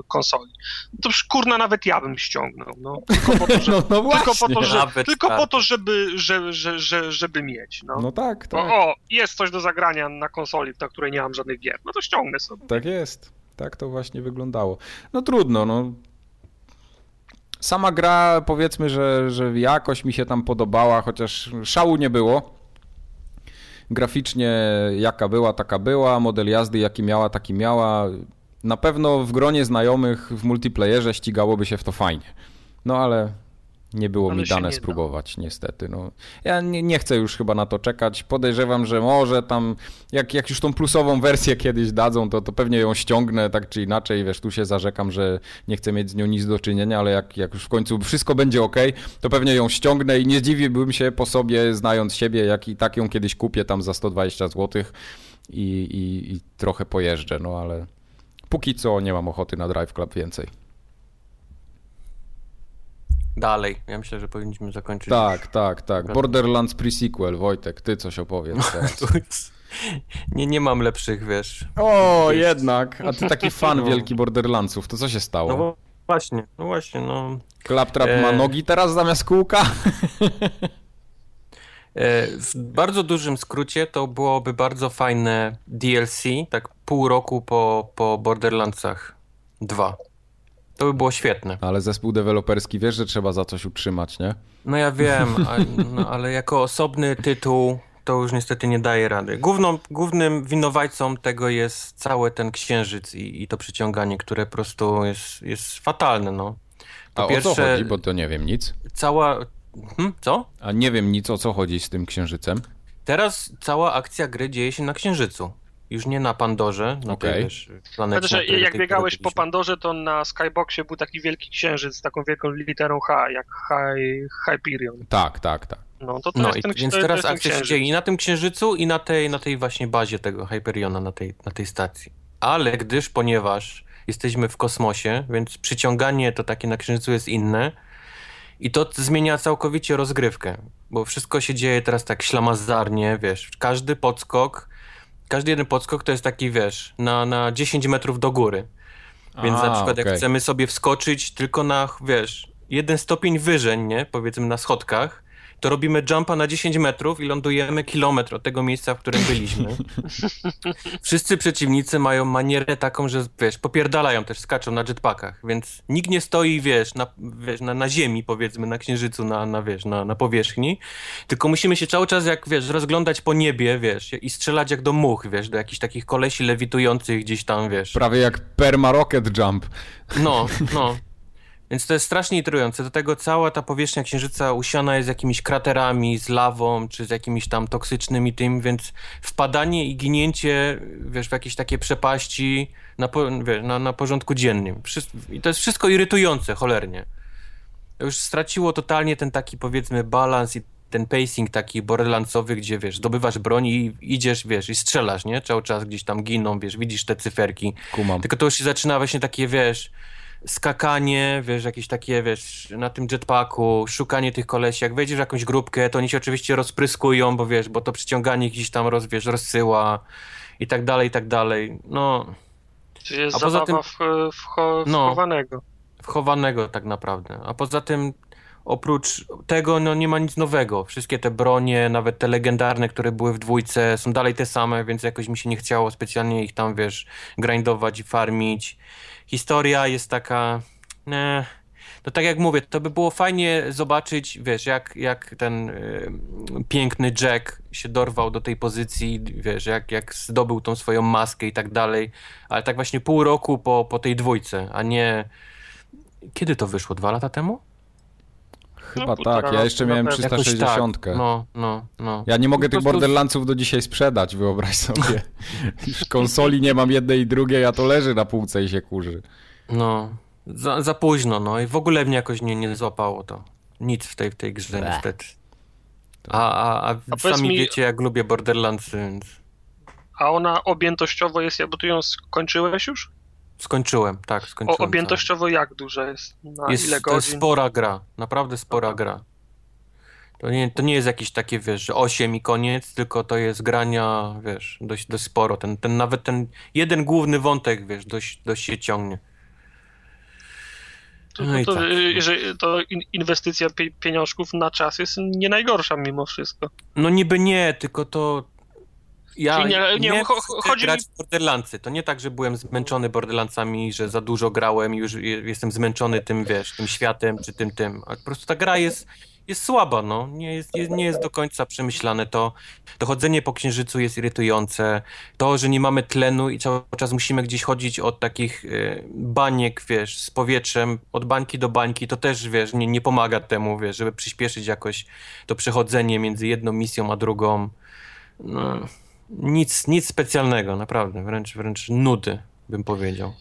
Speaker 3: konsoli. To już kurna nawet ja bym ściągnął. No, tylko po to, żeby, <laughs> no, no tylko po to, że, tylko po to żeby, że, że, że, żeby mieć. No,
Speaker 2: no tak, tak.
Speaker 3: O, o, jest coś do zagrania na konsoli, na której nie mam żadnych gier. No to ściągnę sobie.
Speaker 2: Tak jest. Tak to właśnie wyglądało. No trudno, no Sama gra, powiedzmy, że, że jakoś mi się tam podobała, chociaż szału nie było. Graficznie jaka była, taka była, model jazdy jaki miała, taki miała. Na pewno w gronie znajomych w multiplayerze ścigałoby się w to fajnie. No ale nie było mi dane spróbować, da. niestety. No, ja nie, nie, chcę już chyba na to czekać. Podejrzewam, że może tam, jak, jak już tą plusową wersję kiedyś dadzą, to, to pewnie ją ściągnę tak czy inaczej. Wiesz, tu się zarzekam, że nie chcę mieć z nią nic do czynienia, ale jak, jak już w końcu wszystko będzie ok, to pewnie ją ściągnę i nie zdziwiłbym się po sobie, znając siebie, jak i tak ją kiedyś kupię tam za 120 zł i, i, i trochę pojeżdżę, no ale póki co nie mam ochoty na Drive Club więcej
Speaker 1: dalej. Ja myślę, że powinniśmy zakończyć.
Speaker 2: Tak, tak, tak. Borderlands pre-sequel. Wojtek, ty coś opowiedz <laughs> teraz.
Speaker 1: nie, nie mam lepszych, wiesz.
Speaker 2: O, jednak. A ty taki fan no. wielki Borderlandsów. To co się stało?
Speaker 1: No właśnie, no właśnie, no.
Speaker 2: Claptrap e... ma nogi teraz zamiast kółka? <laughs>
Speaker 1: E, w bardzo dużym skrócie to byłoby bardzo fajne DLC, tak pół roku po, po Borderlandsach 2. To by było świetne.
Speaker 2: Ale zespół deweloperski wiesz, że trzeba za coś utrzymać, nie?
Speaker 1: No ja wiem, <laughs> a, no, ale jako osobny tytuł to już niestety nie daje rady. Główną, głównym winowajcą tego jest cały ten księżyc i, i to przyciąganie, które po prostu jest, jest fatalne. No.
Speaker 2: To a pierwsze, o co chodzi? Bo to nie wiem nic.
Speaker 1: Cała... Hmm, co?
Speaker 2: A nie wiem nic o co chodzi z tym księżycem.
Speaker 1: Teraz cała akcja gry dzieje się na księżycu. Już nie na Pandorze, na okay. tej wiesz, planecie. Znaczy,
Speaker 3: jak biegałeś po Pandorze, to na Skyboxie był taki wielki księżyc z taką wielką literą H, jak Hyperion.
Speaker 2: Tak, tak, tak.
Speaker 1: No, to, to no i, ten, więc teraz akcja się dzieje i na tym księżycu, i na tej, na tej właśnie bazie tego Hyperiona, na tej, na tej stacji. Ale gdyż, ponieważ jesteśmy w kosmosie, więc przyciąganie to takie na księżycu jest inne, i to zmienia całkowicie rozgrywkę, bo wszystko się dzieje teraz tak ślamazarnie, wiesz, każdy podskok każdy jeden podskok to jest taki, wiesz, na, na 10 metrów do góry. Więc A, na przykład okay. jak chcemy sobie wskoczyć tylko na, wiesz, jeden stopień wyżej, nie, powiedzmy na schodkach, to robimy jumpa na 10 metrów i lądujemy kilometr od tego miejsca, w którym byliśmy. <laughs> Wszyscy przeciwnicy mają manierę taką, że wiesz, popierdalają też, skaczą na jetpackach, więc nikt nie stoi, wiesz, na, wiesz, na, na ziemi, powiedzmy, na księżycu, na, na wiesz, na, na powierzchni, tylko musimy się cały czas, jak wiesz, rozglądać po niebie, wiesz, i strzelać jak do much, wiesz, do jakichś takich kolesi lewitujących gdzieś tam, wiesz.
Speaker 2: Prawie jak perma rocket jump.
Speaker 1: No, no. <laughs> Więc to jest strasznie intrygujące. Do tego cała ta powierzchnia Księżyca usiana jest jakimiś kraterami, z lawą, czy z jakimiś tam toksycznymi tym, więc wpadanie i ginięcie, wiesz, w jakieś takie przepaści na, wiesz, na, na porządku dziennym. I to jest wszystko irytujące, cholernie. To już straciło totalnie ten taki, powiedzmy, balans i ten pacing taki borderlandsowy, gdzie, wiesz, zdobywasz broń i idziesz, wiesz, i strzelasz, nie? Cały czas gdzieś tam giną, wiesz, widzisz te cyferki. Kumam. Tylko to już się zaczyna właśnie takie, wiesz skakanie, wiesz, jakieś takie, wiesz, na tym jetpacku, szukanie tych kolesi. Jak wejdziesz w jakąś grupkę, to oni się oczywiście rozpryskują, bo wiesz, bo to przyciąganie gdzieś tam, roz, wiesz, rozsyła i tak dalej, i tak dalej. No.
Speaker 3: Czyli jest A poza tym, w, w, no, wchowanego.
Speaker 1: Wchowanego tak naprawdę. A poza tym oprócz tego no, nie ma nic nowego. Wszystkie te bronie, nawet te legendarne, które były w dwójce, są dalej te same, więc jakoś mi się nie chciało specjalnie ich tam, wiesz, grindować i farmić historia jest taka. Nie, no tak jak mówię, to by było fajnie zobaczyć, wiesz, jak, jak ten y, piękny Jack się dorwał do tej pozycji, wiesz, jak, jak zdobył tą swoją maskę i tak dalej, ale tak właśnie pół roku po, po tej dwójce, a nie... Kiedy to wyszło? Dwa lata temu?
Speaker 2: Chyba no, tak, ja jeszcze miałem 360. Tak.
Speaker 1: No, no, no.
Speaker 2: Ja nie mogę tych prostu... Borderlandsów do dzisiaj sprzedać, wyobraź <laughs> sobie. Już konsoli nie mam jednej i drugiej, a to leży na półce i się kurzy.
Speaker 1: No, za, za późno, no i w ogóle mnie jakoś nie, nie złapało to. Nic w tej, w tej grze Bleh. niestety. A, a, a, a sami mi... wiecie, jak lubię Borderlandsy, więc...
Speaker 3: A ona objętościowo jest, bo ty ją skończyłeś już?
Speaker 1: Skończyłem, tak, skończyłem.
Speaker 3: O, objętościowo jak duża jest? Na
Speaker 1: jest
Speaker 3: ile godzin? To jest
Speaker 1: spora gra, naprawdę spora gra. To nie, to nie jest jakieś takie, wiesz, że 8 i koniec, tylko to jest grania, wiesz, dość, dość sporo. Ten, ten, nawet ten jeden główny wątek, wiesz, dość, dość się ciągnie.
Speaker 3: To, no to, tak. jeżeli, to inwestycja pieniążków na czas jest nie najgorsza mimo wszystko.
Speaker 1: No niby nie, tylko to ja
Speaker 3: nie, nie, nie chodzi
Speaker 1: grać mi... Borderlandsy. To nie tak, że byłem zmęczony Borderlandsami, że za dużo grałem i już jestem zmęczony tym, wiesz, tym światem czy tym, tym. Ale po prostu ta gra jest, jest słaba, no. Nie jest, jest, nie jest do końca przemyślane to. To chodzenie po księżycu jest irytujące. To, że nie mamy tlenu i cały czas musimy gdzieś chodzić od takich y, baniek, wiesz, z powietrzem, od bańki do bańki, to też, wiesz, nie, nie pomaga temu, wiesz, żeby przyspieszyć jakoś to przechodzenie między jedną misją a drugą. No nic, nic specjalnego, naprawdę, wręcz, wręcz nudy, bym powiedział.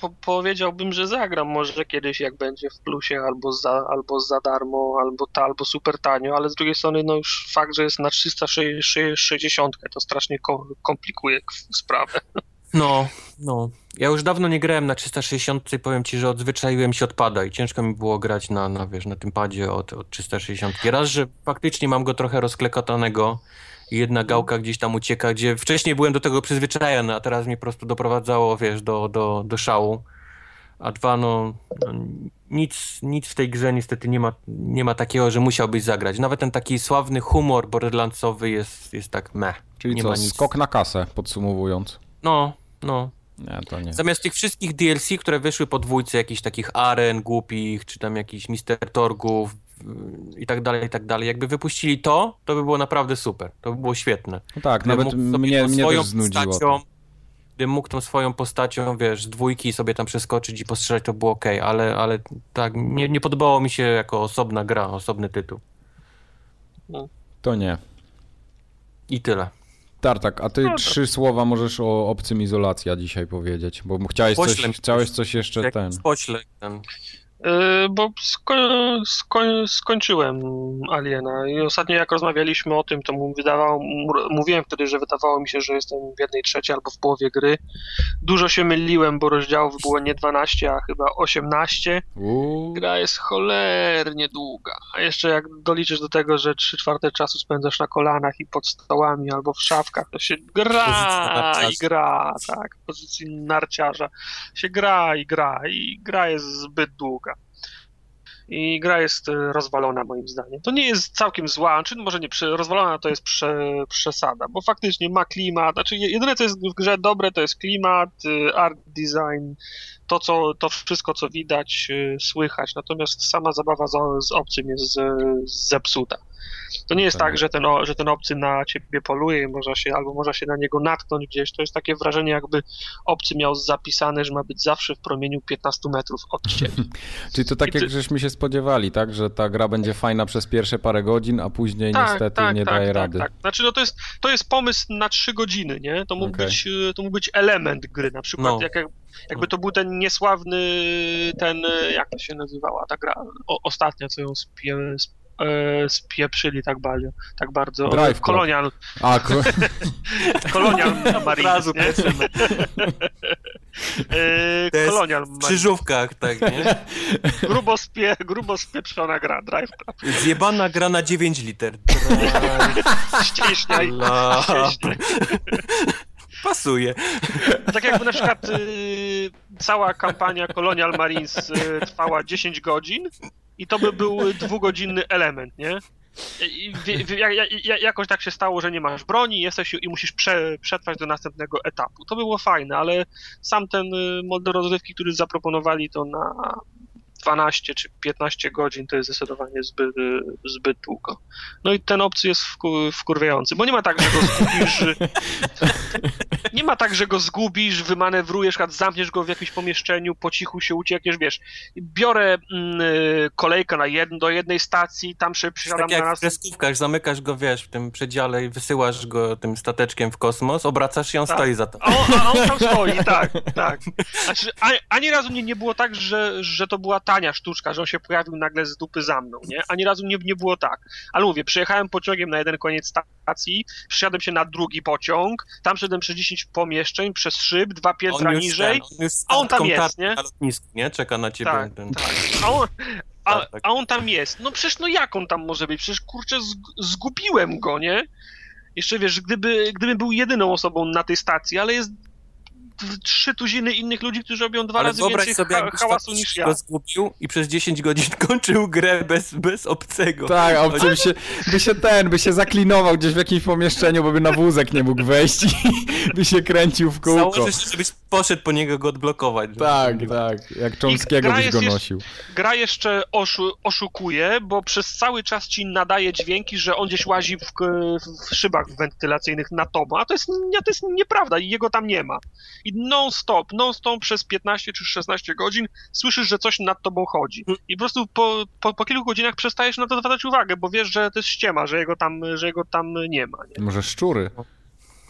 Speaker 3: Po, powiedziałbym, że zagram może kiedyś, jak będzie w plusie, albo za, albo za darmo, albo, ta, albo super tanio, ale z drugiej strony, no już fakt, że jest na 360, to strasznie komplikuje sprawę.
Speaker 1: No, no. Ja już dawno nie grałem na 360 i powiem ci, że odzwyczaiłem się odpada i ciężko mi było grać na, na wiesz, na tym padzie od, od 360. Raz, że faktycznie mam go trochę rozklekotanego, jedna gałka gdzieś tam ucieka, gdzie wcześniej byłem do tego przyzwyczajony, a teraz mnie po prostu doprowadzało, wiesz, do, do, do szału. A dwa, no, no, nic, nic w tej grze niestety nie ma, nie ma takiego, że musiałbyś zagrać. Nawet ten taki sławny humor borderlandsowy jest, jest tak meh.
Speaker 2: Czyli nie co, ma nic. skok na kasę, podsumowując.
Speaker 1: No, no.
Speaker 2: Nie, to nie.
Speaker 1: Zamiast tych wszystkich DLC, które wyszły po dwójce, jakichś takich aren głupich, czy tam jakichś Mister Torgów, i tak dalej, i tak dalej. Jakby wypuścili to, to by było naprawdę super. To by było świetne.
Speaker 2: No tak, nawet mnie, mnie też znudziło. Postacią,
Speaker 1: gdybym mógł tą swoją postacią, wiesz, z dwójki sobie tam przeskoczyć i postrzelać, to było ok, ale, ale tak, nie, nie podobało mi się jako osobna gra, osobny tytuł.
Speaker 2: No. To nie.
Speaker 1: I tyle.
Speaker 2: Tartak, a ty no, trzy słowa możesz o obcym izolacja dzisiaj powiedzieć, bo chciałeś coś, chciałeś coś jeszcze ten.
Speaker 1: Pośle ten.
Speaker 3: Yy, bo sko sko skończyłem Aliena i ostatnio jak rozmawialiśmy o tym, to mu wydawało, mówiłem wtedy, że wydawało mi się, że jestem w jednej trzeciej albo w połowie gry. Dużo się myliłem, bo rozdziałów było nie 12, a chyba 18. Uuu. Gra jest cholernie długa. A jeszcze jak doliczysz do tego, że 3 czwarte czasu spędzasz na kolanach i pod stołami albo w szafkach, to się gra i gra, tak, w pozycji narciarza. Się gra i gra i gra jest zbyt długa i gra jest e, rozwalona moim zdaniem. To nie jest całkiem zła, czy może nie, rozwalona to jest prze, przesada, bo faktycznie ma klimat, znaczy jedyne co jest w grze dobre to jest klimat, e, art design, to, co, to wszystko co widać, e, słychać, natomiast sama zabawa z, z obcym jest zepsuta. To nie jest tak, że ten, że ten obcy na ciebie poluje i można się, albo można się na niego natknąć gdzieś. To jest takie wrażenie, jakby obcy miał zapisane, że ma być zawsze w promieniu 15 metrów od ciebie. <laughs>
Speaker 2: Czyli to tak, ty... jak żeśmy się spodziewali, tak? Że ta gra będzie fajna przez pierwsze parę godzin, a później tak, niestety tak, nie tak, daje tak, rady. Tak.
Speaker 3: Znaczy, no to jest, to jest pomysł na 3 godziny, nie? To mógł, okay. być, to mógł być element gry, na przykład no. jak, jakby to był ten niesławny, ten, jak to się nazywała ta gra, o, ostatnia, co ją spie, e, spieprzyli tak bardzo. Tak bardzo.
Speaker 2: Drive
Speaker 3: kolonial. A, <laughs> ko... kolonial <laughs> Marines, nie? e, kolonial.
Speaker 1: W krzyżówkach, tak, nie? <laughs>
Speaker 3: grubo, spie, grubo spieprzona gra, Drive Club.
Speaker 1: Zjebana gra na 9 liter.
Speaker 3: Ścieśniaj. Ścieśniaj.
Speaker 1: Pasuje.
Speaker 3: Tak jakby na przykład y, cała kampania Colonial Marines y, trwała 10 godzin, i to by był dwugodzinny element, nie? I, jakoś tak się stało, że nie masz broni, jesteś i musisz prze, przetrwać do następnego etapu. To było fajne, ale sam ten y, model rozrywki, który zaproponowali, to na 12 czy 15 godzin to jest zdecydowanie zbyt, zbyt długo. No i ten obcy jest wkurwiający, bo nie ma tak, że go zgubisz. <laughs> nie ma tak, że go zgubisz, wymanewrujesz, zamkniesz go w jakimś pomieszczeniu, po cichu się uciekniesz, wiesz. Biorę mm, kolejkę na jed, do jednej stacji, tam się przysiadam
Speaker 1: tak jak na nas. w kreskówkach, zamykasz go, wiesz, w tym przedziale i wysyłasz go tym stateczkiem w kosmos, obracasz się, on tak. stoi za to.
Speaker 3: A on, a on tam stoi, tak, tak. Znaczy, ani, ani razu nie, nie było tak, że, że to była ta tania sztuczka, że on się pojawił nagle z dupy za mną, nie? Ani razu nie, nie było tak. Ale mówię, przyjechałem pociągiem na jeden koniec stacji, przysiadłem się na drugi pociąg, tam szedłem przez 10 pomieszczeń, przez szyb, dwa piętra niżej, ten, on a on tam jest, nie?
Speaker 1: Na lotnisku, nie? Czeka na ciebie.
Speaker 3: Tak, ten... tak. A on, a,
Speaker 1: tak, tak.
Speaker 3: a on tam jest. No przecież no jak on tam może być? Przecież kurczę zg- zgubiłem go, nie? Jeszcze wiesz, gdyby, gdyby był jedyną osobą na tej stacji, ale jest trzy tuziny innych ludzi, którzy robią dwa
Speaker 1: Ale
Speaker 3: razy więcej
Speaker 1: sobie,
Speaker 3: ha- hałasu niż ja.
Speaker 1: go zgubił i przez 10 godzin <laughs> kończył grę bez, bez obcego.
Speaker 2: Tak, a obcy by się, by się ten, by się zaklinował gdzieś w jakimś pomieszczeniu, bo by na wózek nie mógł wejść i by się kręcił w kółko.
Speaker 1: Założysz się, żebyś poszedł po niego go odblokować. żeby-
Speaker 2: Tak, tak, jak Chomskiego
Speaker 3: gra
Speaker 2: byś go
Speaker 3: jeszcze-
Speaker 2: nosił.
Speaker 3: Gra jeszcze oszu- oszukuje, bo przez cały czas ci nadaje dźwięki, że on gdzieś łazi w, w szybach wentylacyjnych na tobą, a to jest, to jest nieprawda i jego tam nie ma. I non-stop, non-stop przez 15 czy 16 godzin słyszysz, że coś nad tobą chodzi. I po prostu po, po, po kilku godzinach przestajesz na to zwracać uwagę, bo wiesz, że to jest ściema, że jego tam, że jego tam nie ma. Nie?
Speaker 2: Może szczury?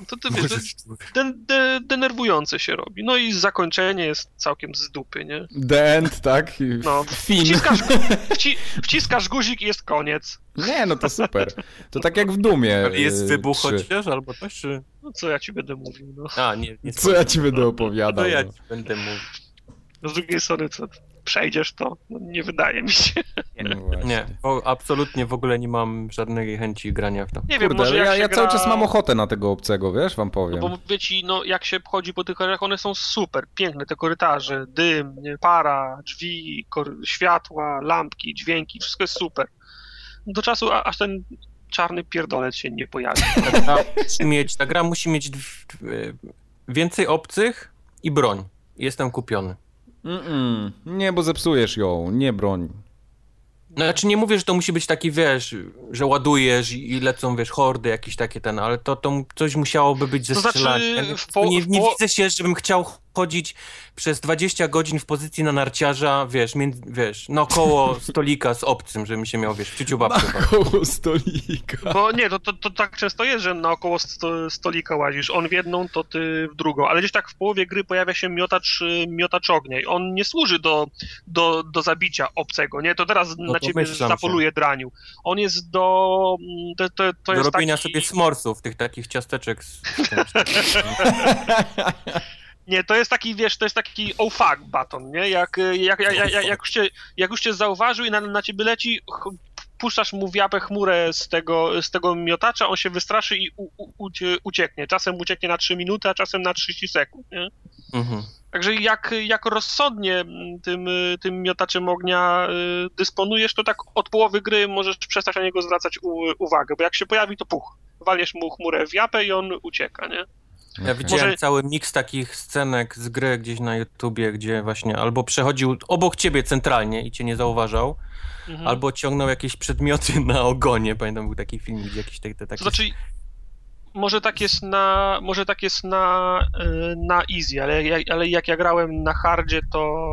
Speaker 3: To ty wiesz, to
Speaker 1: Możesz-
Speaker 3: den, de, denerwujące się robi. No i zakończenie jest całkiem z dupy, nie?
Speaker 2: The End, tak? I
Speaker 3: No,
Speaker 2: Fin.
Speaker 3: Wciskasz, <laughs> wci, wciskasz guzik i jest koniec.
Speaker 2: Nie, no to super. To tak jak w Dumie.
Speaker 1: Jest
Speaker 2: y,
Speaker 1: wybuch
Speaker 2: trzy.
Speaker 1: chociaż, albo coś, czy...
Speaker 3: No co ja ci będę mówił, no.
Speaker 1: A, nie, nie
Speaker 2: Co ja ci będę opowiadał?
Speaker 1: To ja
Speaker 2: no.
Speaker 1: ci będę mówił.
Speaker 3: Z drugiej strony, co, przejdziesz to? No, nie wydaje mi się.
Speaker 2: No.
Speaker 1: Nie, bo absolutnie w ogóle nie mam żadnej chęci grania w to.
Speaker 3: Nie wiem,
Speaker 2: Kurde,
Speaker 3: może
Speaker 2: ale
Speaker 3: jak
Speaker 2: ja,
Speaker 3: się
Speaker 2: ja
Speaker 3: gra...
Speaker 2: cały czas mam ochotę na tego obcego, wiesz, wam
Speaker 3: No
Speaker 2: powiem.
Speaker 3: bo mówię ci, no jak się chodzi po tych korytarzach, one są super, piękne, te korytarze, dym, nie, para, drzwi, kor- światła, lampki, dźwięki, wszystko jest super. Do czasu, a, aż ten czarny pierdolec się nie pojawi.
Speaker 1: Ta gra musi mieć, ta gra musi mieć dw- dw- więcej obcych i broń. Jestem kupiony.
Speaker 2: Mm-mm. Nie, bo zepsujesz ją, nie broń.
Speaker 1: No, znaczy nie mówię, że to musi być taki, wiesz, że ładujesz i lecą, wiesz, hordy jakieś takie ten, ale to, to coś musiałoby być ze
Speaker 3: To znaczy,
Speaker 1: strzelaniem.
Speaker 3: w po-
Speaker 1: nie, nie
Speaker 3: po-
Speaker 1: widzę się, żebym chciał chodzić przez 20 godzin w pozycji na narciarza, wiesz, między, wiesz, naokoło stolika z obcym, żebym się miał, wiesz, w ciuciu babkę.
Speaker 2: Koło stolika.
Speaker 3: Bo nie, to, to, to tak często jest, że naokoło sto, stolika łazisz. On w jedną, to ty w drugą. Ale gdzieś tak w połowie gry pojawia się miotacz, y, miotacz ognia i on nie służy do, do, do zabicia obcego, nie? To teraz na ciebie
Speaker 1: domyślam się.
Speaker 3: zapoluje draniu. On jest do... mm, To, to, to
Speaker 1: Do
Speaker 3: jest
Speaker 1: robienia
Speaker 3: taki...
Speaker 1: sobie smorsów, tych takich ciasteczek z...
Speaker 3: Nie, to jest taki, wiesz, to jest taki oh fuck baton, nie? Jak, y, jak, jak, jak, jak, już, cię, jak już cię zauważył i na, na ciebie leci, puszczasz mu w japę chmurę z tego, z tego miotacza, on się wystraszy i u, u, ucie- ucieknie. Czasem ucieknie na 3 minuty, a czasem na 30 sekund, nie?
Speaker 1: Mhm.
Speaker 3: Także jak, jak rozsądnie tym, y, tym miotaczem ognia y, dysponujesz, to tak od połowy gry możesz przestać na niego zwracać u, uwagę, bo jak się pojawi, to puch. Walniesz mu chmurę w japę i on ucieka, nie?
Speaker 1: Ja widziałem
Speaker 3: Może-
Speaker 1: cały miks takich scenek z gry gdzieś na YouTubie, gdzie właśnie albo przechodził obok ciebie centralnie i cię nie zauważał,
Speaker 3: Mhm.
Speaker 1: albo ciągnął jakieś przedmioty <laughs> na ogonie. Pamiętam, był taki film, gdzie jakieś te, te takie...
Speaker 3: To znaczy, może tak jest na, może tak jest na, y, na easy, ale, jak- ale jak ja grałem na hardzie, to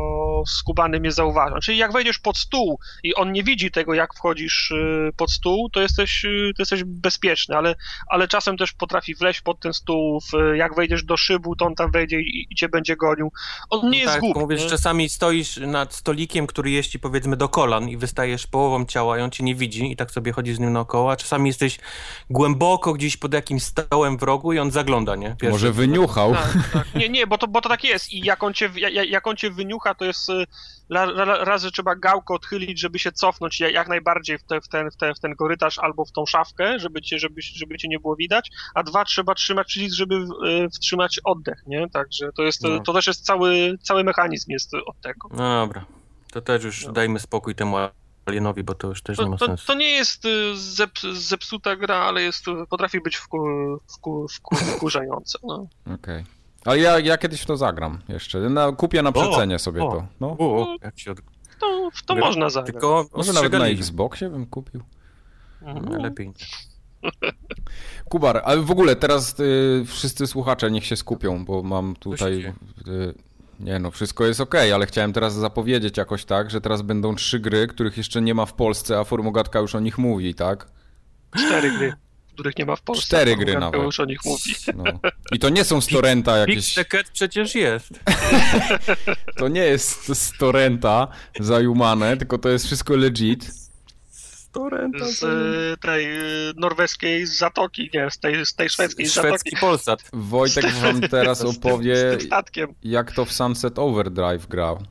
Speaker 3: skubany mnie zauważa. Czyli jak wejdziesz pod stół i on nie widzi tego, jak wchodzisz y, pod stół, to jesteś, y, to jesteś bezpieczny, ale, ale czasem też potrafi wleźć pod ten stół, jak wejdziesz do szybu, to on tam wejdzie i, i cię będzie gonił. On nie jest
Speaker 1: tak,
Speaker 3: głupi. nie?
Speaker 1: czasami stoisz nad stolikiem, który jest ci powiedzmy do kolan i wystajesz połową ciała i on cię nie widzi i tak sobie chodzisz z nim naokoło, a czasami jesteś głęboko gdzieś pod jakimś stołem w rogu i on zagląda, nie? Pierwszy.
Speaker 2: Może wyniuchał.
Speaker 3: Tak, tak. Nie, nie, bo to, bo to tak jest i jak on cię, jak, jak on cię wyniucha, to jest y, ra, ra, raz, że trzeba gałkę odchylić, żeby się cofnąć jak, najbardziej w, te, w, ten, w, ten, w ten korytarz albo w tą szafkę, żeby cię, żeby, żeby cię nie było widać, a dwa, trzeba trzymać przycisk, żeby y, wstrzymać oddech, nie? Także to jest,
Speaker 1: No.
Speaker 3: to też jest cały, cały mechanizm jest od tego.
Speaker 1: No dobra, to też już
Speaker 3: No.
Speaker 1: dajmy spokój temu alienowi, bo to już też nie
Speaker 3: To,
Speaker 1: ma
Speaker 3: to,
Speaker 1: sensu.
Speaker 3: to nie jest y, zep, zepsuta gra, ale jest, potrafi być wku, wku, wku, <laughs> wkurzająca. No.
Speaker 2: Okej. Ale ja, ja kiedyś w to zagram jeszcze. Na, kupię na przecenie sobie
Speaker 1: o.
Speaker 2: to. No.
Speaker 1: O, jak się od...
Speaker 3: To, w to
Speaker 1: Gra-
Speaker 3: można zagrać.
Speaker 1: Tylko
Speaker 2: Może nawet na. Xboxie bym kupił.
Speaker 3: Mhm.
Speaker 1: Lepiej nie. <laughs>
Speaker 2: Kubar, ale w ogóle teraz y, wszyscy słuchacze niech się skupią, bo mam tutaj. Y, nie no, wszystko jest ok, ale chciałem teraz zapowiedzieć jakoś tak, że teraz będą trzy gry, których jeszcze nie ma w Polsce, a Formogatka już o nich mówi, tak?
Speaker 3: Cztery gry, których nie ma w Polsce.
Speaker 2: Cztery
Speaker 3: a
Speaker 2: gry nawet.
Speaker 3: już o nich mówi.
Speaker 2: No. I to nie są z torrenta jakieś.
Speaker 1: Pixeket przecież jest. <laughs>
Speaker 2: To nie jest z torrenta zajumane, tylko to jest wszystko legit.
Speaker 1: Torrenta.
Speaker 3: Z y, tej y, norweskiej zatoki, nie, z tej, z tej szwedzkiej zatoki.
Speaker 1: Szwedzki Polsat.
Speaker 2: Wojtek wam teraz
Speaker 3: Z tym-
Speaker 2: opowie,
Speaker 3: Z tym statkiem.
Speaker 2: jak to w Sunset Overdrive grał.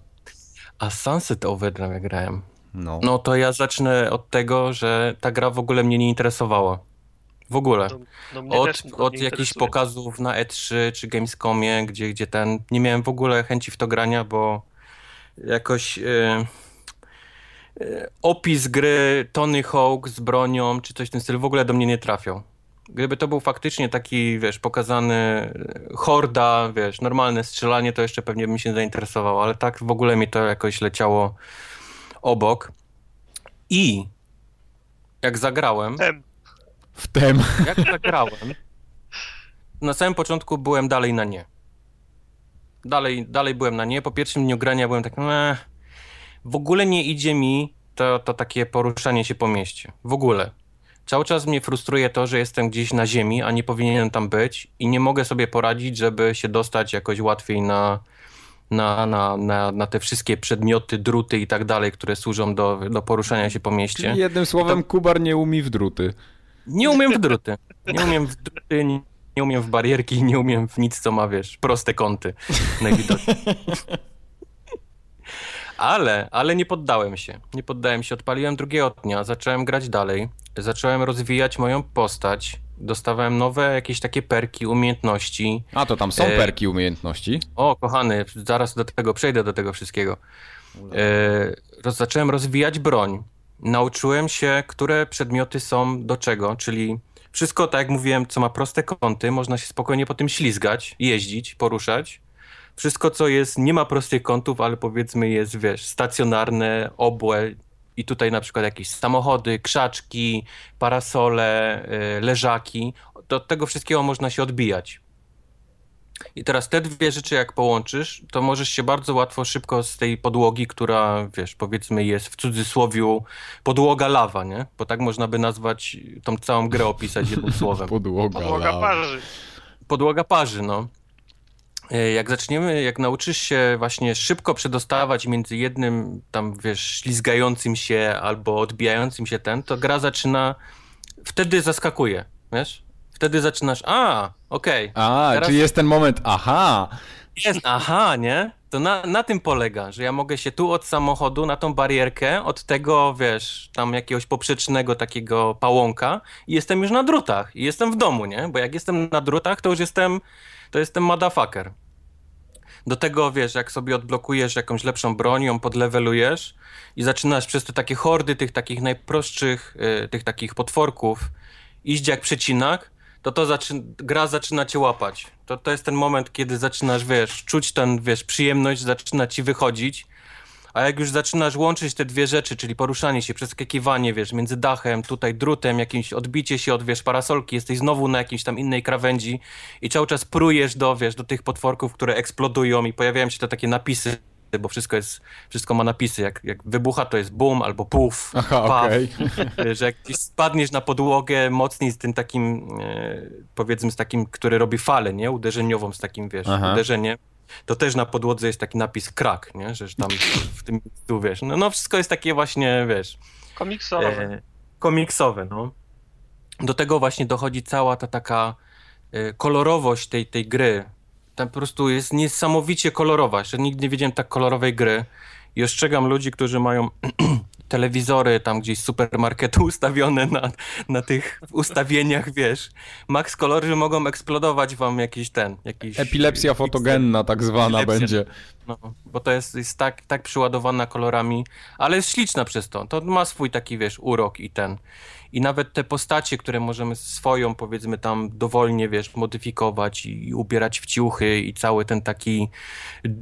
Speaker 1: A Sunset Overdrive grałem. No. no to ja zacznę od tego, że ta gra w ogóle mnie nie interesowała. W ogóle. No, no od od jakichś pokazów na E3 czy Gamescomie, gdzie, gdzie ten. Nie miałem w ogóle chęci w to grania, bo jakoś. Yy, opis gry Tony Hawk z bronią, czy coś w tym stylu w ogóle do mnie nie trafiał. Gdyby to był faktycznie taki, wiesz, pokazany e, horda, wiesz, normalne strzelanie, to jeszcze pewnie bym się zainteresował, ale tak w ogóle mi to jakoś leciało obok. I jak zagrałem.
Speaker 3: Tem.
Speaker 2: W tem.
Speaker 1: Jak zagrałem. Na samym początku byłem dalej na nie. Dalej, dalej byłem na nie. Po pierwszym dniu grania byłem tak, meh, w ogóle nie idzie mi to, to takie poruszanie się po mieście. W ogóle. Cały czas mnie frustruje to, że jestem gdzieś na ziemi, a nie powinienem tam być i nie mogę sobie poradzić, żeby się dostać jakoś łatwiej na, na, na, na, na te wszystkie przedmioty, druty i tak dalej, które służą do, do poruszania się po mieście.
Speaker 2: Czyli jednym słowem, to... Kubar nie umie w druty.
Speaker 1: Nie umiem w druty. Nie umiem w druty, nie, nie umiem w barierki, nie umiem w nic, co ma, wiesz, proste kąty. <laughs> Najwidoczniej. Ale, ale nie poddałem się. Nie poddałem się, odpaliłem drugiego dnia, zacząłem grać dalej, zacząłem rozwijać moją postać, dostawałem nowe jakieś takie perki, umiejętności.
Speaker 2: A, to tam są e... perki umiejętności?
Speaker 1: O, kochany, zaraz do tego przejdę, do tego wszystkiego. E... Zacząłem rozwijać broń. Nauczyłem się, które przedmioty są do czego, czyli wszystko, tak jak mówiłem, co ma proste kąty, można się spokojnie po tym ślizgać, jeździć, poruszać wszystko, co jest, nie ma prostych kątów, ale powiedzmy jest, wiesz, stacjonarne, obłe i tutaj na przykład jakieś samochody, krzaczki, parasole, y, leżaki, do tego wszystkiego można się odbijać. I teraz te dwie rzeczy jak połączysz, to możesz się bardzo łatwo, szybko z tej podłogi, która, wiesz, powiedzmy jest w cudzysłowiu podłoga lawa, nie? Bo tak można by nazwać tą całą grę opisać jednym <laughs> słowem.
Speaker 2: Podłoga,
Speaker 3: podłoga parzy.
Speaker 1: Podłoga parzy, no. E, jak zaczniemy, jak nauczysz się właśnie szybko przedostawać między jednym tam, wiesz, ślizgającym się albo odbijającym się ten, to gra zaczyna, wtedy zaskakuje, wiesz? Wtedy zaczynasz, a, okej. Okay.
Speaker 2: A, Teraz... czyli jest ten moment, aha.
Speaker 1: Jest, aha, nie? To na, na tym polega, że ja mogę się tu od samochodu na tą barierkę, od tego, wiesz, tam jakiegoś poprzecznego takiego pałąka i jestem już na drutach i jestem w domu, nie? Bo jak jestem na drutach, to już jestem, to jestem motherfucker. Do tego, wiesz, jak sobie odblokujesz jakąś lepszą broń, ją podlewelujesz i zaczynasz przez te takie hordy tych takich najprostszych, yy, tych takich potworków iść jak przecinak, to to gra zaczyna cię łapać. To, to jest ten moment, kiedy zaczynasz, wiesz, czuć ten, wiesz, przyjemność, zaczyna ci wychodzić a jak już zaczynasz łączyć te dwie rzeczy, czyli poruszanie się, przeskakiwanie, wiesz, między dachem, tutaj drutem, jakimś odbicie się od, wiesz, parasolki, jesteś znowu na jakiejś tam innej krawędzi i cały czas prujesz do, wiesz, do tych potworków, które eksplodują i pojawiają się te takie napisy bo wszystko jest, wszystko ma napisy, jak, jak wybucha to jest boom albo puf,
Speaker 2: Aha, okay. <laughs>
Speaker 1: że jak spadniesz na podłogę mocniej z tym takim, e, powiedzmy z takim, który robi falę, nie, uderzeniową z takim, wiesz, Aha. uderzeniem, to też na podłodze jest taki napis krak, nie? Że tam w tym tu wiesz. No, no wszystko jest takie właśnie, wiesz.
Speaker 3: Komiksowe. E,
Speaker 1: komiksowe, no. Do tego właśnie dochodzi cała ta taka e, kolorowość tej, tej gry. Tam po prostu jest niesamowicie kolorowa. Jeszcze nigdy nie widziałem tak kolorowej gry. I ostrzegam ludzi, którzy mają <clears throat> telewizory tam gdzieś z supermarketu <laughs> ustawione na, na tych ustawieniach, wiesz, max kolory mogą eksplodować wam jakiś ten, jakiś...
Speaker 2: Epilepsja fotogenna tak zwana Epilepsja. będzie.
Speaker 1: No, bo to jest, jest tak, tak przyładowana kolorami, ale jest śliczna przez to. To ma swój taki, wiesz, urok i ten i nawet te postacie, które możemy swoją, powiedzmy tam dowolnie, wiesz, modyfikować i ubierać w ciuchy i cały ten taki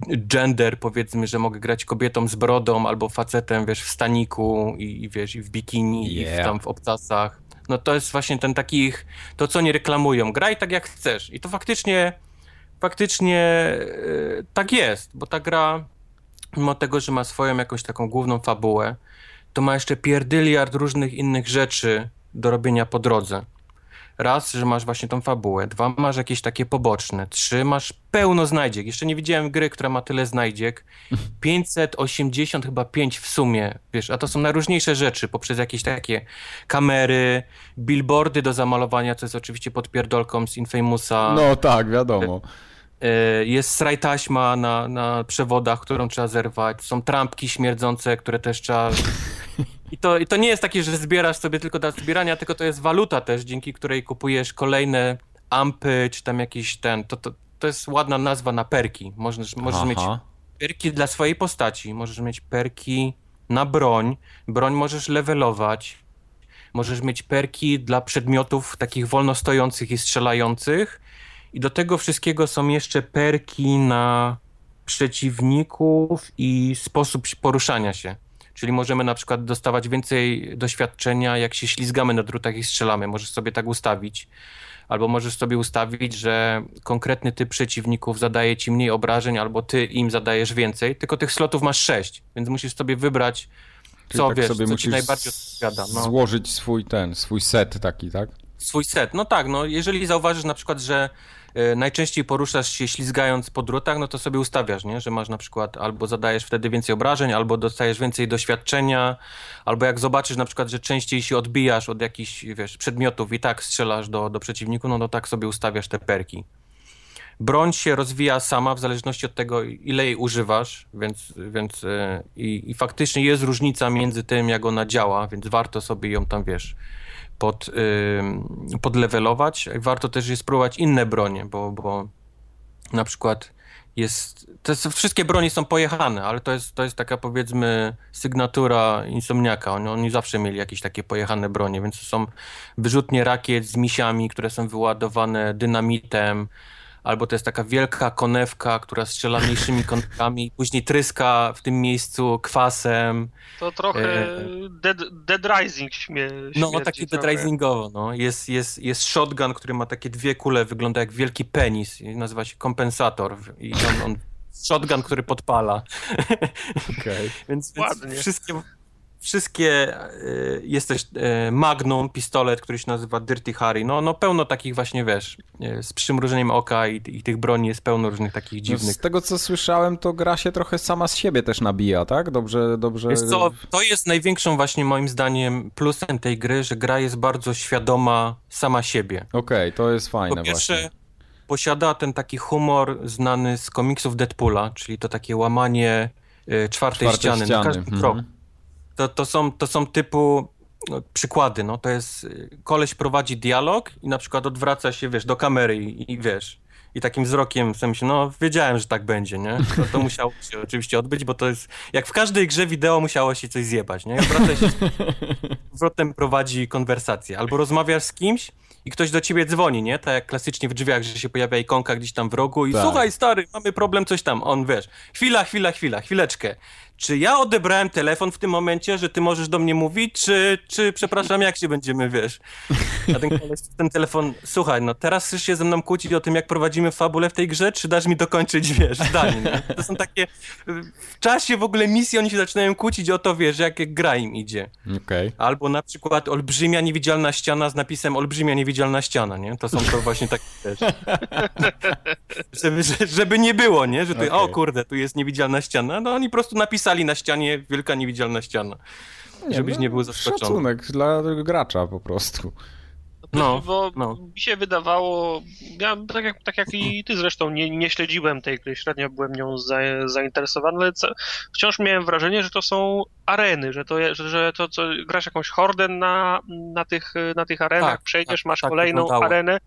Speaker 1: gender, powiedzmy, że mogę grać kobietą z brodą albo facetem, wiesz, w staniku i, i wiesz, i w bikini yeah. i w, tam w obcasach. No to jest właśnie ten takich, to co nie reklamują. Graj tak jak chcesz i to faktycznie faktycznie yy, tak jest, bo ta gra mimo tego, że ma swoją jakąś taką główną fabułę, to ma jeszcze pierdyliard różnych innych rzeczy do robienia po drodze. Raz, że masz właśnie tą fabułę, dwa, masz jakieś takie poboczne, trzy, masz pełno znajdziek. Jeszcze nie widziałem gry, która ma tyle znajdziek. <laughs> 580 chyba 5 w sumie, wiesz, a to są najróżniejsze rzeczy, poprzez jakieś takie kamery, billboardy do zamalowania, co jest oczywiście podpierdolką z Infamousa.
Speaker 2: No tak, wiadomo.
Speaker 1: E, jest sraj taśma na, na przewodach, którą trzeba zerwać. Są trampki śmierdzące, które też trzeba I to, I to nie jest takie, że zbierasz sobie tylko dla zbierania, tylko to jest waluta też, dzięki której kupujesz kolejne ampy, czy tam jakiś ten, to, to, to jest ładna nazwa na perki. Możesz, możesz mieć perki dla swojej postaci, możesz mieć perki na broń, broń możesz levelować, możesz mieć perki dla przedmiotów takich wolno stojących i strzelających i do tego wszystkiego są jeszcze perki na przeciwników i sposób poruszania się. Czyli możemy na przykład dostawać więcej doświadczenia, jak się ślizgamy na drutach i strzelamy. Możesz sobie tak ustawić. Albo możesz sobie ustawić, że konkretny typ przeciwników zadaje ci mniej obrażeń, albo ty im zadajesz więcej. Tylko tych slotów masz sześć, więc musisz sobie wybrać, co tak wiesz, sobie co ci najbardziej odpowiada.
Speaker 2: No. Złożyć swój ten, swój set taki, tak?
Speaker 1: Swój set. No tak, no jeżeli zauważysz na przykład, że najczęściej poruszasz się ślizgając po drutach, no to sobie ustawiasz, nie? że masz na przykład albo zadajesz wtedy więcej obrażeń, albo dostajesz więcej doświadczenia, albo jak zobaczysz na przykład, że częściej się odbijasz od jakichś, wiesz, przedmiotów i tak strzelasz do, do przeciwniku, no to tak sobie ustawiasz te perki. Broń się rozwija sama w zależności od tego, ile jej używasz, więc, więc yy, i, i faktycznie jest różnica między tym, jak ona działa, więc warto sobie ją tam, wiesz, pod, yy, podlewelować. Warto też jest spróbować inne bronie, bo, bo na przykład jest, te wszystkie broni są pojechane, ale to jest, to jest taka powiedzmy sygnatura Insomniaka. Oni, oni zawsze mieli jakieś takie pojechane bronie, więc to są wyrzutnie rakiet z misiami, które są wyładowane dynamitem, albo to jest taka wielka konewka, która strzela mniejszymi konewkami i <laughs> później tryska w tym miejscu kwasem.
Speaker 3: To trochę e... Dead, Dead Rising śmie,
Speaker 1: No, taki trochę. Dead Risingowo, no. Jest, jest, jest shotgun, który ma takie dwie kule, wygląda jak wielki penis i nazywa się kompensator i on, on shotgun, który podpala. <laughs>
Speaker 2: Okay.
Speaker 1: więc, więc wszystkie wszystkie, y, jest też y, Magnum, pistolet, który się nazywa Dirty Harry, no, no pełno takich właśnie, wiesz, y, z przymrużeniem oka i, i tych broni jest pełno różnych takich dziwnych. No
Speaker 2: z tego, co słyszałem, to gra się trochę sama z siebie też nabija, tak? Dobrze, dobrze...
Speaker 1: Wiesz co, to jest największą właśnie moim zdaniem plusem tej gry, że gra jest bardzo świadoma sama siebie.
Speaker 2: Okej, okay, to jest fajne po pierwsze, właśnie.
Speaker 1: posiada ten taki humor znany z komiksów Deadpoola, czyli to takie łamanie czwartej Czwarte ściany, ściany. na każdy mm -hmm. To, to, są, to są typu no, przykłady, no to jest koleś prowadzi dialog i na przykład odwraca się, wiesz, do kamery i, i wiesz, i takim wzrokiem sobie myślę, no wiedziałem, że tak będzie, nie? To, to musiało się <laughs> oczywiście odbyć, bo to jest, jak w każdej grze wideo musiało się coś zjebać, nie? Odwraca się, zwrotem prowadzi konwersację. Albo rozmawiasz z kimś i ktoś do ciebie dzwoni, nie? Tak jak klasycznie w drzwiach, że się pojawia ikonka gdzieś tam w rogu i tak. słuchaj stary, mamy problem, coś tam. On, wiesz, chwila, chwila, chwila, chwileczkę czy ja odebrałem telefon w tym momencie, że ty możesz do mnie mówić, czy, czy przepraszam, jak się będziemy, wiesz? A ten koleś, ten telefon, słuchaj, no teraz chcesz się ze mną kłócić o tym, jak prowadzimy fabulę w tej grze, czy dasz mi dokończyć, wiesz, zdanie, nie? To są takie, w czasie w ogóle misji oni się zaczynają kłócić o to, wiesz, jak gra im idzie.
Speaker 2: Okay.
Speaker 1: Albo na przykład olbrzymia niewidzialna ściana z napisem olbrzymia niewidzialna ściana, nie? To są to właśnie takie, wiesz, żeby, żeby nie było, nie? Że tu, okay. o kurde, tu jest niewidzialna ściana, no oni po prostu napisali napisali na ścianie wielka niewidzialna ściana. Nie, żebyś no, nie był zaskoczony.
Speaker 2: Szacunek dla gracza po prostu.
Speaker 3: No, bo no. mi się wydawało, ja tak jak, tak jak i ty zresztą nie, nie śledziłem tej gry, średnio byłem nią za, zainteresowany, ale co, wciąż miałem wrażenie, że to są areny, że to, że, że to co, grasz jakąś hordę na, na, tych, na tych arenach, tak, przejdziesz, tak, masz tak kolejną wyglądało. arenę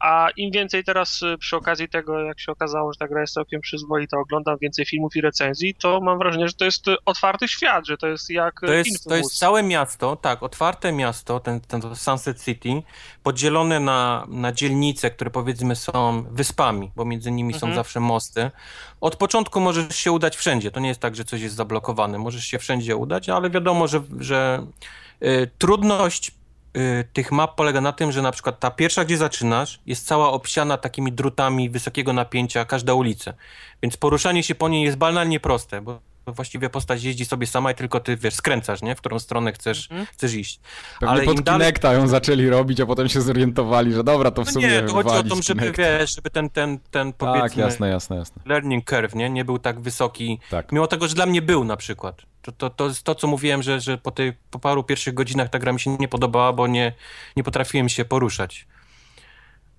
Speaker 3: a im więcej teraz y, przy okazji tego, jak się okazało, że ta gra jest całkiem przyzwoita, oglądam więcej filmów i recenzji, to mam wrażenie, że to jest otwarty świat, że to jest jak
Speaker 1: to jest, to jest całe miasto, tak, otwarte miasto, ten, ten Sunset City, podzielone na, na dzielnice, które powiedzmy są wyspami, bo między nimi mhm. są zawsze mosty. Od początku możesz się udać wszędzie, to nie jest tak, że coś jest zablokowane, możesz się wszędzie udać, ale wiadomo, że, że y, trudność Y, tych map polega na tym, że na przykład ta pierwsza, gdzie zaczynasz, jest cała obsiana takimi drutami wysokiego napięcia, każda ulica. Więc poruszanie się po niej jest banalnie proste, bo właściwie postać jeździ sobie sama i tylko ty, wiesz, skręcasz, nie? W którą stronę chcesz, mhm. chcesz iść.
Speaker 2: Pewnie Ale pod Kinecta dalej... ją zaczęli robić, a potem się zorientowali, że dobra, to w no sumie
Speaker 1: Nie, to chodzi o to, żeby, wiesz, żeby ten, ten, ten tak, powiedzmy...
Speaker 2: Tak, jasne, jasne, jasne.
Speaker 1: Learning curve, nie? Nie był tak wysoki. Tak. Mimo tego, że dla mnie był na przykład. To, to, to jest to, co mówiłem, że, że po, tej, po paru pierwszych godzinach ta gra mi się nie podobała, bo nie, nie potrafiłem się poruszać.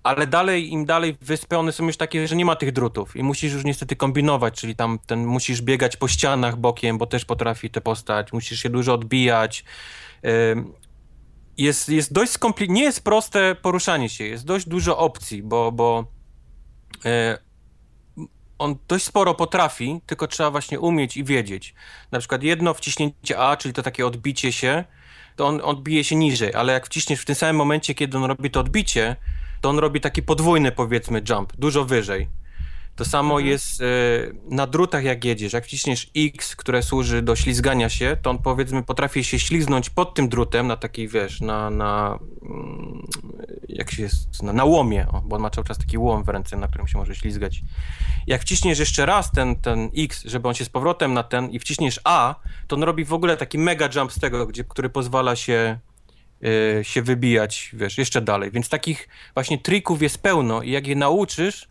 Speaker 1: Ale dalej, im dalej wyspy, one są już takie, że nie ma tych drutów i musisz już niestety kombinować, czyli tam ten, musisz biegać po ścianach bokiem, bo też potrafi te postać, musisz się dużo odbijać. Jest, jest dość skomplikowane, nie jest proste poruszanie się, jest dość dużo opcji, bo, bo e, on dość sporo potrafi, tylko trzeba właśnie umieć i wiedzieć. Na przykład jedno wciśnięcie A, czyli to takie odbicie się, to on odbije się niżej, ale jak wciśniesz w tym samym momencie, kiedy on robi to odbicie, to on robi taki podwójny, powiedzmy, jump, dużo wyżej. To samo mhm. jest y, na drutach, jak jedziesz. Jak wciśniesz X, które służy do ślizgania się, to on powiedzmy potrafi się ślizgnąć pod tym drutem na takiej, wiesz, na, na mm, jak się jest, na, na łomie, o, bo on ma cały czas taki łom w ręce, na którym się może ślizgać. Jak wciśniesz jeszcze raz ten, ten X, żeby on się z powrotem na ten i wciśniesz A, to on robi w ogóle taki mega jump z tego, gdzie, który pozwala się się wybijać, wiesz, jeszcze dalej. Więc takich właśnie trików jest pełno i jak je nauczysz,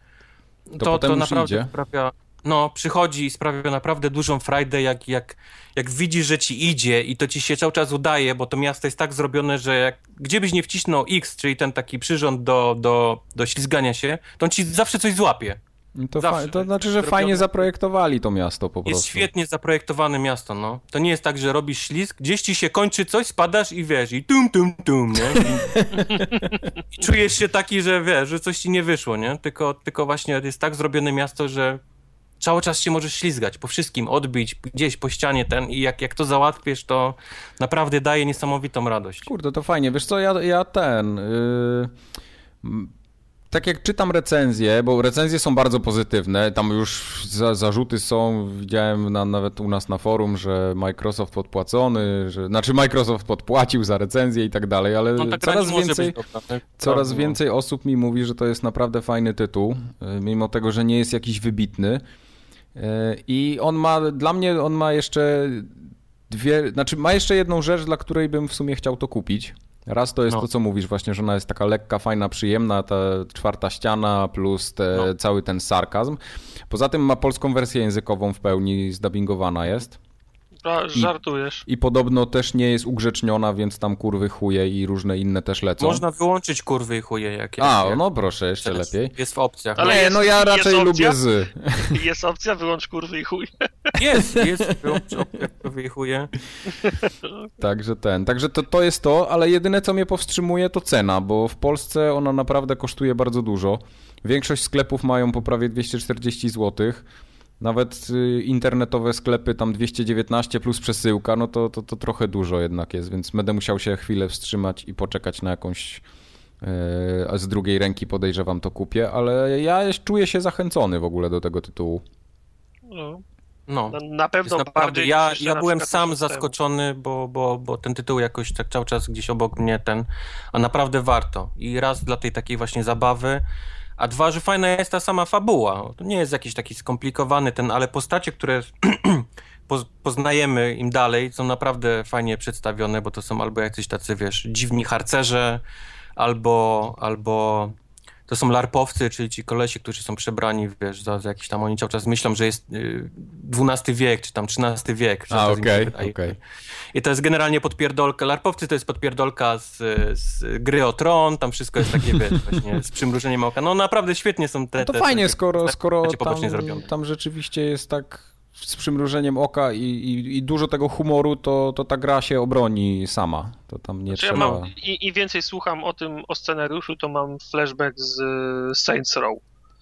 Speaker 2: to, to, to naprawdę idzie.
Speaker 1: sprawia. No, przychodzi i sprawia naprawdę dużą frajdę, jak, jak, jak widzisz, że ci idzie i to ci się cały czas udaje, bo to miasto jest tak zrobione, że jak, gdzie byś nie wcisnął X, czyli ten taki przyrząd do, do, do ślizgania się, to on ci zawsze coś złapie.
Speaker 2: To, to, znaczy, że fajnie zaprojektowali to miasto po prostu.
Speaker 1: Jest świetnie zaprojektowane miasto, no. To nie jest tak, że robisz ślizg, gdzieś ci się kończy coś, spadasz i wiesz, i tum, tum, tum, nie? I, <laughs> I, czujesz się taki, że wiesz, że coś ci nie wyszło, nie? Tylko, tylko właśnie jest tak zrobione miasto, że cały czas się możesz ślizgać po wszystkim, odbić gdzieś po ścianie ten i jak, jak to załatwisz, to naprawdę daje niesamowitą radość.
Speaker 2: Kurde, to fajnie. Wiesz co, ja, ja ten... Yy tak jak czytam recenzje, bo recenzje są bardzo pozytywne, tam już za, zarzuty są, widziałem na, nawet u nas na forum, że Microsoft podpłacony, że, znaczy Microsoft podpłacił za recenzję i tak dalej, ale no, tak coraz więcej, dobra, coraz więcej osób mi mówi, że to jest naprawdę fajny tytuł, y, mimo tego, że nie jest jakiś wybitny. Y, I on ma, dla mnie on ma jeszcze dwie, znaczy ma jeszcze jedną rzecz, dla której bym w sumie chciał to kupić. Raz to jest no. to, co mówisz właśnie, że ona jest taka lekka, fajna, przyjemna, ta czwarta ściana plus te, no. cały ten sarkazm. Poza tym ma polską wersję językową w pełni, zdubbingowana jest.
Speaker 3: A, żartujesz.
Speaker 2: I, I, podobno też nie jest ugrzeczniona, więc tam kurwy chuje i różne inne też lecą.
Speaker 1: Można wyłączyć kurwy i chuje jakieś.
Speaker 2: A, no proszę, jeszcze lepiej.
Speaker 1: Jest w opcjach.
Speaker 2: Ale nie, no ja raczej lubię z. <laughs>
Speaker 3: Jest opcja wyłącz kurwy i chuje.
Speaker 1: Jest, jest wyłącz opcja kurwy i chuje. <laughs>
Speaker 2: Także ten, także to, to jest to, ale jedyne co mnie powstrzymuje to cena, bo w Polsce ona naprawdę kosztuje bardzo dużo. Większość sklepów mają po prawie 240 złotych nawet y, internetowe sklepy tam 219 plus przesyłka, no to, to, to trochę dużo jednak jest, więc będę musiał się chwilę wstrzymać i poczekać na jakąś a z drugiej ręki podejrzewam to kupię, ale ja czuję się zachęcony w ogóle do tego tytułu.
Speaker 3: No. No, na pewno naprawdę.
Speaker 1: Ja, ja byłem sam zaskoczony, bo, bo, bo ten tytuł jakoś tak cały czas gdzieś obok mnie ten, a naprawdę warto. I raz dla tej takiej właśnie zabawy, a dwa, że fajna jest ta sama fabuła. To nie jest jakiś taki skomplikowany ten, ale postacie, które <clears throat> poznajemy im dalej, są naprawdę fajnie przedstawione, bo to są albo jacyś tacy, wiesz, dziwni harcerze, albo, albo to są larpowcy, czyli ci kolesi, którzy są przebrani, wiesz, za, za jakiś tam, oni cały czas myślą, że jest XII y, wiek, czy tam XIII wiek.
Speaker 2: A, okej, okej. Okay,
Speaker 1: I to jest generalnie podpierdolka, larpowcy to jest podpierdolka z, z gry o tron, tam wszystko jest takie, wiesz, <laughs> właśnie z przymrużeniem oka. No naprawdę świetnie są te...
Speaker 2: No to
Speaker 1: te,
Speaker 2: fajnie, te, skoro, skoro tam, tam rzeczywiście jest tak z przymrużeniem oka i, i, i, dużo tego humoru, to, to ta gra się obroni sama. To tam nie znaczy trzeba... Ja mam,
Speaker 3: i, i, więcej słucham o tym, o scenariuszu, to mam flashback z Saints Row.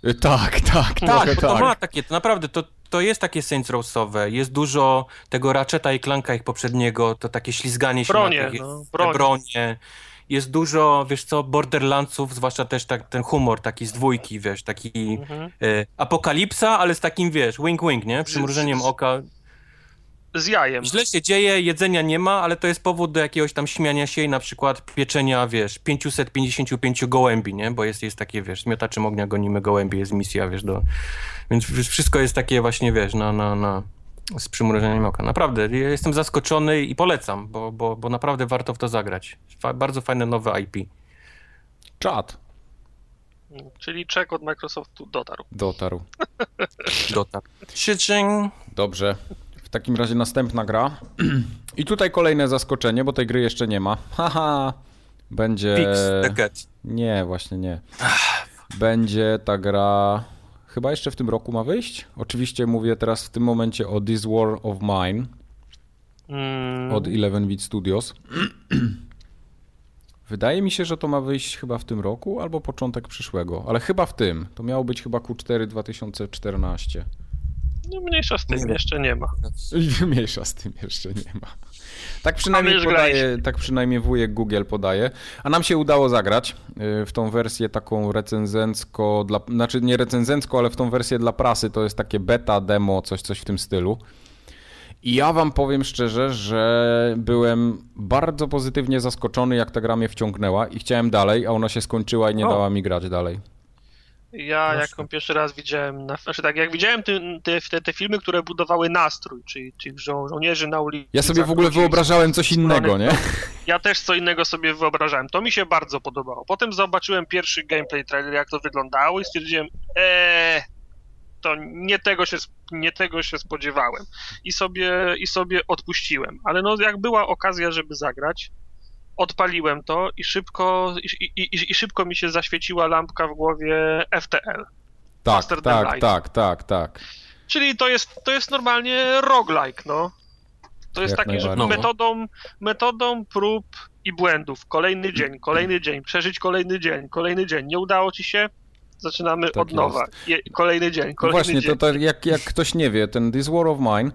Speaker 2: Y, tak, tak,
Speaker 1: tak. tak. To ma takie, to naprawdę, to, to jest takie Saints Rowsowe. Jest dużo tego Ratcheta i Clanka ich poprzedniego, to takie ślizganie się
Speaker 3: bronie,
Speaker 1: na takie,
Speaker 3: no, bronie.
Speaker 1: bronie jest dużo, wiesz co, Borderlandsów, zwłaszcza też tak, ten humor taki z dwójki, wiesz, taki mhm. e, apokalipsa, ale z takim, wiesz, wink-wink, nie? Przymrużeniem oka.
Speaker 3: Z jajem.
Speaker 1: Źle się dzieje, jedzenia nie ma, ale to jest powód do jakiegoś tam śmiania się i na przykład pieczenia, wiesz, 555 gołębi, nie? Bo jest, jest takie, wiesz, miotaczem ognia gonimy gołębi, jest misja, wiesz, do... Więc wszystko jest takie właśnie, wiesz, na, na, na z przymrużeniem oka. Naprawdę, ja jestem zaskoczony i polecam, bo, bo, bo naprawdę warto w to zagrać. Fa bardzo fajne nowe IP.
Speaker 2: Czad.
Speaker 3: Czyli czek od Microsoftu dotarł.
Speaker 2: Dotarł. <laughs>
Speaker 1: dotarł.
Speaker 2: Dobrze. W takim razie następna gra. <clears throat> I tutaj kolejne zaskoczenie, bo tej gry jeszcze nie ma. <laughs> Haha. Będzie...
Speaker 1: Fix the cat.
Speaker 2: Nie, właśnie nie. Będzie ta gra... Chyba jeszcze w tym roku ma wyjść? Oczywiście mówię teraz w tym momencie o This War of Mine
Speaker 3: Mm,
Speaker 2: od 11-bit Studios. <clears throat> Wydaje mi się, że to ma wyjść chyba w tym roku albo początek przyszłego, ale chyba w tym. To miało być chyba Q4 2014.
Speaker 3: no mniejsza z tym,
Speaker 1: Nie.
Speaker 3: jeszcze nie ma.
Speaker 2: I <laughs> mniejsza z tym jeszcze nie ma. Tak przynajmniej podaje, tak przynajmniej wujek Google podaje. A nam się udało zagrać y, w tą wersję taką recenzencko, dla, znaczy nie recenzencko, ale w tą wersję dla prasy. To jest takie beta, demo, coś, coś w tym stylu. I ja wam powiem szczerze, że byłem bardzo pozytywnie zaskoczony, jak ta gra mnie wciągnęła i chciałem dalej, a ona się skończyła i nie
Speaker 1: O.
Speaker 2: dała mi grać dalej.
Speaker 3: Ja
Speaker 1: Proszę.
Speaker 3: jak ją pierwszy raz widziałem, na, znaczy tak, jak widziałem te, te, te, te filmy, które budowały nastrój, czyli tych żo żołnierzy na ulicy.
Speaker 2: Ja sobie w ogóle wyobrażałem coś innego, nie?
Speaker 3: Ja też co innego sobie wyobrażałem. To mi się bardzo podobało. Potem zobaczyłem pierwszy gameplay trailer, jak to wyglądało i stwierdziłem, eee, to nie tego się, nie tego się spodziewałem. I sobie, I sobie odpuściłem. Ale no jak była okazja, żeby zagrać, odpaliłem to i szybko, i, i, i, szybko mi się zaświeciła lampka w głowie FTL.
Speaker 2: Tak, tak,
Speaker 3: light.
Speaker 2: tak, tak, tak.
Speaker 3: Czyli to jest, to jest normalnie roguelike, no. To jest
Speaker 2: Jak
Speaker 3: takie, że
Speaker 2: najbardziej.
Speaker 3: metodą, metodą prób i błędów. Kolejny dzień, kolejny dzień, przeżyć kolejny dzień, kolejny dzień. Nie udało ci się? Zaczynamy
Speaker 2: Tak
Speaker 3: od nowa. Je, kolejny dzień,
Speaker 2: No
Speaker 3: kolejny
Speaker 2: właśnie,
Speaker 3: dzień.
Speaker 2: to, to jak, jak ktoś nie wie, ten This War of Mine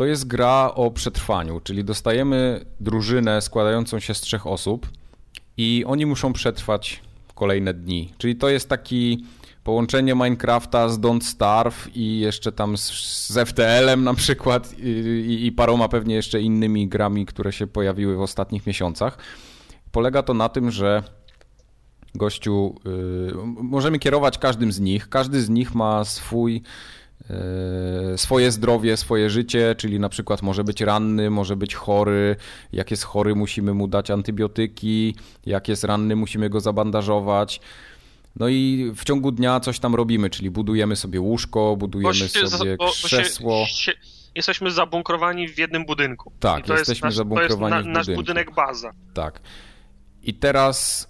Speaker 2: to jest gra o przetrwaniu, czyli dostajemy drużynę składającą się z trzech osób i oni muszą przetrwać kolejne dni. Czyli to jest taki połączenie Minecrafta z Don't Starve i jeszcze tam z, z FTL-em na przykład i, i, paroma pewnie jeszcze innymi grami, które się pojawiły w ostatnich miesiącach. Polega to na tym, że gościu, y, możemy kierować każdym z nich. Każdy z nich ma swój swoje zdrowie, swoje życie, czyli na przykład może być ranny, może być chory. Jak jest chory, musimy mu dać antybiotyki. Jak jest ranny, musimy go zabandażować. No i w ciągu dnia coś tam robimy, czyli budujemy sobie łóżko, budujemy
Speaker 3: się-
Speaker 2: sobie
Speaker 3: bo- bo się-
Speaker 2: krzesło.
Speaker 3: się- Jesteśmy zabunkrowani w jednym budynku.
Speaker 2: Tak, jesteśmy
Speaker 3: jest nasz,
Speaker 2: zabunkrowani
Speaker 3: to jest
Speaker 2: w
Speaker 3: na, nasz
Speaker 2: budynku.
Speaker 3: budynek baza.
Speaker 2: Tak. I teraz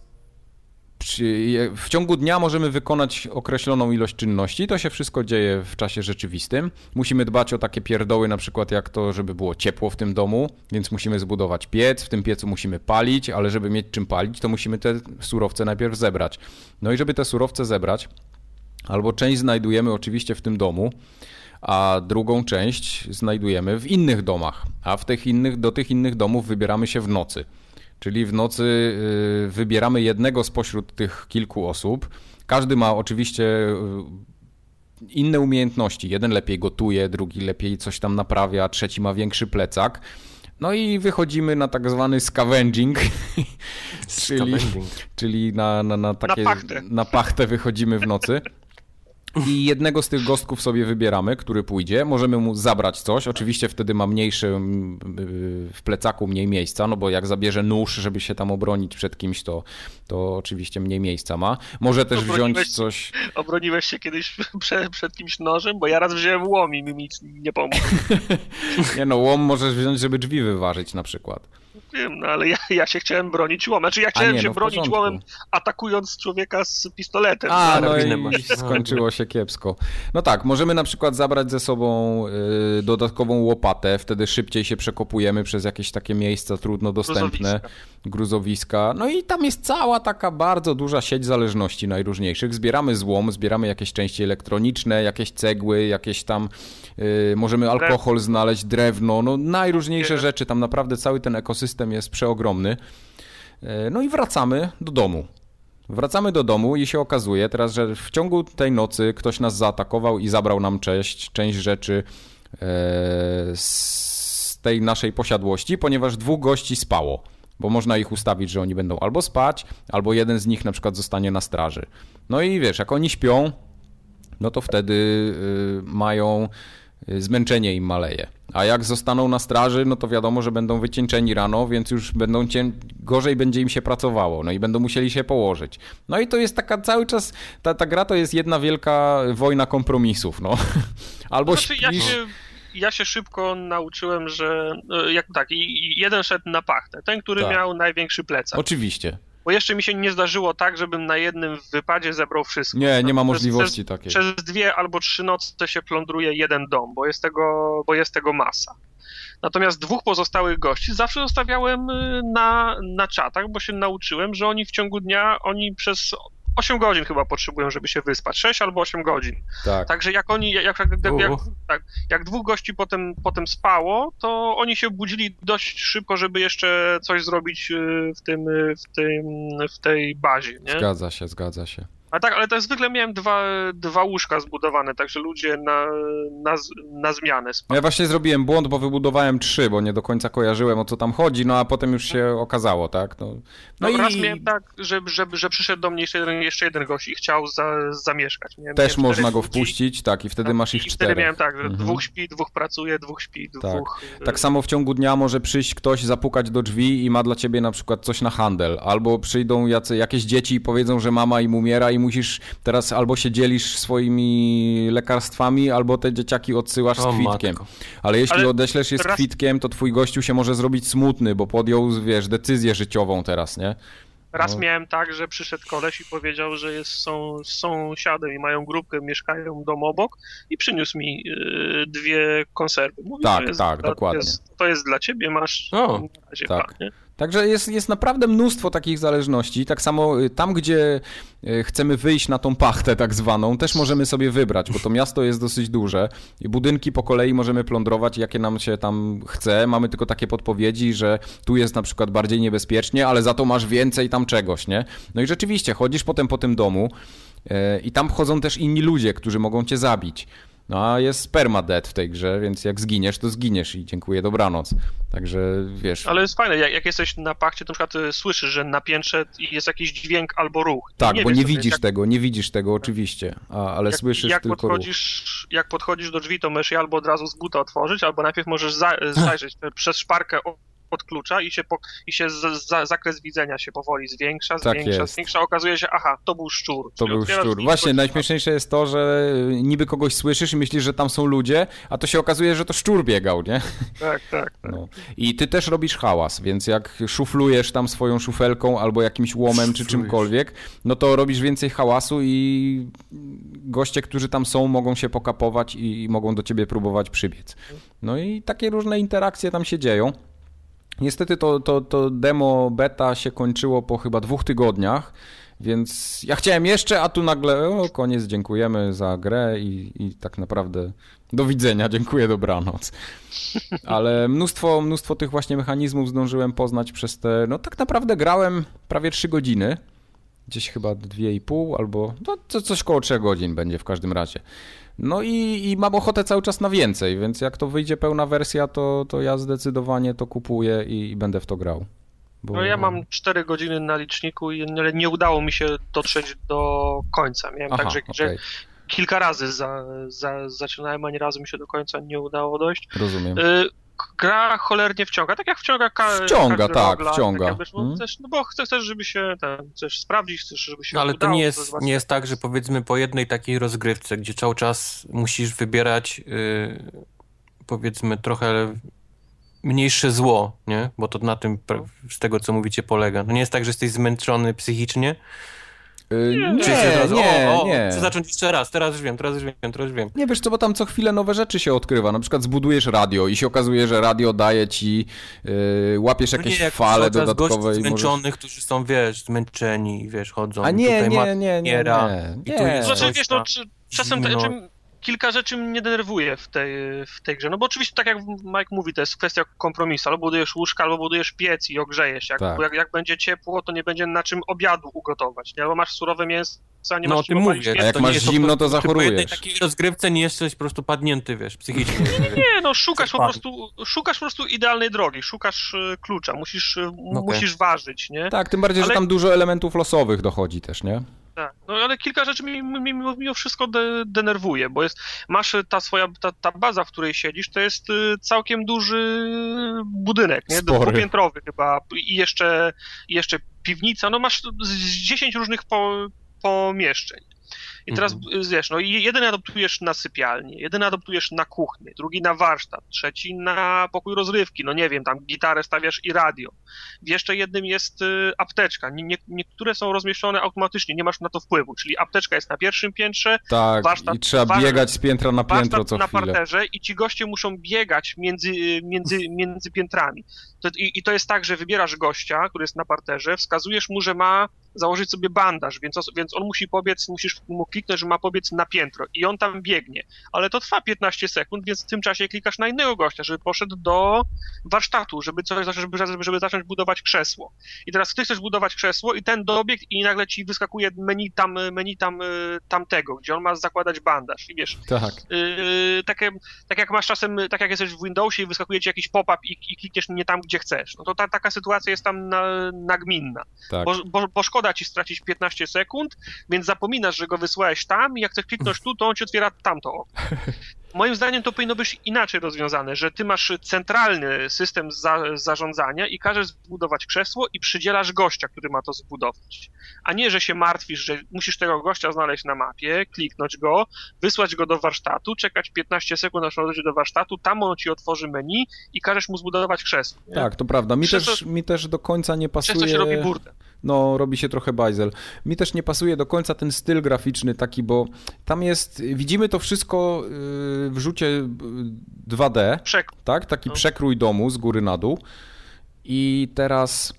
Speaker 2: w ciągu dnia możemy wykonać określoną ilość czynności. To się wszystko dzieje w czasie rzeczywistym. Musimy dbać o takie pierdoły, na przykład jak to, żeby było ciepło w tym domu, więc musimy zbudować piec. W tym piecu musimy palić, ale żeby mieć czym palić, to musimy te surowce najpierw zebrać. No i żeby te surowce zebrać, albo część znajdujemy oczywiście w tym domu, a drugą część znajdujemy w innych domach, a w tych innych, do tych innych domów wybieramy się w nocy. Czyli w nocy y, wybieramy jednego spośród tych kilku osób. Każdy ma oczywiście y, inne umiejętności. Jeden lepiej gotuje, drugi lepiej coś tam naprawia, trzeci ma większy plecak. No i wychodzimy na tak zwany scavenging, <laughs> czyli,
Speaker 1: Scavenging.
Speaker 2: czyli na, na, na takie
Speaker 3: pachtę.
Speaker 2: na pachtę wychodzimy w nocy. I jednego z tych gostków sobie wybieramy, który pójdzie. Możemy mu zabrać coś. Oczywiście wtedy ma mniejszy mm, y, w plecaku mniej miejsca, no bo jak zabierze nóż, żeby się tam obronić przed kimś, to, to oczywiście mniej miejsca ma. Może też wziąć
Speaker 3: Obroniłeś-
Speaker 2: coś.
Speaker 3: Obroniłeś się kiedyś <laughs> przed, przed kimś nożem? Bo ja raz wziąłem łom i mi nic nie pomógł. <laughs>
Speaker 2: Nie no, łom możesz wziąć, żeby drzwi wyważyć na przykład.
Speaker 3: Wiem, no ale ja, ja się chciałem bronić łomem. Znaczy ja chciałem
Speaker 2: nie,
Speaker 3: się
Speaker 2: no
Speaker 3: bronić
Speaker 2: porządku.
Speaker 3: łomem, atakując człowieka z pistoletem.
Speaker 2: A, no i skończyło się kiepsko. No tak, możemy na przykład zabrać ze sobą y, dodatkową łopatę, wtedy szybciej się przekopujemy przez jakieś takie miejsca trudno dostępne,
Speaker 3: Gruzowiska.
Speaker 2: gruzowiska. No i tam jest cała taka bardzo duża sieć zależności najróżniejszych. Zbieramy złom, zbieramy jakieś części elektroniczne, jakieś cegły, jakieś tam, y, możemy alkohol znaleźć, drewno, no najróżniejsze
Speaker 3: Nie.
Speaker 2: rzeczy. Tam naprawdę cały ten ekosystem jest przeogromny. Y, No i wracamy do domu. Wracamy do domu i się okazuje teraz, że w ciągu tej nocy ktoś nas zaatakował i zabrał nam część, część rzeczy e, z tej naszej posiadłości, ponieważ dwóch gości spało. Bo można ich ustawić, że oni będą albo spać, albo jeden z nich na przykład zostanie na straży. No i wiesz, jak oni śpią, no to wtedy y, mają zmęczenie im maleje. A jak zostaną na straży, no to wiadomo, że będą wycieńczeni rano, więc już będą cię... gorzej będzie im się pracowało, no i będą musieli się położyć. No i to jest taka cały czas, ta, ta gra to jest jedna wielka wojna kompromisów, no. <laughs> Albo
Speaker 3: Znaczy, ja,
Speaker 2: śpisz...
Speaker 3: się, ja się szybko nauczyłem, że e, jak tak, jeden szedł na pachtę, ten, który
Speaker 2: Tak.
Speaker 3: miał największy plecak.
Speaker 2: Oczywiście.
Speaker 3: Bo jeszcze mi się nie zdarzyło tak, żebym na jednym wypadzie zebrał wszystko.
Speaker 2: Nie, nie ma możliwości
Speaker 3: przez,
Speaker 2: takiej.
Speaker 3: Przez dwie albo trzy noce się plądruje jeden dom, bo jest tego, bo jest tego masa. Natomiast dwóch pozostałych gości zawsze zostawiałem y, na, na czatach, bo się nauczyłem, że oni w ciągu dnia, oni przez 8 godzin chyba potrzebują, żeby się wyspać. 6 albo 8 godzin.
Speaker 2: Tak.
Speaker 3: Także jak oni, jak, jak, jak, tak, jak dwóch gości potem, potem spało, to oni się budzili dość szybko, żeby jeszcze coś zrobić y, w tym, y, w tym, w tej bazie. Nie?
Speaker 2: Zgadza się, zgadza się.
Speaker 3: A tak, ale tak zwykle miałem dwa, dwa łóżka zbudowane, także ludzie na, na, na zmianę spali.
Speaker 2: Ja właśnie zrobiłem błąd, bo wybudowałem trzy, bo nie do końca kojarzyłem o co tam chodzi, no a potem już się okazało, tak? No,
Speaker 3: no, no i... raz miałem tak, że, że, że przyszedł do mnie jeszcze jeden, jeszcze jeden gość i chciał za, zamieszkać. Miałem,
Speaker 2: Też miałem można go wpuścić, tak, i wtedy tak, masz ich
Speaker 3: i
Speaker 2: czterech.
Speaker 3: wtedy miałem tak, że mhm. dwóch śpi, dwóch pracuje, dwóch śpi,
Speaker 2: tak.
Speaker 3: dwóch...
Speaker 2: Tak samo w ciągu dnia może przyjść ktoś, zapukać do drzwi i ma dla ciebie na przykład coś na handel, albo przyjdą jacy, jakieś dzieci i powiedzą, że mama im umiera i musisz teraz albo się dzielisz swoimi lekarstwami, albo te dzieciaki odsyłasz z kwitkiem. Matko. Ale jeśli Ale odeślesz je z kwitkiem, to twój gościu się może zrobić smutny, bo podjął, wiesz, decyzję życiową teraz, nie?
Speaker 3: Raz no. miałem tak, że przyszedł koleś i powiedział, że jest, są sąsiadem i mają grupkę, mieszkają dom obok i przyniósł mi y, dwie konserwy.
Speaker 2: Mówi, tak, jest, tak, dokładnie.
Speaker 3: Jest, to jest dla ciebie, masz o, na razie tak. Plan,
Speaker 2: Także jest, jest naprawdę mnóstwo takich zależności. Tak samo y, tam, gdzie y, chcemy wyjść na tą pachtę tak zwaną, też możemy sobie wybrać, bo to miasto jest dosyć duże i budynki po kolei możemy plądrować, jakie nam się tam chce. Mamy tylko takie podpowiedzi, że tu jest na przykład bardziej niebezpiecznie, ale za to masz więcej tam czegoś, nie? No i rzeczywiście, chodzisz potem po tym domu y, i tam wchodzą też inni ludzie, którzy mogą cię zabić. No a jest permadeath w tej grze, więc jak zginiesz, to zginiesz i dziękuję, dobranoc. Także wiesz.
Speaker 3: Ale jest fajne, jak, jak jesteś na pachcie, to na przykład y, słyszysz, że na piętrze jest jakiś dźwięk albo ruch.
Speaker 2: Tak,
Speaker 3: nie
Speaker 2: bo nie widzisz jak... tego, nie widzisz tego oczywiście, a, ale
Speaker 3: jak,
Speaker 2: słyszysz
Speaker 3: jak
Speaker 2: tylko
Speaker 3: podchodzisz, ruch. Jak podchodzisz do drzwi, to możesz je albo od razu z buta otworzyć, albo najpierw możesz za, <laughs> zajrzeć przez szparkę odklucza i się, po, i się z, z, zakres widzenia się powoli zwiększa, tak zwiększa, jest. zwiększa. Okazuje się, aha, to był szczur.
Speaker 2: To był szczur. Właśnie, najśmieszniejsze jest to, że niby kogoś słyszysz i myślisz, że tam są ludzie, a to się okazuje, że to szczur biegał, nie?
Speaker 3: Tak, tak. tak.
Speaker 2: No. I ty też robisz hałas, więc jak szuflujesz tam swoją szufelką albo jakimś łomem czy czymkolwiek, no to robisz więcej hałasu i goście, którzy tam są, mogą się pokapować i mogą do ciebie próbować przybiec. No i takie różne interakcje tam się dzieją. Niestety to, to, to demo beta się kończyło po chyba dwóch tygodniach, więc ja chciałem jeszcze, a tu nagle o, koniec, dziękujemy za grę i, i tak naprawdę do widzenia, dziękuję, dobranoc. Ale mnóstwo, mnóstwo tych właśnie mechanizmów zdążyłem poznać przez te, no tak naprawdę grałem prawie trzy godziny, gdzieś chyba dwie i pół albo no, coś koło trzech godzin będzie w każdym razie. No i, i mam ochotę cały czas na więcej, więc jak to wyjdzie pełna wersja, to, to ja zdecydowanie to kupuję i, i będę w to grał.
Speaker 3: Bo... No ja mam 4 godziny na liczniku i nie, nie udało mi się dotrzeć do końca. Miałem Aha, tak, że, okay. że kilka razy za, za, zaczynałem, a nie razu mi się do końca nie udało dojść.
Speaker 2: Rozumiem. Y
Speaker 3: gra cholernie wciąga, tak jak wciąga ka
Speaker 2: Wciąga, tak, wciąga. Tak
Speaker 3: wiesz, no, hmm? no bo chcesz, chcesz, żeby się ten, chcesz sprawdzić, chcesz, żeby się
Speaker 1: no, Ale
Speaker 3: udało,
Speaker 1: to nie jest, nie jest tak, że powiedzmy po jednej takiej rozgrywce, gdzie cały czas musisz wybierać yy, powiedzmy trochę mniejsze zło, nie? Bo to na tym, z tego co mówicie, polega. No nie jest tak, że jesteś zmęczony psychicznie,
Speaker 2: Yy, nie, nie, nie,
Speaker 1: o, o,
Speaker 2: nie.
Speaker 1: Chcę zacząć jeszcze raz, teraz już wiem, teraz już wiem, teraz już wiem.
Speaker 2: Nie wiesz co, bo tam co chwilę nowe rzeczy się odkrywa. Na przykład zbudujesz radio i się okazuje, że radio daje ci, yy, łapiesz jakieś no nie, fale dodatkowe.
Speaker 1: i zmęczonych, możesz... którzy są, wiesz, zmęczeni, wiesz, chodzą.
Speaker 2: A nie, nie, nie, nie, nie, nie.
Speaker 1: I tu jest
Speaker 3: znaczy, wiesz, no, czasem, czym, kilka rzeczy mnie denerwuje w tej, w tej grze. No bo oczywiście, tak jak Mike mówi, to jest kwestia kompromisu. Albo budujesz łóżka, albo budujesz piec i ogrzejesz. Jak, tak. jak, jak będzie ciepło, to nie będzie na czym obiadu ugotować. Nie? Albo masz surowe mięso, a nie
Speaker 1: no,
Speaker 3: masz
Speaker 1: ty mówię,
Speaker 2: a jak masz zimno, to zachorujesz. Po jednej
Speaker 1: takiej rozgrywce nie jesteś po prostu padnięty, wiesz, psychicznie.
Speaker 3: Nie, nie, nie no szukasz po prostu, szukasz po prostu idealnej drogi, szukasz e, klucza, musisz, e, okay. musisz ważyć, nie?
Speaker 2: Tak, tym bardziej, Ale... że tam dużo elementów losowych dochodzi też, nie?
Speaker 3: Tak, no ale kilka rzeczy mi, mi, mimo wszystko de, denerwuje, bo jest, masz ta swoja, ta, ta baza, w której siedzisz, to jest y, całkiem duży budynek, nie? Spory. Dwupiętrowy chyba i jeszcze, jeszcze piwnica, no masz z 10 różnych po, pomieszczeń. I teraz mhm. wiesz, no jeden adoptujesz na sypialnię, jeden adoptujesz na kuchnię, drugi na warsztat, trzeci na pokój rozrywki, no nie wiem, tam gitarę stawiasz i radio. W jeszcze jednym jest y, apteczka. Nie, niektóre są rozmieszczone automatycznie, nie masz na to wpływu, czyli apteczka jest na pierwszym piętrze,
Speaker 2: tak, warsztat, i trzeba war, biegać z piętra na piętro co
Speaker 3: na
Speaker 2: chwilę.
Speaker 3: parterze i ci goście muszą biegać między, między, między piętrami. To, i, I to jest tak, że wybierasz gościa, który jest na parterze, wskazujesz mu, że ma założyć sobie bandaż, więc, więc on musi pobiec, musisz mu kliknąć, że ma pobiec na piętro i on tam biegnie. Ale to trwa 15 sekund, więc w tym czasie klikasz na innego gościa, żeby poszedł do warsztatu, żeby, coś, żeby, żeby zacząć budować krzesło. I teraz ty chcesz budować krzesło i ten dobieg i nagle ci wyskakuje menu tam, menu tam y, tamtego, gdzie on ma zakładać bandaż. I wiesz,
Speaker 2: tak.
Speaker 3: Yy, takie, tak jak masz czasem, tak jak jesteś w Windowsie i wyskakuje ci jakiś pop-up i, i klikniesz nie tam, gdzie chcesz. No to ta, taka sytuacja jest tam na, nagminna. Tak. Bo, bo, bo szkoda ci stracić 15 sekund, więc zapominasz, że go wysłałeś tam i jak chcesz kliknąć tu, to on ci otwiera tamto <laughs> Moim zdaniem to powinno być inaczej rozwiązane, że ty masz centralny system za, zarządzania i każesz zbudować krzesło i przydzielasz gościa, który ma to zbudować. A nie, że się martwisz, że musisz tego gościa znaleźć na mapie, kliknąć go, wysłać go do warsztatu, czekać 15 sekund, aż dojdzie do warsztatu, tam on ci otworzy menu i każesz mu zbudować krzesło. Nie?
Speaker 2: Tak, to prawda. Mi też, mi też do końca nie pasuje... Przez
Speaker 3: to się robi burdę
Speaker 2: no robi się trochę bajzel. Mi też nie pasuje do końca ten styl graficzny taki, bo tam jest, widzimy to wszystko y, w rzucie 2D, Przek tak? Taki no. przekrój domu z góry na dół i teraz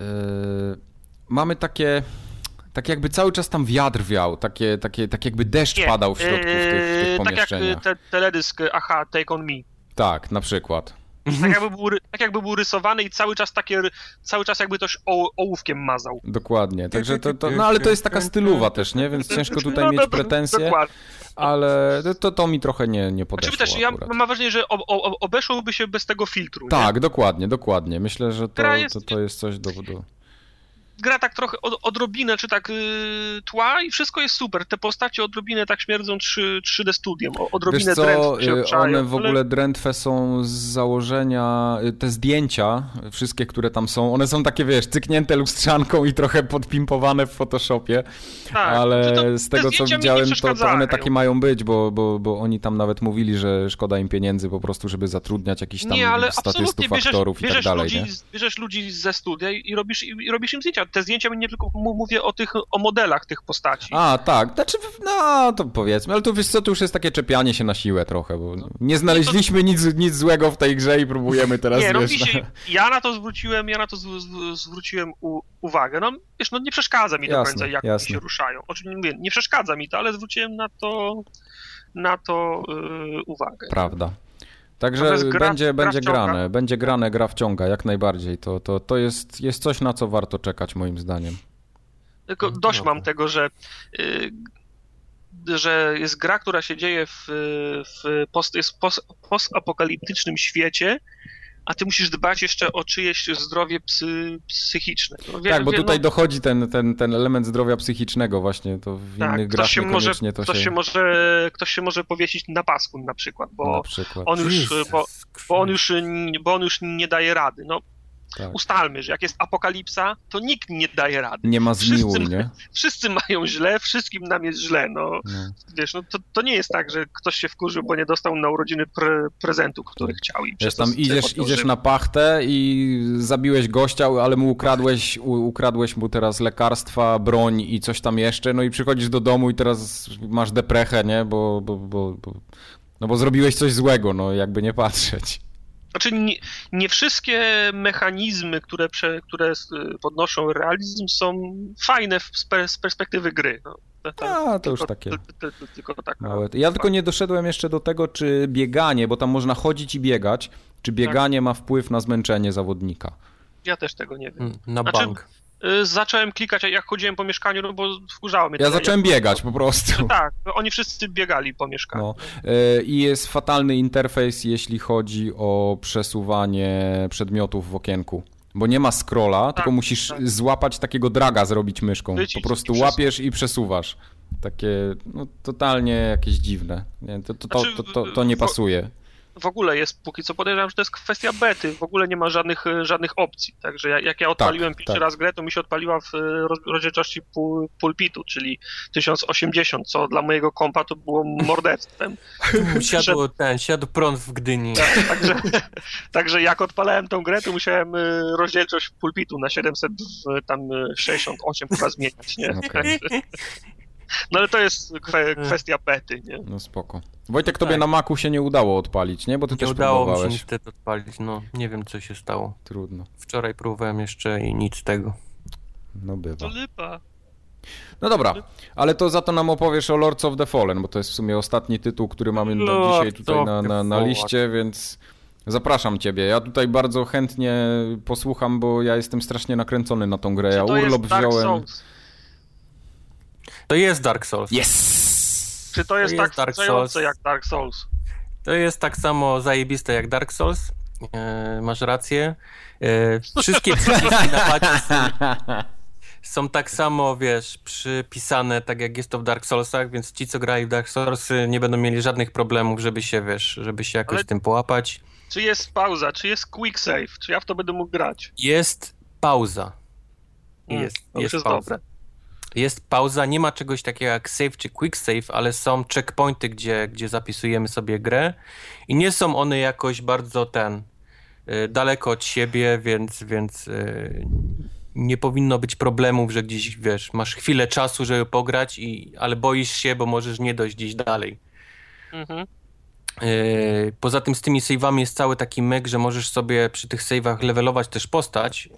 Speaker 2: yy, mamy takie tak jakby cały czas tam wiatr wiał, takie, takie, tak jakby deszcz nie, padał w środku w tych, w tych pomieszczeniach.
Speaker 3: Tak jak te, teledysk Aha, Take On Me.
Speaker 2: Tak, na przykład.
Speaker 3: Tak jakby, był, tak jakby był rysowany i cały czas takie, cały czas jakby ktoś ołówkiem mazał.
Speaker 2: Dokładnie, także to, to, no ale to jest taka stylowa też, nie, więc ciężko tutaj no, mieć pretensje, dokładnie. ale to, to mi trochę nie, nie podeszło
Speaker 3: Znaczy też, ja mam wrażenie, że o, o, obeszłoby się bez tego filtru,
Speaker 2: Tak, nie? dokładnie, dokładnie, myślę, że to, jest... to, to jest coś do... do
Speaker 3: gra tak trochę od, odrobinę, czy tak yy, tła i wszystko jest super. Te postacie odrobinę tak śmierdzą 3, 3D studiem, odrobinę Wiesz co, się
Speaker 2: y, One w ogóle ale... drętwe są z założenia, y, te zdjęcia, wszystkie, które tam są, one są takie, wiesz, cyknięte lustrzanką i trochę podpimpowane w Photoshopie, tak, ale to, z tego, co widziałem, to, to one takie mają być, bo, bo, bo oni tam nawet mówili, że szkoda im pieniędzy po prostu, żeby zatrudniać jakichś tam nie, ale statystów, bierzesz, aktorów bierzesz i tak dalej.
Speaker 3: Ludzi,
Speaker 2: nie?
Speaker 3: Bierzesz ludzi ze studia i robisz, i robisz im zdjęcia te zdjęcia nie tylko mówię o tych, o modelach tych postaci.
Speaker 2: A, tak, znaczy, no to powiedzmy, ale tu wiesz co, to już jest takie czepianie się na siłę trochę, bo nie znaleźliśmy nic, nic złego w tej grze i próbujemy teraz, nie, no, wiesz...
Speaker 3: Się, ja na to zwróciłem, ja na to z, z, zwróciłem u, uwagę, no wiesz, no nie przeszkadza mi jasne, do końca, jak jasne. się ruszają. Oczywiście nie przeszkadza mi to, ale zwróciłem na to na to yy, uwagę.
Speaker 2: Prawda. Także gra, będzie, gra będzie grane, będzie grane, gra wciąga, jak najbardziej. To, to, to jest, jest coś, na co warto czekać, moim zdaniem.
Speaker 3: Tylko dość mam tego, że, y, że jest gra, która się dzieje w, w post, jest post, postapokaliptycznym świecie, a ty musisz dbać jeszcze o czyjeś zdrowie psy, psychiczne.
Speaker 2: No, wie, tak, bo wie, tutaj no... dochodzi ten, ten, ten element zdrowia psychicznego właśnie, to w tak, innych grach się może, to
Speaker 3: ktoś
Speaker 2: się...
Speaker 3: się... może Ktoś się może powiesić na pasku na przykład, bo, na przykład. On, już, bo, bo, on już, bo on już nie daje rady. No, tak. Ustalmy, że jak jest apokalipsa, to nikt nie daje rady.
Speaker 2: Nie ma zmiłu, wszyscy, nie? <laughs>
Speaker 3: Wszyscy mają źle, wszystkim nam jest źle. No, no. Wiesz, no to, to nie jest tak, że ktoś się wkurzył, bo nie dostał na urodziny pre, prezentu, który chciał. I
Speaker 2: wiesz, tam idziesz, idziesz na pachtę i zabiłeś gościa, ale mu ukradłeś, ukradłeś mu teraz lekarstwa, broń i coś tam jeszcze, no i przychodzisz do domu i teraz masz deprechę, nie? Bo, bo, bo, bo, no bo zrobiłeś coś złego, no jakby nie patrzeć.
Speaker 3: Znaczy, nie, nie, wszystkie mechanizmy, które, prze, które podnoszą realizm, są fajne z, z perspektywy gry. No.
Speaker 2: A, to już takie. Tylko tak małe. Ja tylko nie doszedłem jeszcze do tego, czy bieganie, bo tam można chodzić i biegać, czy bieganie tak. ma wpływ na zmęczenie zawodnika.
Speaker 3: Ja też tego nie wiem. Hmm,
Speaker 1: na znaczy, bank.
Speaker 3: Y, zacząłem klikać, jak chodziłem po mieszkaniu, no bo wkurzało mnie.
Speaker 2: Ja zacząłem biegać po prostu.
Speaker 3: No tak, no oni wszyscy biegali po mieszkaniu. No.
Speaker 2: Y, I jest fatalny interfejs, jeśli chodzi o przesuwanie przedmiotów w okienku. Bo nie ma scrolla, tak, tylko musisz tak. złapać takiego draga, zrobić myszką. Po prostu i łapiesz i przesuwasz. Takie no, totalnie jakieś dziwne. Nie, to, to, to, znaczy, to, to, nie pasuje
Speaker 3: w ogóle jest, póki co podejrzewam, że to jest kwestia bety, w ogóle nie ma żadnych, żadnych opcji, także jak, jak ja odpaliłem tak, pierwszy tak. raz grę, to mi się odpaliła w rozdzielczości pulpitu, czyli 1080, co dla mojego kompa to było morderstwem. <laughs>
Speaker 1: Siadł ten, siadł prąd w Gdyni.
Speaker 3: Tak, także, <laughs> także jak odpalałem tą grę, to musiałem rozdzielczość pulpitu na 700 tam 68 chyba zmieniać, nie? <laughs> Okay. No ale to jest kwe, kwestia bety, nie?
Speaker 2: No spoko. Wojtek, tobie tak. na Macu się nie udało odpalić, nie? Bo ty nie też udało próbowałeś. mi się
Speaker 1: niestety odpalić, no. Nie wiem, co się stało.
Speaker 2: Trudno.
Speaker 1: Wczoraj próbowałem jeszcze i nic z tego.
Speaker 2: No bywa.
Speaker 3: To lipa.
Speaker 2: No dobra, ale to za to nam opowiesz o Lords of the Fallen, bo to jest w sumie ostatni tytuł, który mamy na dzisiaj tutaj na, na, na liście, więc zapraszam ciebie. Ja tutaj bardzo chętnie posłucham, bo ja jestem strasznie nakręcony na tą grę. Ja urlop wziąłem. Souls?
Speaker 1: To jest Dark Souls.
Speaker 2: Yes!
Speaker 3: Czy to jest, to tak jest jak Dark Souls?
Speaker 1: To jest tak samo zajebiste jak Dark Souls. E, masz rację. E, wszystkie <laughs> przyciski na są, są tak samo, wiesz, przypisane, tak jak jest to w Dark Soulsach, więc ci, co grają w Dark Soulsy, nie będą mieli żadnych problemów, żeby się, wiesz, żeby się jakoś Ale tym połapać.
Speaker 3: Czy jest pauza, czy jest quick save, czy ja w to będę mógł grać?
Speaker 1: Jest pauza. Hmm, jest, jest, jest pauza. Dobre. Jest pauza, nie ma czegoś takiego jak save czy quick save, ale są checkpointy, gdzie, gdzie zapisujemy sobie grę i nie są one jakoś bardzo ten y, daleko od siebie, więc, więc y, nie powinno być problemów, że gdzieś, wiesz, masz chwilę czasu, żeby pograć, i, ale boisz się, bo możesz nie dojść gdzieś dalej. Mhm. Yy, poza tym z tymi save'ami jest cały taki myk, że możesz sobie przy tych save'ach levelować też postać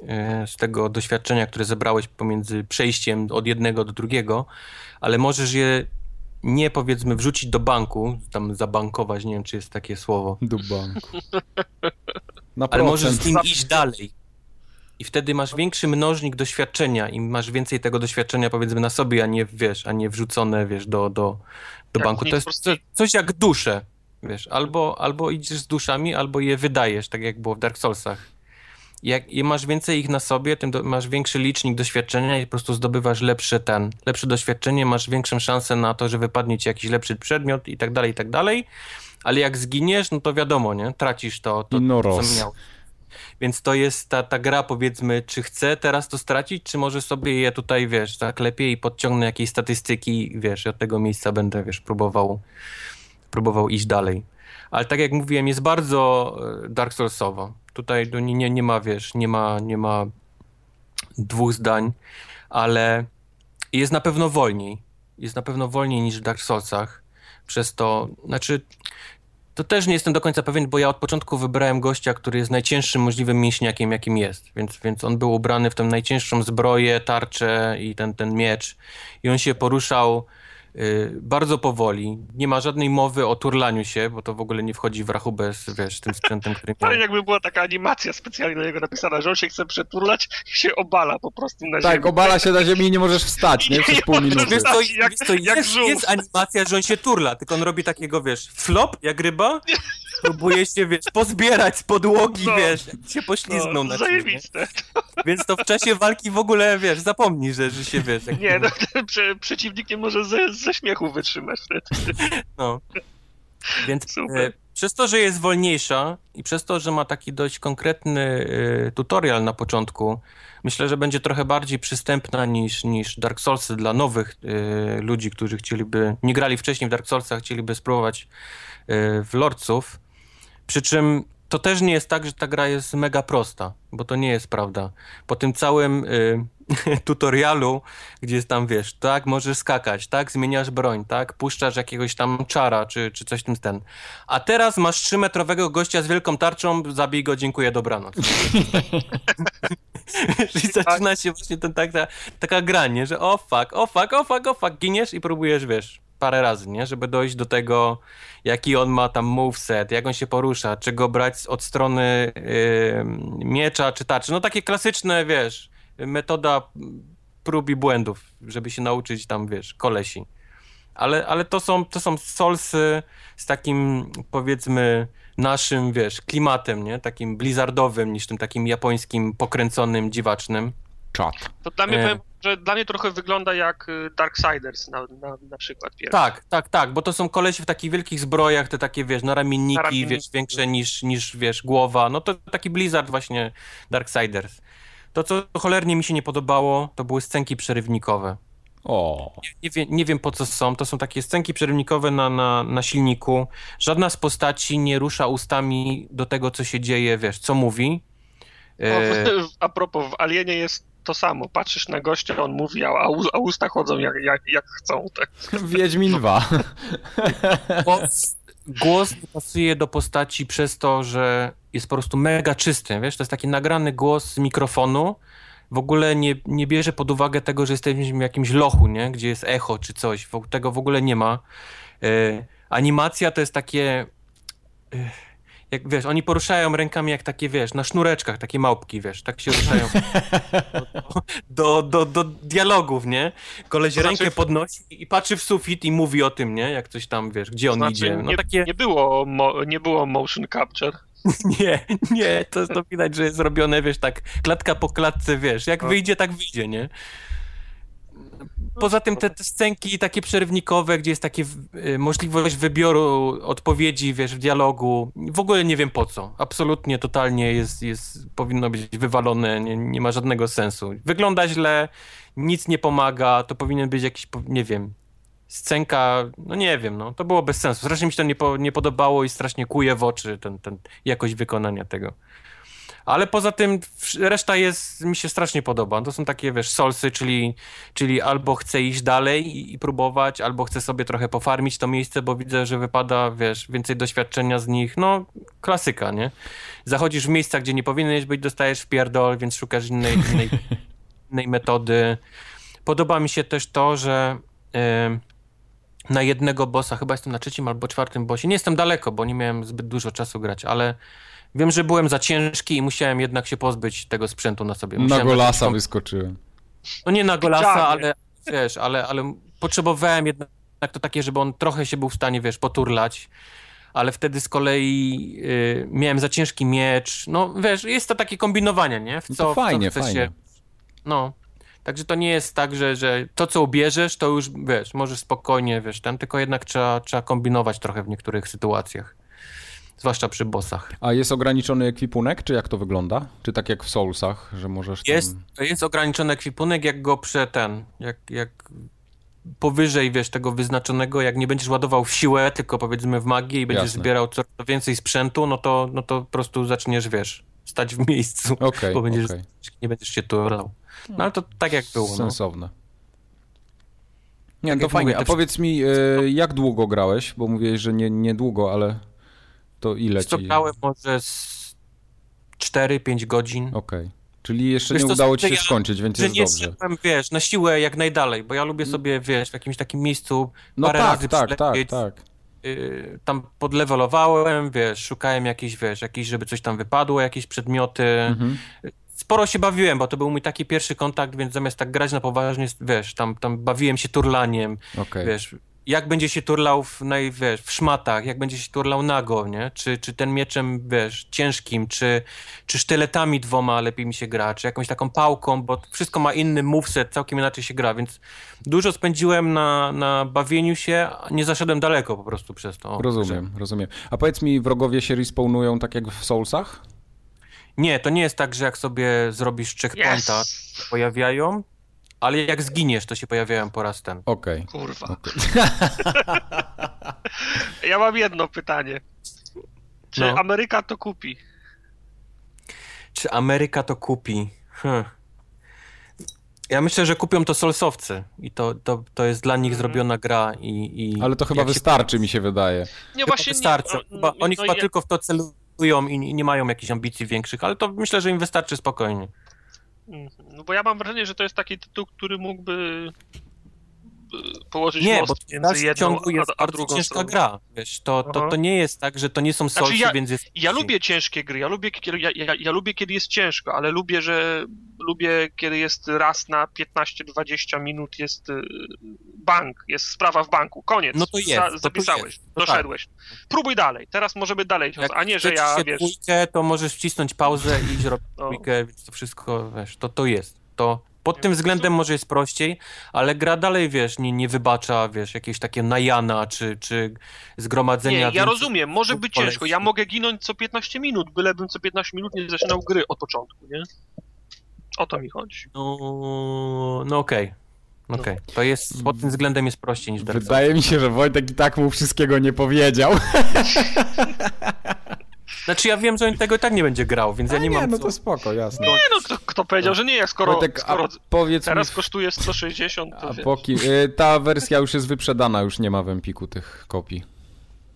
Speaker 1: yy, z tego doświadczenia, które zebrałeś pomiędzy przejściem od jednego do drugiego, ale możesz je nie powiedzmy wrzucić do banku, tam zabankować, nie wiem czy jest takie słowo.
Speaker 2: Do banku.
Speaker 1: ale możesz z nim iść dalej. I wtedy masz większy mnożnik doświadczenia i masz więcej tego doświadczenia powiedzmy na sobie, a nie wiesz, a nie wrzucone wiesz do, do, do banku. To jest coś jak dusze. Wiesz, albo, albo idziesz z duszami, albo je wydajesz, tak jak było w Dark Soulsach. Jak masz więcej ich na sobie, tym do, masz większy licznik doświadczenia i po prostu zdobywasz lepsze ten, lepsze doświadczenie, masz większą szansę na to, że wypadnie ci jakiś lepszy przedmiot i tak dalej, i tak dalej. Ale jak zginiesz, no to wiadomo, nie? Tracisz to, to,
Speaker 2: no to co
Speaker 1: miałeś. Więc to jest ta, ta gra, powiedzmy, czy chcę teraz to stracić, czy może sobie je tutaj, wiesz, tak lepiej i podciągnę jakieś statystyki, wiesz, od tego miejsca będę, wiesz, próbował próbował iść dalej. Ale tak jak mówiłem, jest bardzo e, Dark Soulsowo. Tutaj nie, nie, nie ma, wiesz, nie ma, nie ma dwóch zdań, ale jest na pewno wolniej. Jest na pewno wolniej niż w Dark Soulsach. Przez to, znaczy, to też nie jestem do końca pewien, bo ja od początku wybrałem gościa, który jest najcięższym możliwym mięśniakiem, jakim jest. Więc, więc on był ubrany w tę najcięższą zbroję, tarczę i ten, ten miecz. I on się poruszał bardzo powoli. Nie ma żadnej mowy o turlaniu się, bo to w ogóle nie wchodzi w rachubę z wiesz, tym sprzętem, który
Speaker 3: miał. Ale jakby była taka animacja specjalnie do niego napisana, że on się chce przeturlać i się obala po prostu na
Speaker 2: tak, ziemi. Tak, obala się na ziemi i nie możesz wstać, nie? Przez pół minuty.
Speaker 1: Wiesz, to, jak, to jak jest, jest animacja, że on się turla, tylko on robi takiego, wiesz, flop jak ryba, próbuje się, wiesz, pozbierać z podłogi, no, wiesz, się poślizgnął no, na
Speaker 3: Zajebiste.
Speaker 1: Więc to w czasie walki w ogóle, wiesz, zapomnij, że, że się, wiesz...
Speaker 3: Nie, no, prze, przeciwnik nie może ze, ze śmiechu wytrzymać wtedy.
Speaker 1: No. Więc e, przez to, że jest wolniejsza i przez to, że ma taki dość konkretny e, tutorial na początku, myślę, że będzie trochę bardziej przystępna niż, niż Dark Soulsy dla nowych e, ludzi, którzy chcieliby, nie grali wcześniej w Dark Soulsach, chcieliby spróbować e, w Lordsów. Przy czym to też nie jest tak, że ta gra jest mega prosta, bo to nie jest prawda. Po tym całym y, <laughs> tutorialu, gdzie jest tam, wiesz, tak, możesz skakać, tak, zmieniasz broń, tak, puszczasz jakiegoś tam czara, czy, czy coś tym ten. A teraz masz trzymetrowego gościa z wielką tarczą, zabij go, dziękuję, dobranoc. <laughs> Czyli zaczyna się właśnie ten, tak, ta, taka gra, nie, że o oh fuck, o oh fuck, o oh fuck, o fuck, giniesz i próbujesz, wiesz, parę razy, nie? Żeby dojść do tego, jaki on ma tam moveset, jak on się porusza, czy go brać od strony yy, miecza, czy tarczy. No takie klasyczne, wiesz, metoda prób i błędów, żeby się nauczyć tam, wiesz, kolesi. Ale, ale to, są, to są solsy z takim, powiedzmy, naszym, wiesz, klimatem, nie? Takim blizzardowym, niż tym takim japońskim, pokręconym, dziwacznym.
Speaker 2: Czat.
Speaker 3: To dla mnie, powiem, że dla mnie trochę wygląda jak y, Darksiders na, na, na przykład. Pierwszy.
Speaker 1: Tak, tak, tak, bo to są kolesi w takich wielkich zbrojach, te takie, wiesz, naramienniki, naramienniki. wiesz, większe niż, niż, wiesz, głowa. No to taki Blizzard właśnie Darksiders. To, co cholernie mi się nie podobało, to były scenki przerywnikowe.
Speaker 2: O.
Speaker 1: Nie, nie, wiem, nie wiem po co są. To są takie scenki przerywnikowe na, na, na silniku. Żadna z postaci nie rusza ustami do tego, co się dzieje, wiesz, co mówi.
Speaker 3: E... <laughs> A propos, w Alienie jest to samo. Patrzysz na gościa, on mówi, a, a usta chodzą jak, jak, jak chcą. Tak. <laughs>
Speaker 2: Wiedźmin 2.
Speaker 1: Głos, <laughs> głos pasuje do postaci przez to, że jest po prostu mega czysty, wiesz, to jest taki nagrany głos z mikrofonu, w ogóle nie, nie bierze pod uwagę tego, że jesteśmy w jakimś lochu, nie? Gdzie jest echo czy coś. Tego w ogóle nie ma. E, animacja to jest takie... E, jak wiesz, oni poruszają rękami jak takie, wiesz, na sznureczkach, takie małpki, wiesz, tak się ruszają <laughs> do, do, do, dialogów, nie? Koleś to rękę znaczy... podnosi i patrzy w sufit i mówi o tym, nie? Jak coś tam, wiesz, gdzie on znaczy, idzie.
Speaker 3: No, nie, takie... nie, było nie było motion capture. <laughs>
Speaker 1: Nie, nie, to, to widać, że jest zrobione, wiesz, tak klatka po klatce, wiesz, jak no. wyjdzie, tak wyjdzie, nie? Poza tym te, te scenki takie przerywnikowe, gdzie jest takie y, możliwość wybioru odpowiedzi, wiesz, w dialogu, w ogóle nie wiem po co. Absolutnie, totalnie jest, jest powinno być wywalone, nie, nie ma żadnego sensu. Wygląda źle, nic nie pomaga, to powinien być jakiś, nie wiem, scenka, no nie wiem, no, to było bez sensu. Strasznie mi się to nie, po, nie podobało i strasznie kuje w oczy ten, ten jakość wykonania tego. Ale poza tym reszta jest, mi się strasznie podoba. To są takie, wiesz, solsy, czyli, czyli albo chcę iść dalej i, i, próbować, albo chcę sobie trochę pofarmić to miejsce, bo widzę, że wypada, wiesz, więcej doświadczenia z nich. No, klasyka, nie? Zachodzisz w miejsca, gdzie nie powinieneś być, dostajesz w pierdol, więc szukasz innej, innej, <laughs> innej metody. Podoba mi się też to, że... Yy, na jednego bossa, chyba jestem na trzecim albo czwartym bossie. Nie jestem daleko, bo nie miałem zbyt dużo czasu grać, ale wiem, że byłem za ciężki i musiałem jednak się pozbyć tego sprzętu na sobie.
Speaker 2: Musiałem na golasa taką... wyskoczyłem.
Speaker 1: No nie na golasa, ale wiesz, ale, ale potrzebowałem jednak to takie, żeby on trochę się był w stanie, wiesz, poturlać ale wtedy z kolei y, miałem za ciężki miecz. No wiesz, jest to takie kombinowanie, nie? W co,
Speaker 2: no to fajnie,
Speaker 1: w co
Speaker 2: fajnie. Się...
Speaker 1: No. Także to nie jest tak, że, że to, co ubierzesz, to już, wiesz, możesz spokojnie, wiesz, tam tylko jednak trzeba, trzeba kombinować trochę w niektórych sytuacjach. Zwłaszcza przy bossach.
Speaker 2: A jest ograniczony ekwipunek, czy jak to wygląda? Czy tak jak w Soulsach, że możesz
Speaker 1: tam... Jest, jest ograniczony ekwipunek, jak go prze ten, jak, jak powyżej, wiesz, tego wyznaczonego, jak nie będziesz ładował w siłę, tylko powiedzmy w magię i będziesz Jasne. zbierał coraz więcej sprzętu, no to, no to po prostu zaczniesz, wiesz, stać w miejscu, okay, bo będziesz, okay. nie będziesz się turlał. No ale to tak jak było. No.
Speaker 2: Sensowne. No. Nie, tak to fajnie. A powiedz mi, e, jak długo grałeś? Bo mówiłeś, że nie, niedługo, ale to ile
Speaker 1: ci... grałem może z 4-5 godzin.
Speaker 2: Okej. Okay. Czyli jeszcze wiesz, nie udało ci się ja, skończyć, więc jest
Speaker 1: nie
Speaker 2: dobrze.
Speaker 1: Szedłem, wiesz, na siłę jak najdalej, bo ja lubię mm. sobie, wiesz, w jakimś takim miejscu
Speaker 2: no
Speaker 1: parę
Speaker 2: tak,
Speaker 1: razy
Speaker 2: tak, tak, tak.
Speaker 1: Yy, tam podlewelowałem, wiesz, szukałem jakichś, wiesz, jakiś, żeby coś tam wypadło, jakieś przedmioty. Mhm sporo się bawiłem, bo to był mój taki pierwszy kontakt, więc zamiast tak grać na poważnie, wiesz, tam, tam bawiłem się turlaniem, okay. wiesz, jak będzie się turlał w, naj, wiesz, w szmatach, jak będzie się turlał nago, nie? Czy, czy ten mieczem, wiesz, ciężkim, czy, czy sztyletami dwoma lepiej mi się gra, czy jakąś taką pałką, bo wszystko ma inny moveset, całkiem inaczej się gra, więc dużo spędziłem na, na bawieniu się, nie zaszedłem daleko po prostu przez to.
Speaker 2: Rozumiem, rozumiem. A powiedz mi, wrogowie się respawnują tak jak w Soulsach?
Speaker 1: Nie, to nie jest tak, że jak sobie zrobisz checkpointa, yes. to pojawiają, ale jak zginiesz, to się pojawiają po raz ten.
Speaker 2: Okej.
Speaker 3: Okay. Kurwa. Okay. <laughs> ja mam jedno pytanie. Czy no. Ameryka to kupi?
Speaker 1: Czy Ameryka to kupi? Hm. Ja myślę, że kupią to solsowcy i to, to, to jest dla nich mhm. zrobiona gra i... i
Speaker 2: Ale to chyba wystarczy, się... mi się wydaje.
Speaker 1: Nie, właśnie wystarczy. Nie, chyba, oni no chyba je... tylko w to celują i nie mają jakichś ambicji większych, ale to myślę, że im wystarczy spokojnie.
Speaker 3: Mhm. No bo ja mam wrażenie, że to jest taki tytuł, który mógłby położyć
Speaker 1: nie,
Speaker 3: most
Speaker 1: bo między jedną ciągu jest a, a drugą ciężka stroną. gra. Wiesz, to, to, to nie jest tak, że to nie są solsy, znaczy
Speaker 3: ja,
Speaker 1: więc jest...
Speaker 3: Ja lubię ciężkie gry, ja lubię, ja, ja, ja, lubię, kiedy jest ciężko, ale lubię, że lubię, kiedy jest raz na 15-20 minut jest y, bank, jest sprawa w banku, koniec.
Speaker 1: No to jest. Za,
Speaker 3: zapisałeś, to jest. Tak. doszedłeś. Tak. Próbuj dalej, teraz możemy dalej, Jak a nie, że ja, wiesz...
Speaker 1: Dwójkę, to możesz wcisnąć pauzę i zrobić no. dwójkę, więc to wszystko, wiesz, to to jest to pod tym względem może jest prościej, ale gra dalej, wiesz, nie, nie wybacza, wiesz, jakieś takie najana, czy, czy zgromadzenia...
Speaker 3: Nie, ja rozumiem, może być ciężko, ja mogę ginąć co 15 minut, bylebym co 15 minut nie zaczynał gry od początku, nie? O to mi chodzi.
Speaker 1: No, no okej. Okay. No. Okej, okay. to jest, pod tym względem jest prościej niż Dark
Speaker 2: Wydaje mi się, że Wojtek i tak mu wszystkiego nie powiedział. <laughs>
Speaker 1: Znaczy ja wiem, że on tego i tak nie będzie grał, więc A ja nie, nie mam
Speaker 2: no
Speaker 1: co...
Speaker 2: to spoko, jasne.
Speaker 3: Nie no, kto, kto powiedział, że nie, jak skoro, Wojtek, skoro
Speaker 2: powiedz
Speaker 3: teraz
Speaker 2: mi...
Speaker 3: kosztuje 160, to
Speaker 2: a. Y, ta wersja już jest wyprzedana, już nie ma w Empiku tych kopii.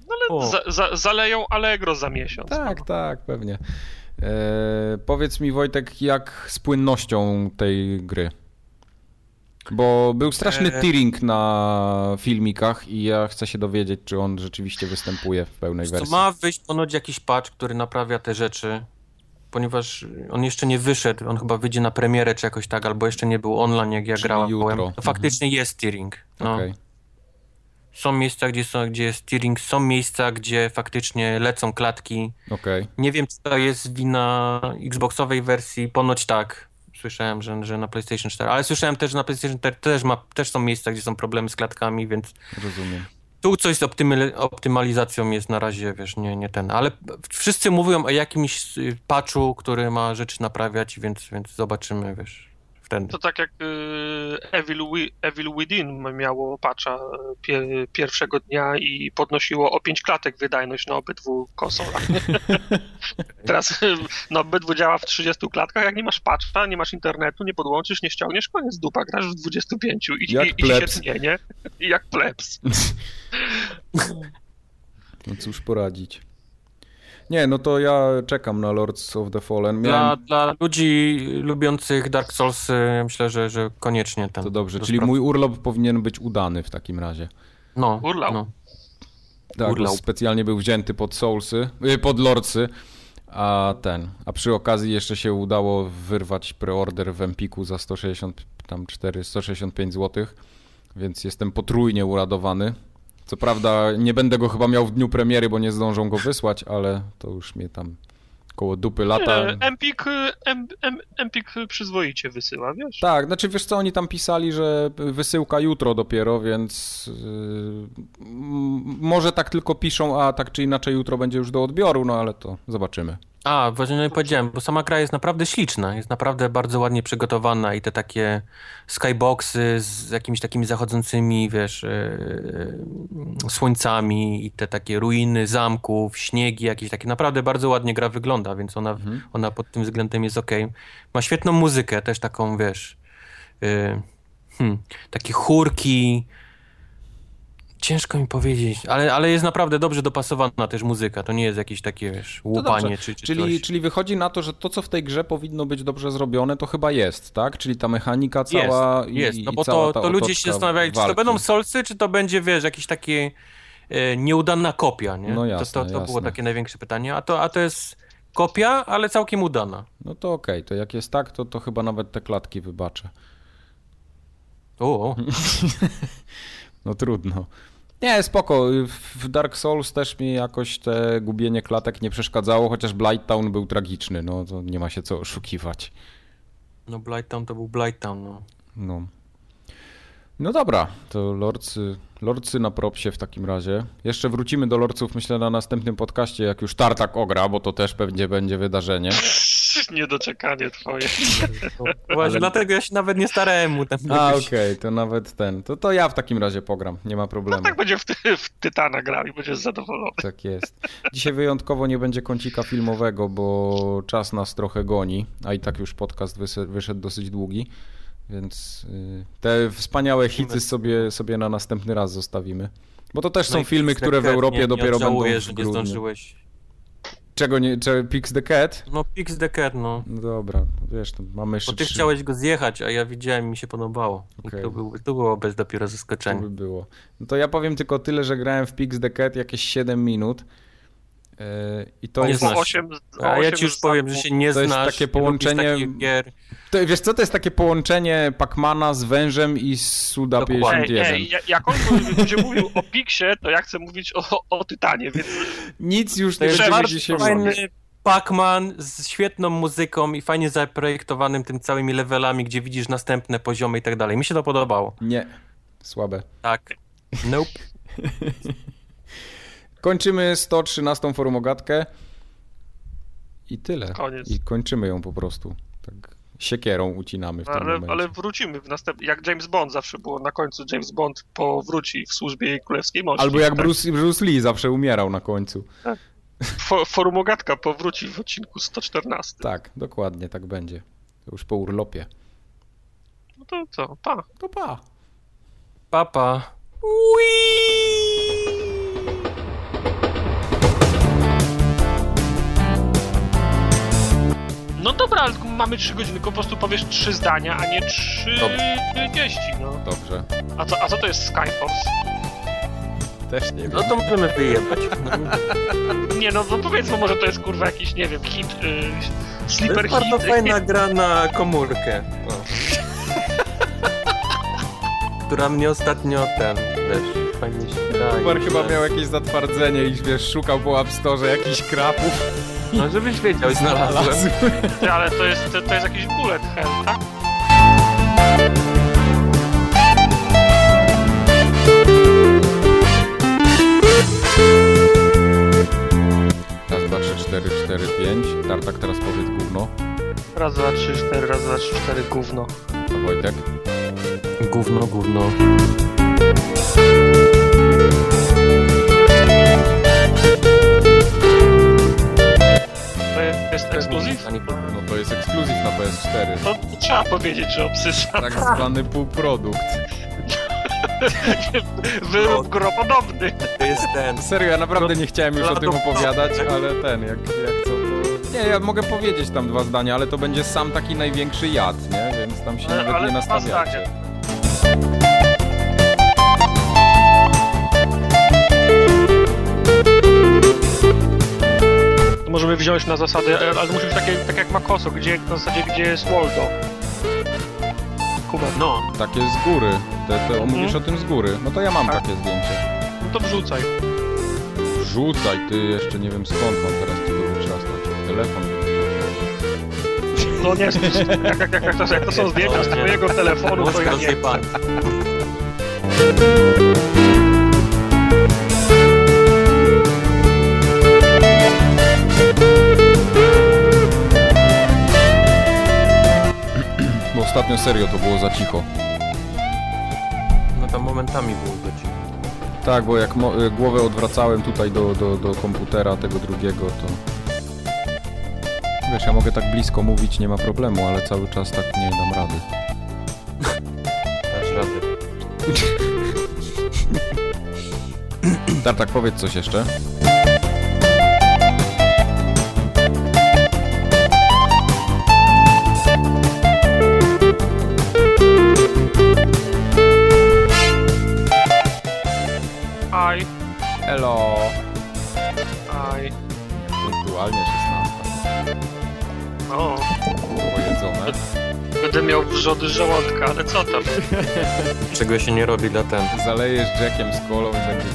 Speaker 3: No ale za, za, zaleją Allegro za miesiąc.
Speaker 2: Tak, no. tak, pewnie. E, powiedz mi Wojtek, jak z płynnością tej gry? Bo był straszny e... tearing na filmikach i ja chcę się dowiedzieć, czy on rzeczywiście występuje w pełnej wersji.
Speaker 1: Ma wyjść ponoć jakiś patch, który naprawia te rzeczy, ponieważ on jeszcze nie wyszedł, on chyba wyjdzie na premierę czy jakoś tak, albo jeszcze nie był online, jak ja Czyli grałem. Jutro. To faktycznie mhm. jest tearing. No. Okay. Są miejsca, gdzie, są, gdzie jest tearing, są miejsca, gdzie faktycznie lecą klatki.
Speaker 2: Okay.
Speaker 1: Nie wiem, czy to jest wina Xboxowej wersji, ponoć tak słyszałem, że, że na PlayStation 4, ale słyszałem też, że na PlayStation 4 też, ma, też są miejsca, gdzie są problemy z klatkami, więc...
Speaker 2: Rozumiem.
Speaker 1: Tu coś z optymalizacją jest na razie, wiesz, nie, nie ten, ale wszyscy mówią o jakimś patchu, który ma rzeczy naprawiać, więc, więc zobaczymy, wiesz wtedy.
Speaker 3: To tak jak y, Evil, Evil Within miało patcha y, pierwszego dnia i podnosiło o 5 klatek wydajność na obydwu konsolach. <laughs> Teraz na obydwu działa w 30 klatkach, jak nie masz patcha, nie masz internetu, nie podłączysz, nie ściągniesz, koniec dupa, grasz w 25 i, jak i, plebs. i się tnie, nie? Jak plebs.
Speaker 2: no cóż poradzić. Nie, no to ja czekam na Lords of the Fallen.
Speaker 1: Miałem... Dla, dla ludzi lubiących Dark Souls myślę, że, że koniecznie ten.
Speaker 2: To dobrze, czyli mój urlop powinien być udany w takim razie.
Speaker 1: No,
Speaker 3: urlop.
Speaker 1: No.
Speaker 2: Tak, Urlaub. specjalnie był wzięty pod Soulsy, y, pod Lordsy, a ten, a przy okazji jeszcze się udało wyrwać preorder w Empiku za 164, 165 zł, więc jestem potrójnie uradowany. Co prawda nie będę go chyba miał w dniu premiery, bo nie zdążą go wysłać, ale to już mnie tam koło dupy lata.
Speaker 3: Nie, Empik, em, em, Empik przyzwoicie wysyła, wiesz?
Speaker 2: Tak, znaczy wiesz co, oni tam pisali, że wysyłka jutro dopiero, więc yy, może tak tylko piszą, a tak czy inaczej jutro będzie już do odbioru, no ale to zobaczymy.
Speaker 1: A, właśnie nie powiedziałem, bo sama gra jest naprawdę śliczna, jest naprawdę bardzo ładnie przygotowana i te takie skyboxy z jakimiś takimi zachodzącymi, wiesz, yy, słońcami i te takie ruiny zamków, śniegi jakieś takie, naprawdę bardzo ładnie gra wygląda, więc ona, mhm. ona pod tym względem jest ok. Ma świetną muzykę, też taką, wiesz, yy, hmm, takie chórki, Ciężko mi powiedzieć, ale, ale jest naprawdę dobrze dopasowana też muzyka. To nie jest jakieś takie, wiesz, łupanie czy, czy
Speaker 2: czyli,
Speaker 1: coś.
Speaker 2: czyli wychodzi na to, że to, co w tej grze powinno być dobrze zrobione, to chyba jest, tak? Czyli ta mechanika cała
Speaker 1: jest, jest. no bo to, to ludzie się zastanawiali, walki. czy to będą solsy, czy to będzie, wiesz, jakieś takie e, nieudana kopia, nie?
Speaker 2: No jasne,
Speaker 1: to, to, to
Speaker 2: jasne.
Speaker 1: było takie największe pytanie. A to, a to jest kopia, ale całkiem udana.
Speaker 2: No to okej, okay. to jak jest tak, to, to chyba nawet te klatki wybaczę.
Speaker 1: O. <laughs>
Speaker 2: no trudno. Nie, spoko. W Dark Souls też mi jakoś te gubienie klatek nie przeszkadzało, chociaż Blighttown był tragiczny, no to nie ma się co oszukiwać.
Speaker 1: No Blighttown to był Blighttown, no.
Speaker 2: No. No dobra, to Lordsy, Lordsy na propsie w takim razie. Jeszcze wrócimy do Lordsów myślę na następnym podcaście, jak już Tartak ogra, bo to też pewnie będzie wydarzenie.
Speaker 3: Niedoczekanie twoje. <laughs>
Speaker 1: Właśnie Ale... dlatego ja się nawet nie starałem mu tam
Speaker 2: A, okej, okay, to nawet ten. To, to ja w takim razie pogram, nie ma problemu.
Speaker 3: No tak będzie w, ty, w Tytana grał i będziesz zadowolony.
Speaker 2: Tak jest. Dzisiaj wyjątkowo nie będzie kącika filmowego, bo czas nas trochę goni, a i tak już podcast wyszedł dosyć długi. Więc y, te wspaniałe hity sobie, sobie na następny raz zostawimy. Bo to też no są filmy, które w Europie nie, dopiero
Speaker 1: nie
Speaker 2: będą w
Speaker 1: że nie zdążyłeś.
Speaker 2: Czego nie, czy Pix the Cat?
Speaker 1: No Pix the Cat, no.
Speaker 2: no dobra, wiesz, to mamy jeszcze
Speaker 1: Bo ty
Speaker 2: trzy...
Speaker 1: chciałeś go zjechać, a ja widziałem i mi się podobało. Okay. I to, był, to było bez dopiero zaskoczenia.
Speaker 2: To by było. No to ja powiem tylko tyle, że grałem w Pix the Cat jakieś 7 minut E, I to jest.
Speaker 3: 8,
Speaker 1: a ja ci już powiem, że się nie
Speaker 2: to
Speaker 1: znasz.
Speaker 2: Jest takie połączenie. To, wiesz co, to jest takie połączenie Pacmana z wężem i Suda Dokładnie. 51. Ej,
Speaker 3: ej, jak on będzie mówił o Pixie, to ja chcę mówić o, o Tytanie, więc.
Speaker 2: Nic już nie będziemy dzisiaj
Speaker 1: fajny, Pac-Man z świetną muzyką i fajnie zaprojektowanym tym całymi levelami, gdzie widzisz następne poziomy i tak dalej. Mi się to podobało.
Speaker 2: Nie. Słabe.
Speaker 1: Tak. Nope. <laughs>
Speaker 2: Kończymy 113 forumogatkę. I tyle.
Speaker 3: Koniec.
Speaker 2: I kończymy ją po prostu. Tak siekierą ucinamy w tym
Speaker 3: Ale,
Speaker 2: momencie.
Speaker 3: ale wrzucimy w następnym. Jak James Bond zawsze było na końcu, James Bond powróci w służbie królewskiej mości.
Speaker 2: Albo jak
Speaker 3: tak.
Speaker 2: Bruce, Bruce Lee zawsze umierał na końcu.
Speaker 3: Fo, forumogatka powróci w odcinku 114.
Speaker 2: Tak, dokładnie tak będzie. To już po urlopie.
Speaker 3: No to co? Pa.
Speaker 2: To pa.
Speaker 1: Papa.
Speaker 3: No dobra, ale mamy 3 godziny, tylko po prostu powiesz 3 zdania, a nie 3
Speaker 1: Dobrze.
Speaker 3: wieści, no.
Speaker 2: Dobrze.
Speaker 3: A co, a co to jest Skyforce?
Speaker 2: Też nie wiem.
Speaker 1: No to możemy wyjebać. <laughs>
Speaker 3: Nie no, no powiedzmy może to jest kurwa jakiś, nie wiem, hit, y,
Speaker 1: To
Speaker 3: sleeper
Speaker 1: jest bardzo
Speaker 3: hit.
Speaker 1: fajna gra na komórkę. <laughs> Która mnie ostatnio ten, wiesz, fajnie się gra. i
Speaker 2: Kubar chyba miał jakieś zatwardzenie i wiesz, szukał po App Store jakichś krapów.
Speaker 1: No żebyś wiedział, znalazłem.
Speaker 3: Ty, ale to jest, to, to jest jakiś bullet hell, tak?
Speaker 2: Raz, dwa, trzy, cztery, cztery, pięć. Tartak teraz powiedz gówno.
Speaker 3: Raz, dwa, trzy, cztery, raz, dwa, trzy, cztery, gówno.
Speaker 2: A Wojtek?
Speaker 1: Gówno, gówno.
Speaker 3: Jest ekskluzyw?
Speaker 2: No to jest ekskluzyw na PS4.
Speaker 3: To, to trzeba powiedzieć, że obsysza.
Speaker 2: Tak zwany półprodukt. <laughs>
Speaker 3: Wyrób gropodobny.
Speaker 1: To jest ten.
Speaker 2: Serio, ja naprawdę nie chciałem już o tym opowiadać, ale ten, jak, jak co to... Nie, ja mogę powiedzieć tam dwa zdania, ale to będzie sam taki największy jad, nie? Więc tam się
Speaker 3: Ale-
Speaker 2: nawet
Speaker 3: ale
Speaker 2: nie nastawiacie.
Speaker 3: Możemy wziąć na zasady, e, ale musi być takie, tak jak Makoso, gdzie, na zasadzie, gdzie jest Waldo. Kuba.
Speaker 1: No,
Speaker 2: Takie z góry. Te, te,
Speaker 3: Mhm.
Speaker 2: Mówisz o tym z góry. No to ja mam
Speaker 3: Tak.
Speaker 2: takie zdjęcie.
Speaker 3: No to wrzucaj.
Speaker 2: Rzucaj, ty jeszcze nie wiem skąd mam teraz tego wyczasnąć. Telefon.
Speaker 3: No nie, jak, jak, jak, jak, to, jak to są zdjęcia z twojego telefonu, to ja nie.
Speaker 1: rozjebany. <laughs>
Speaker 2: ostatnio serio to było za cicho.
Speaker 1: No tam momentami było być.
Speaker 2: Tak, bo jak y, głowę odwracałem tutaj do, do, do komputera tego drugiego, to... Wiesz, ja mogę tak blisko mówić, nie ma problemu, ale cały czas tak nie dam rady.
Speaker 1: Dasz radę. <laughs>
Speaker 2: Tartak, powiedz coś jeszcze.
Speaker 3: Będę miał wrzody żołądka, ale co tam? <laughs>
Speaker 1: Czego się nie robi dla ten.
Speaker 2: Zalejesz jackiem z kolą i będzie.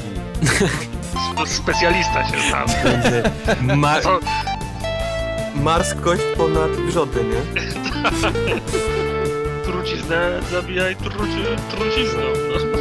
Speaker 3: Spe- Specjalista się znam. <laughs>
Speaker 1: Będzie ma
Speaker 3: Co?
Speaker 1: marskość ponad wrzody, nie? <laughs>
Speaker 3: Truciznę zabijaj truci, trucizną. No.
Speaker 2: Że tak.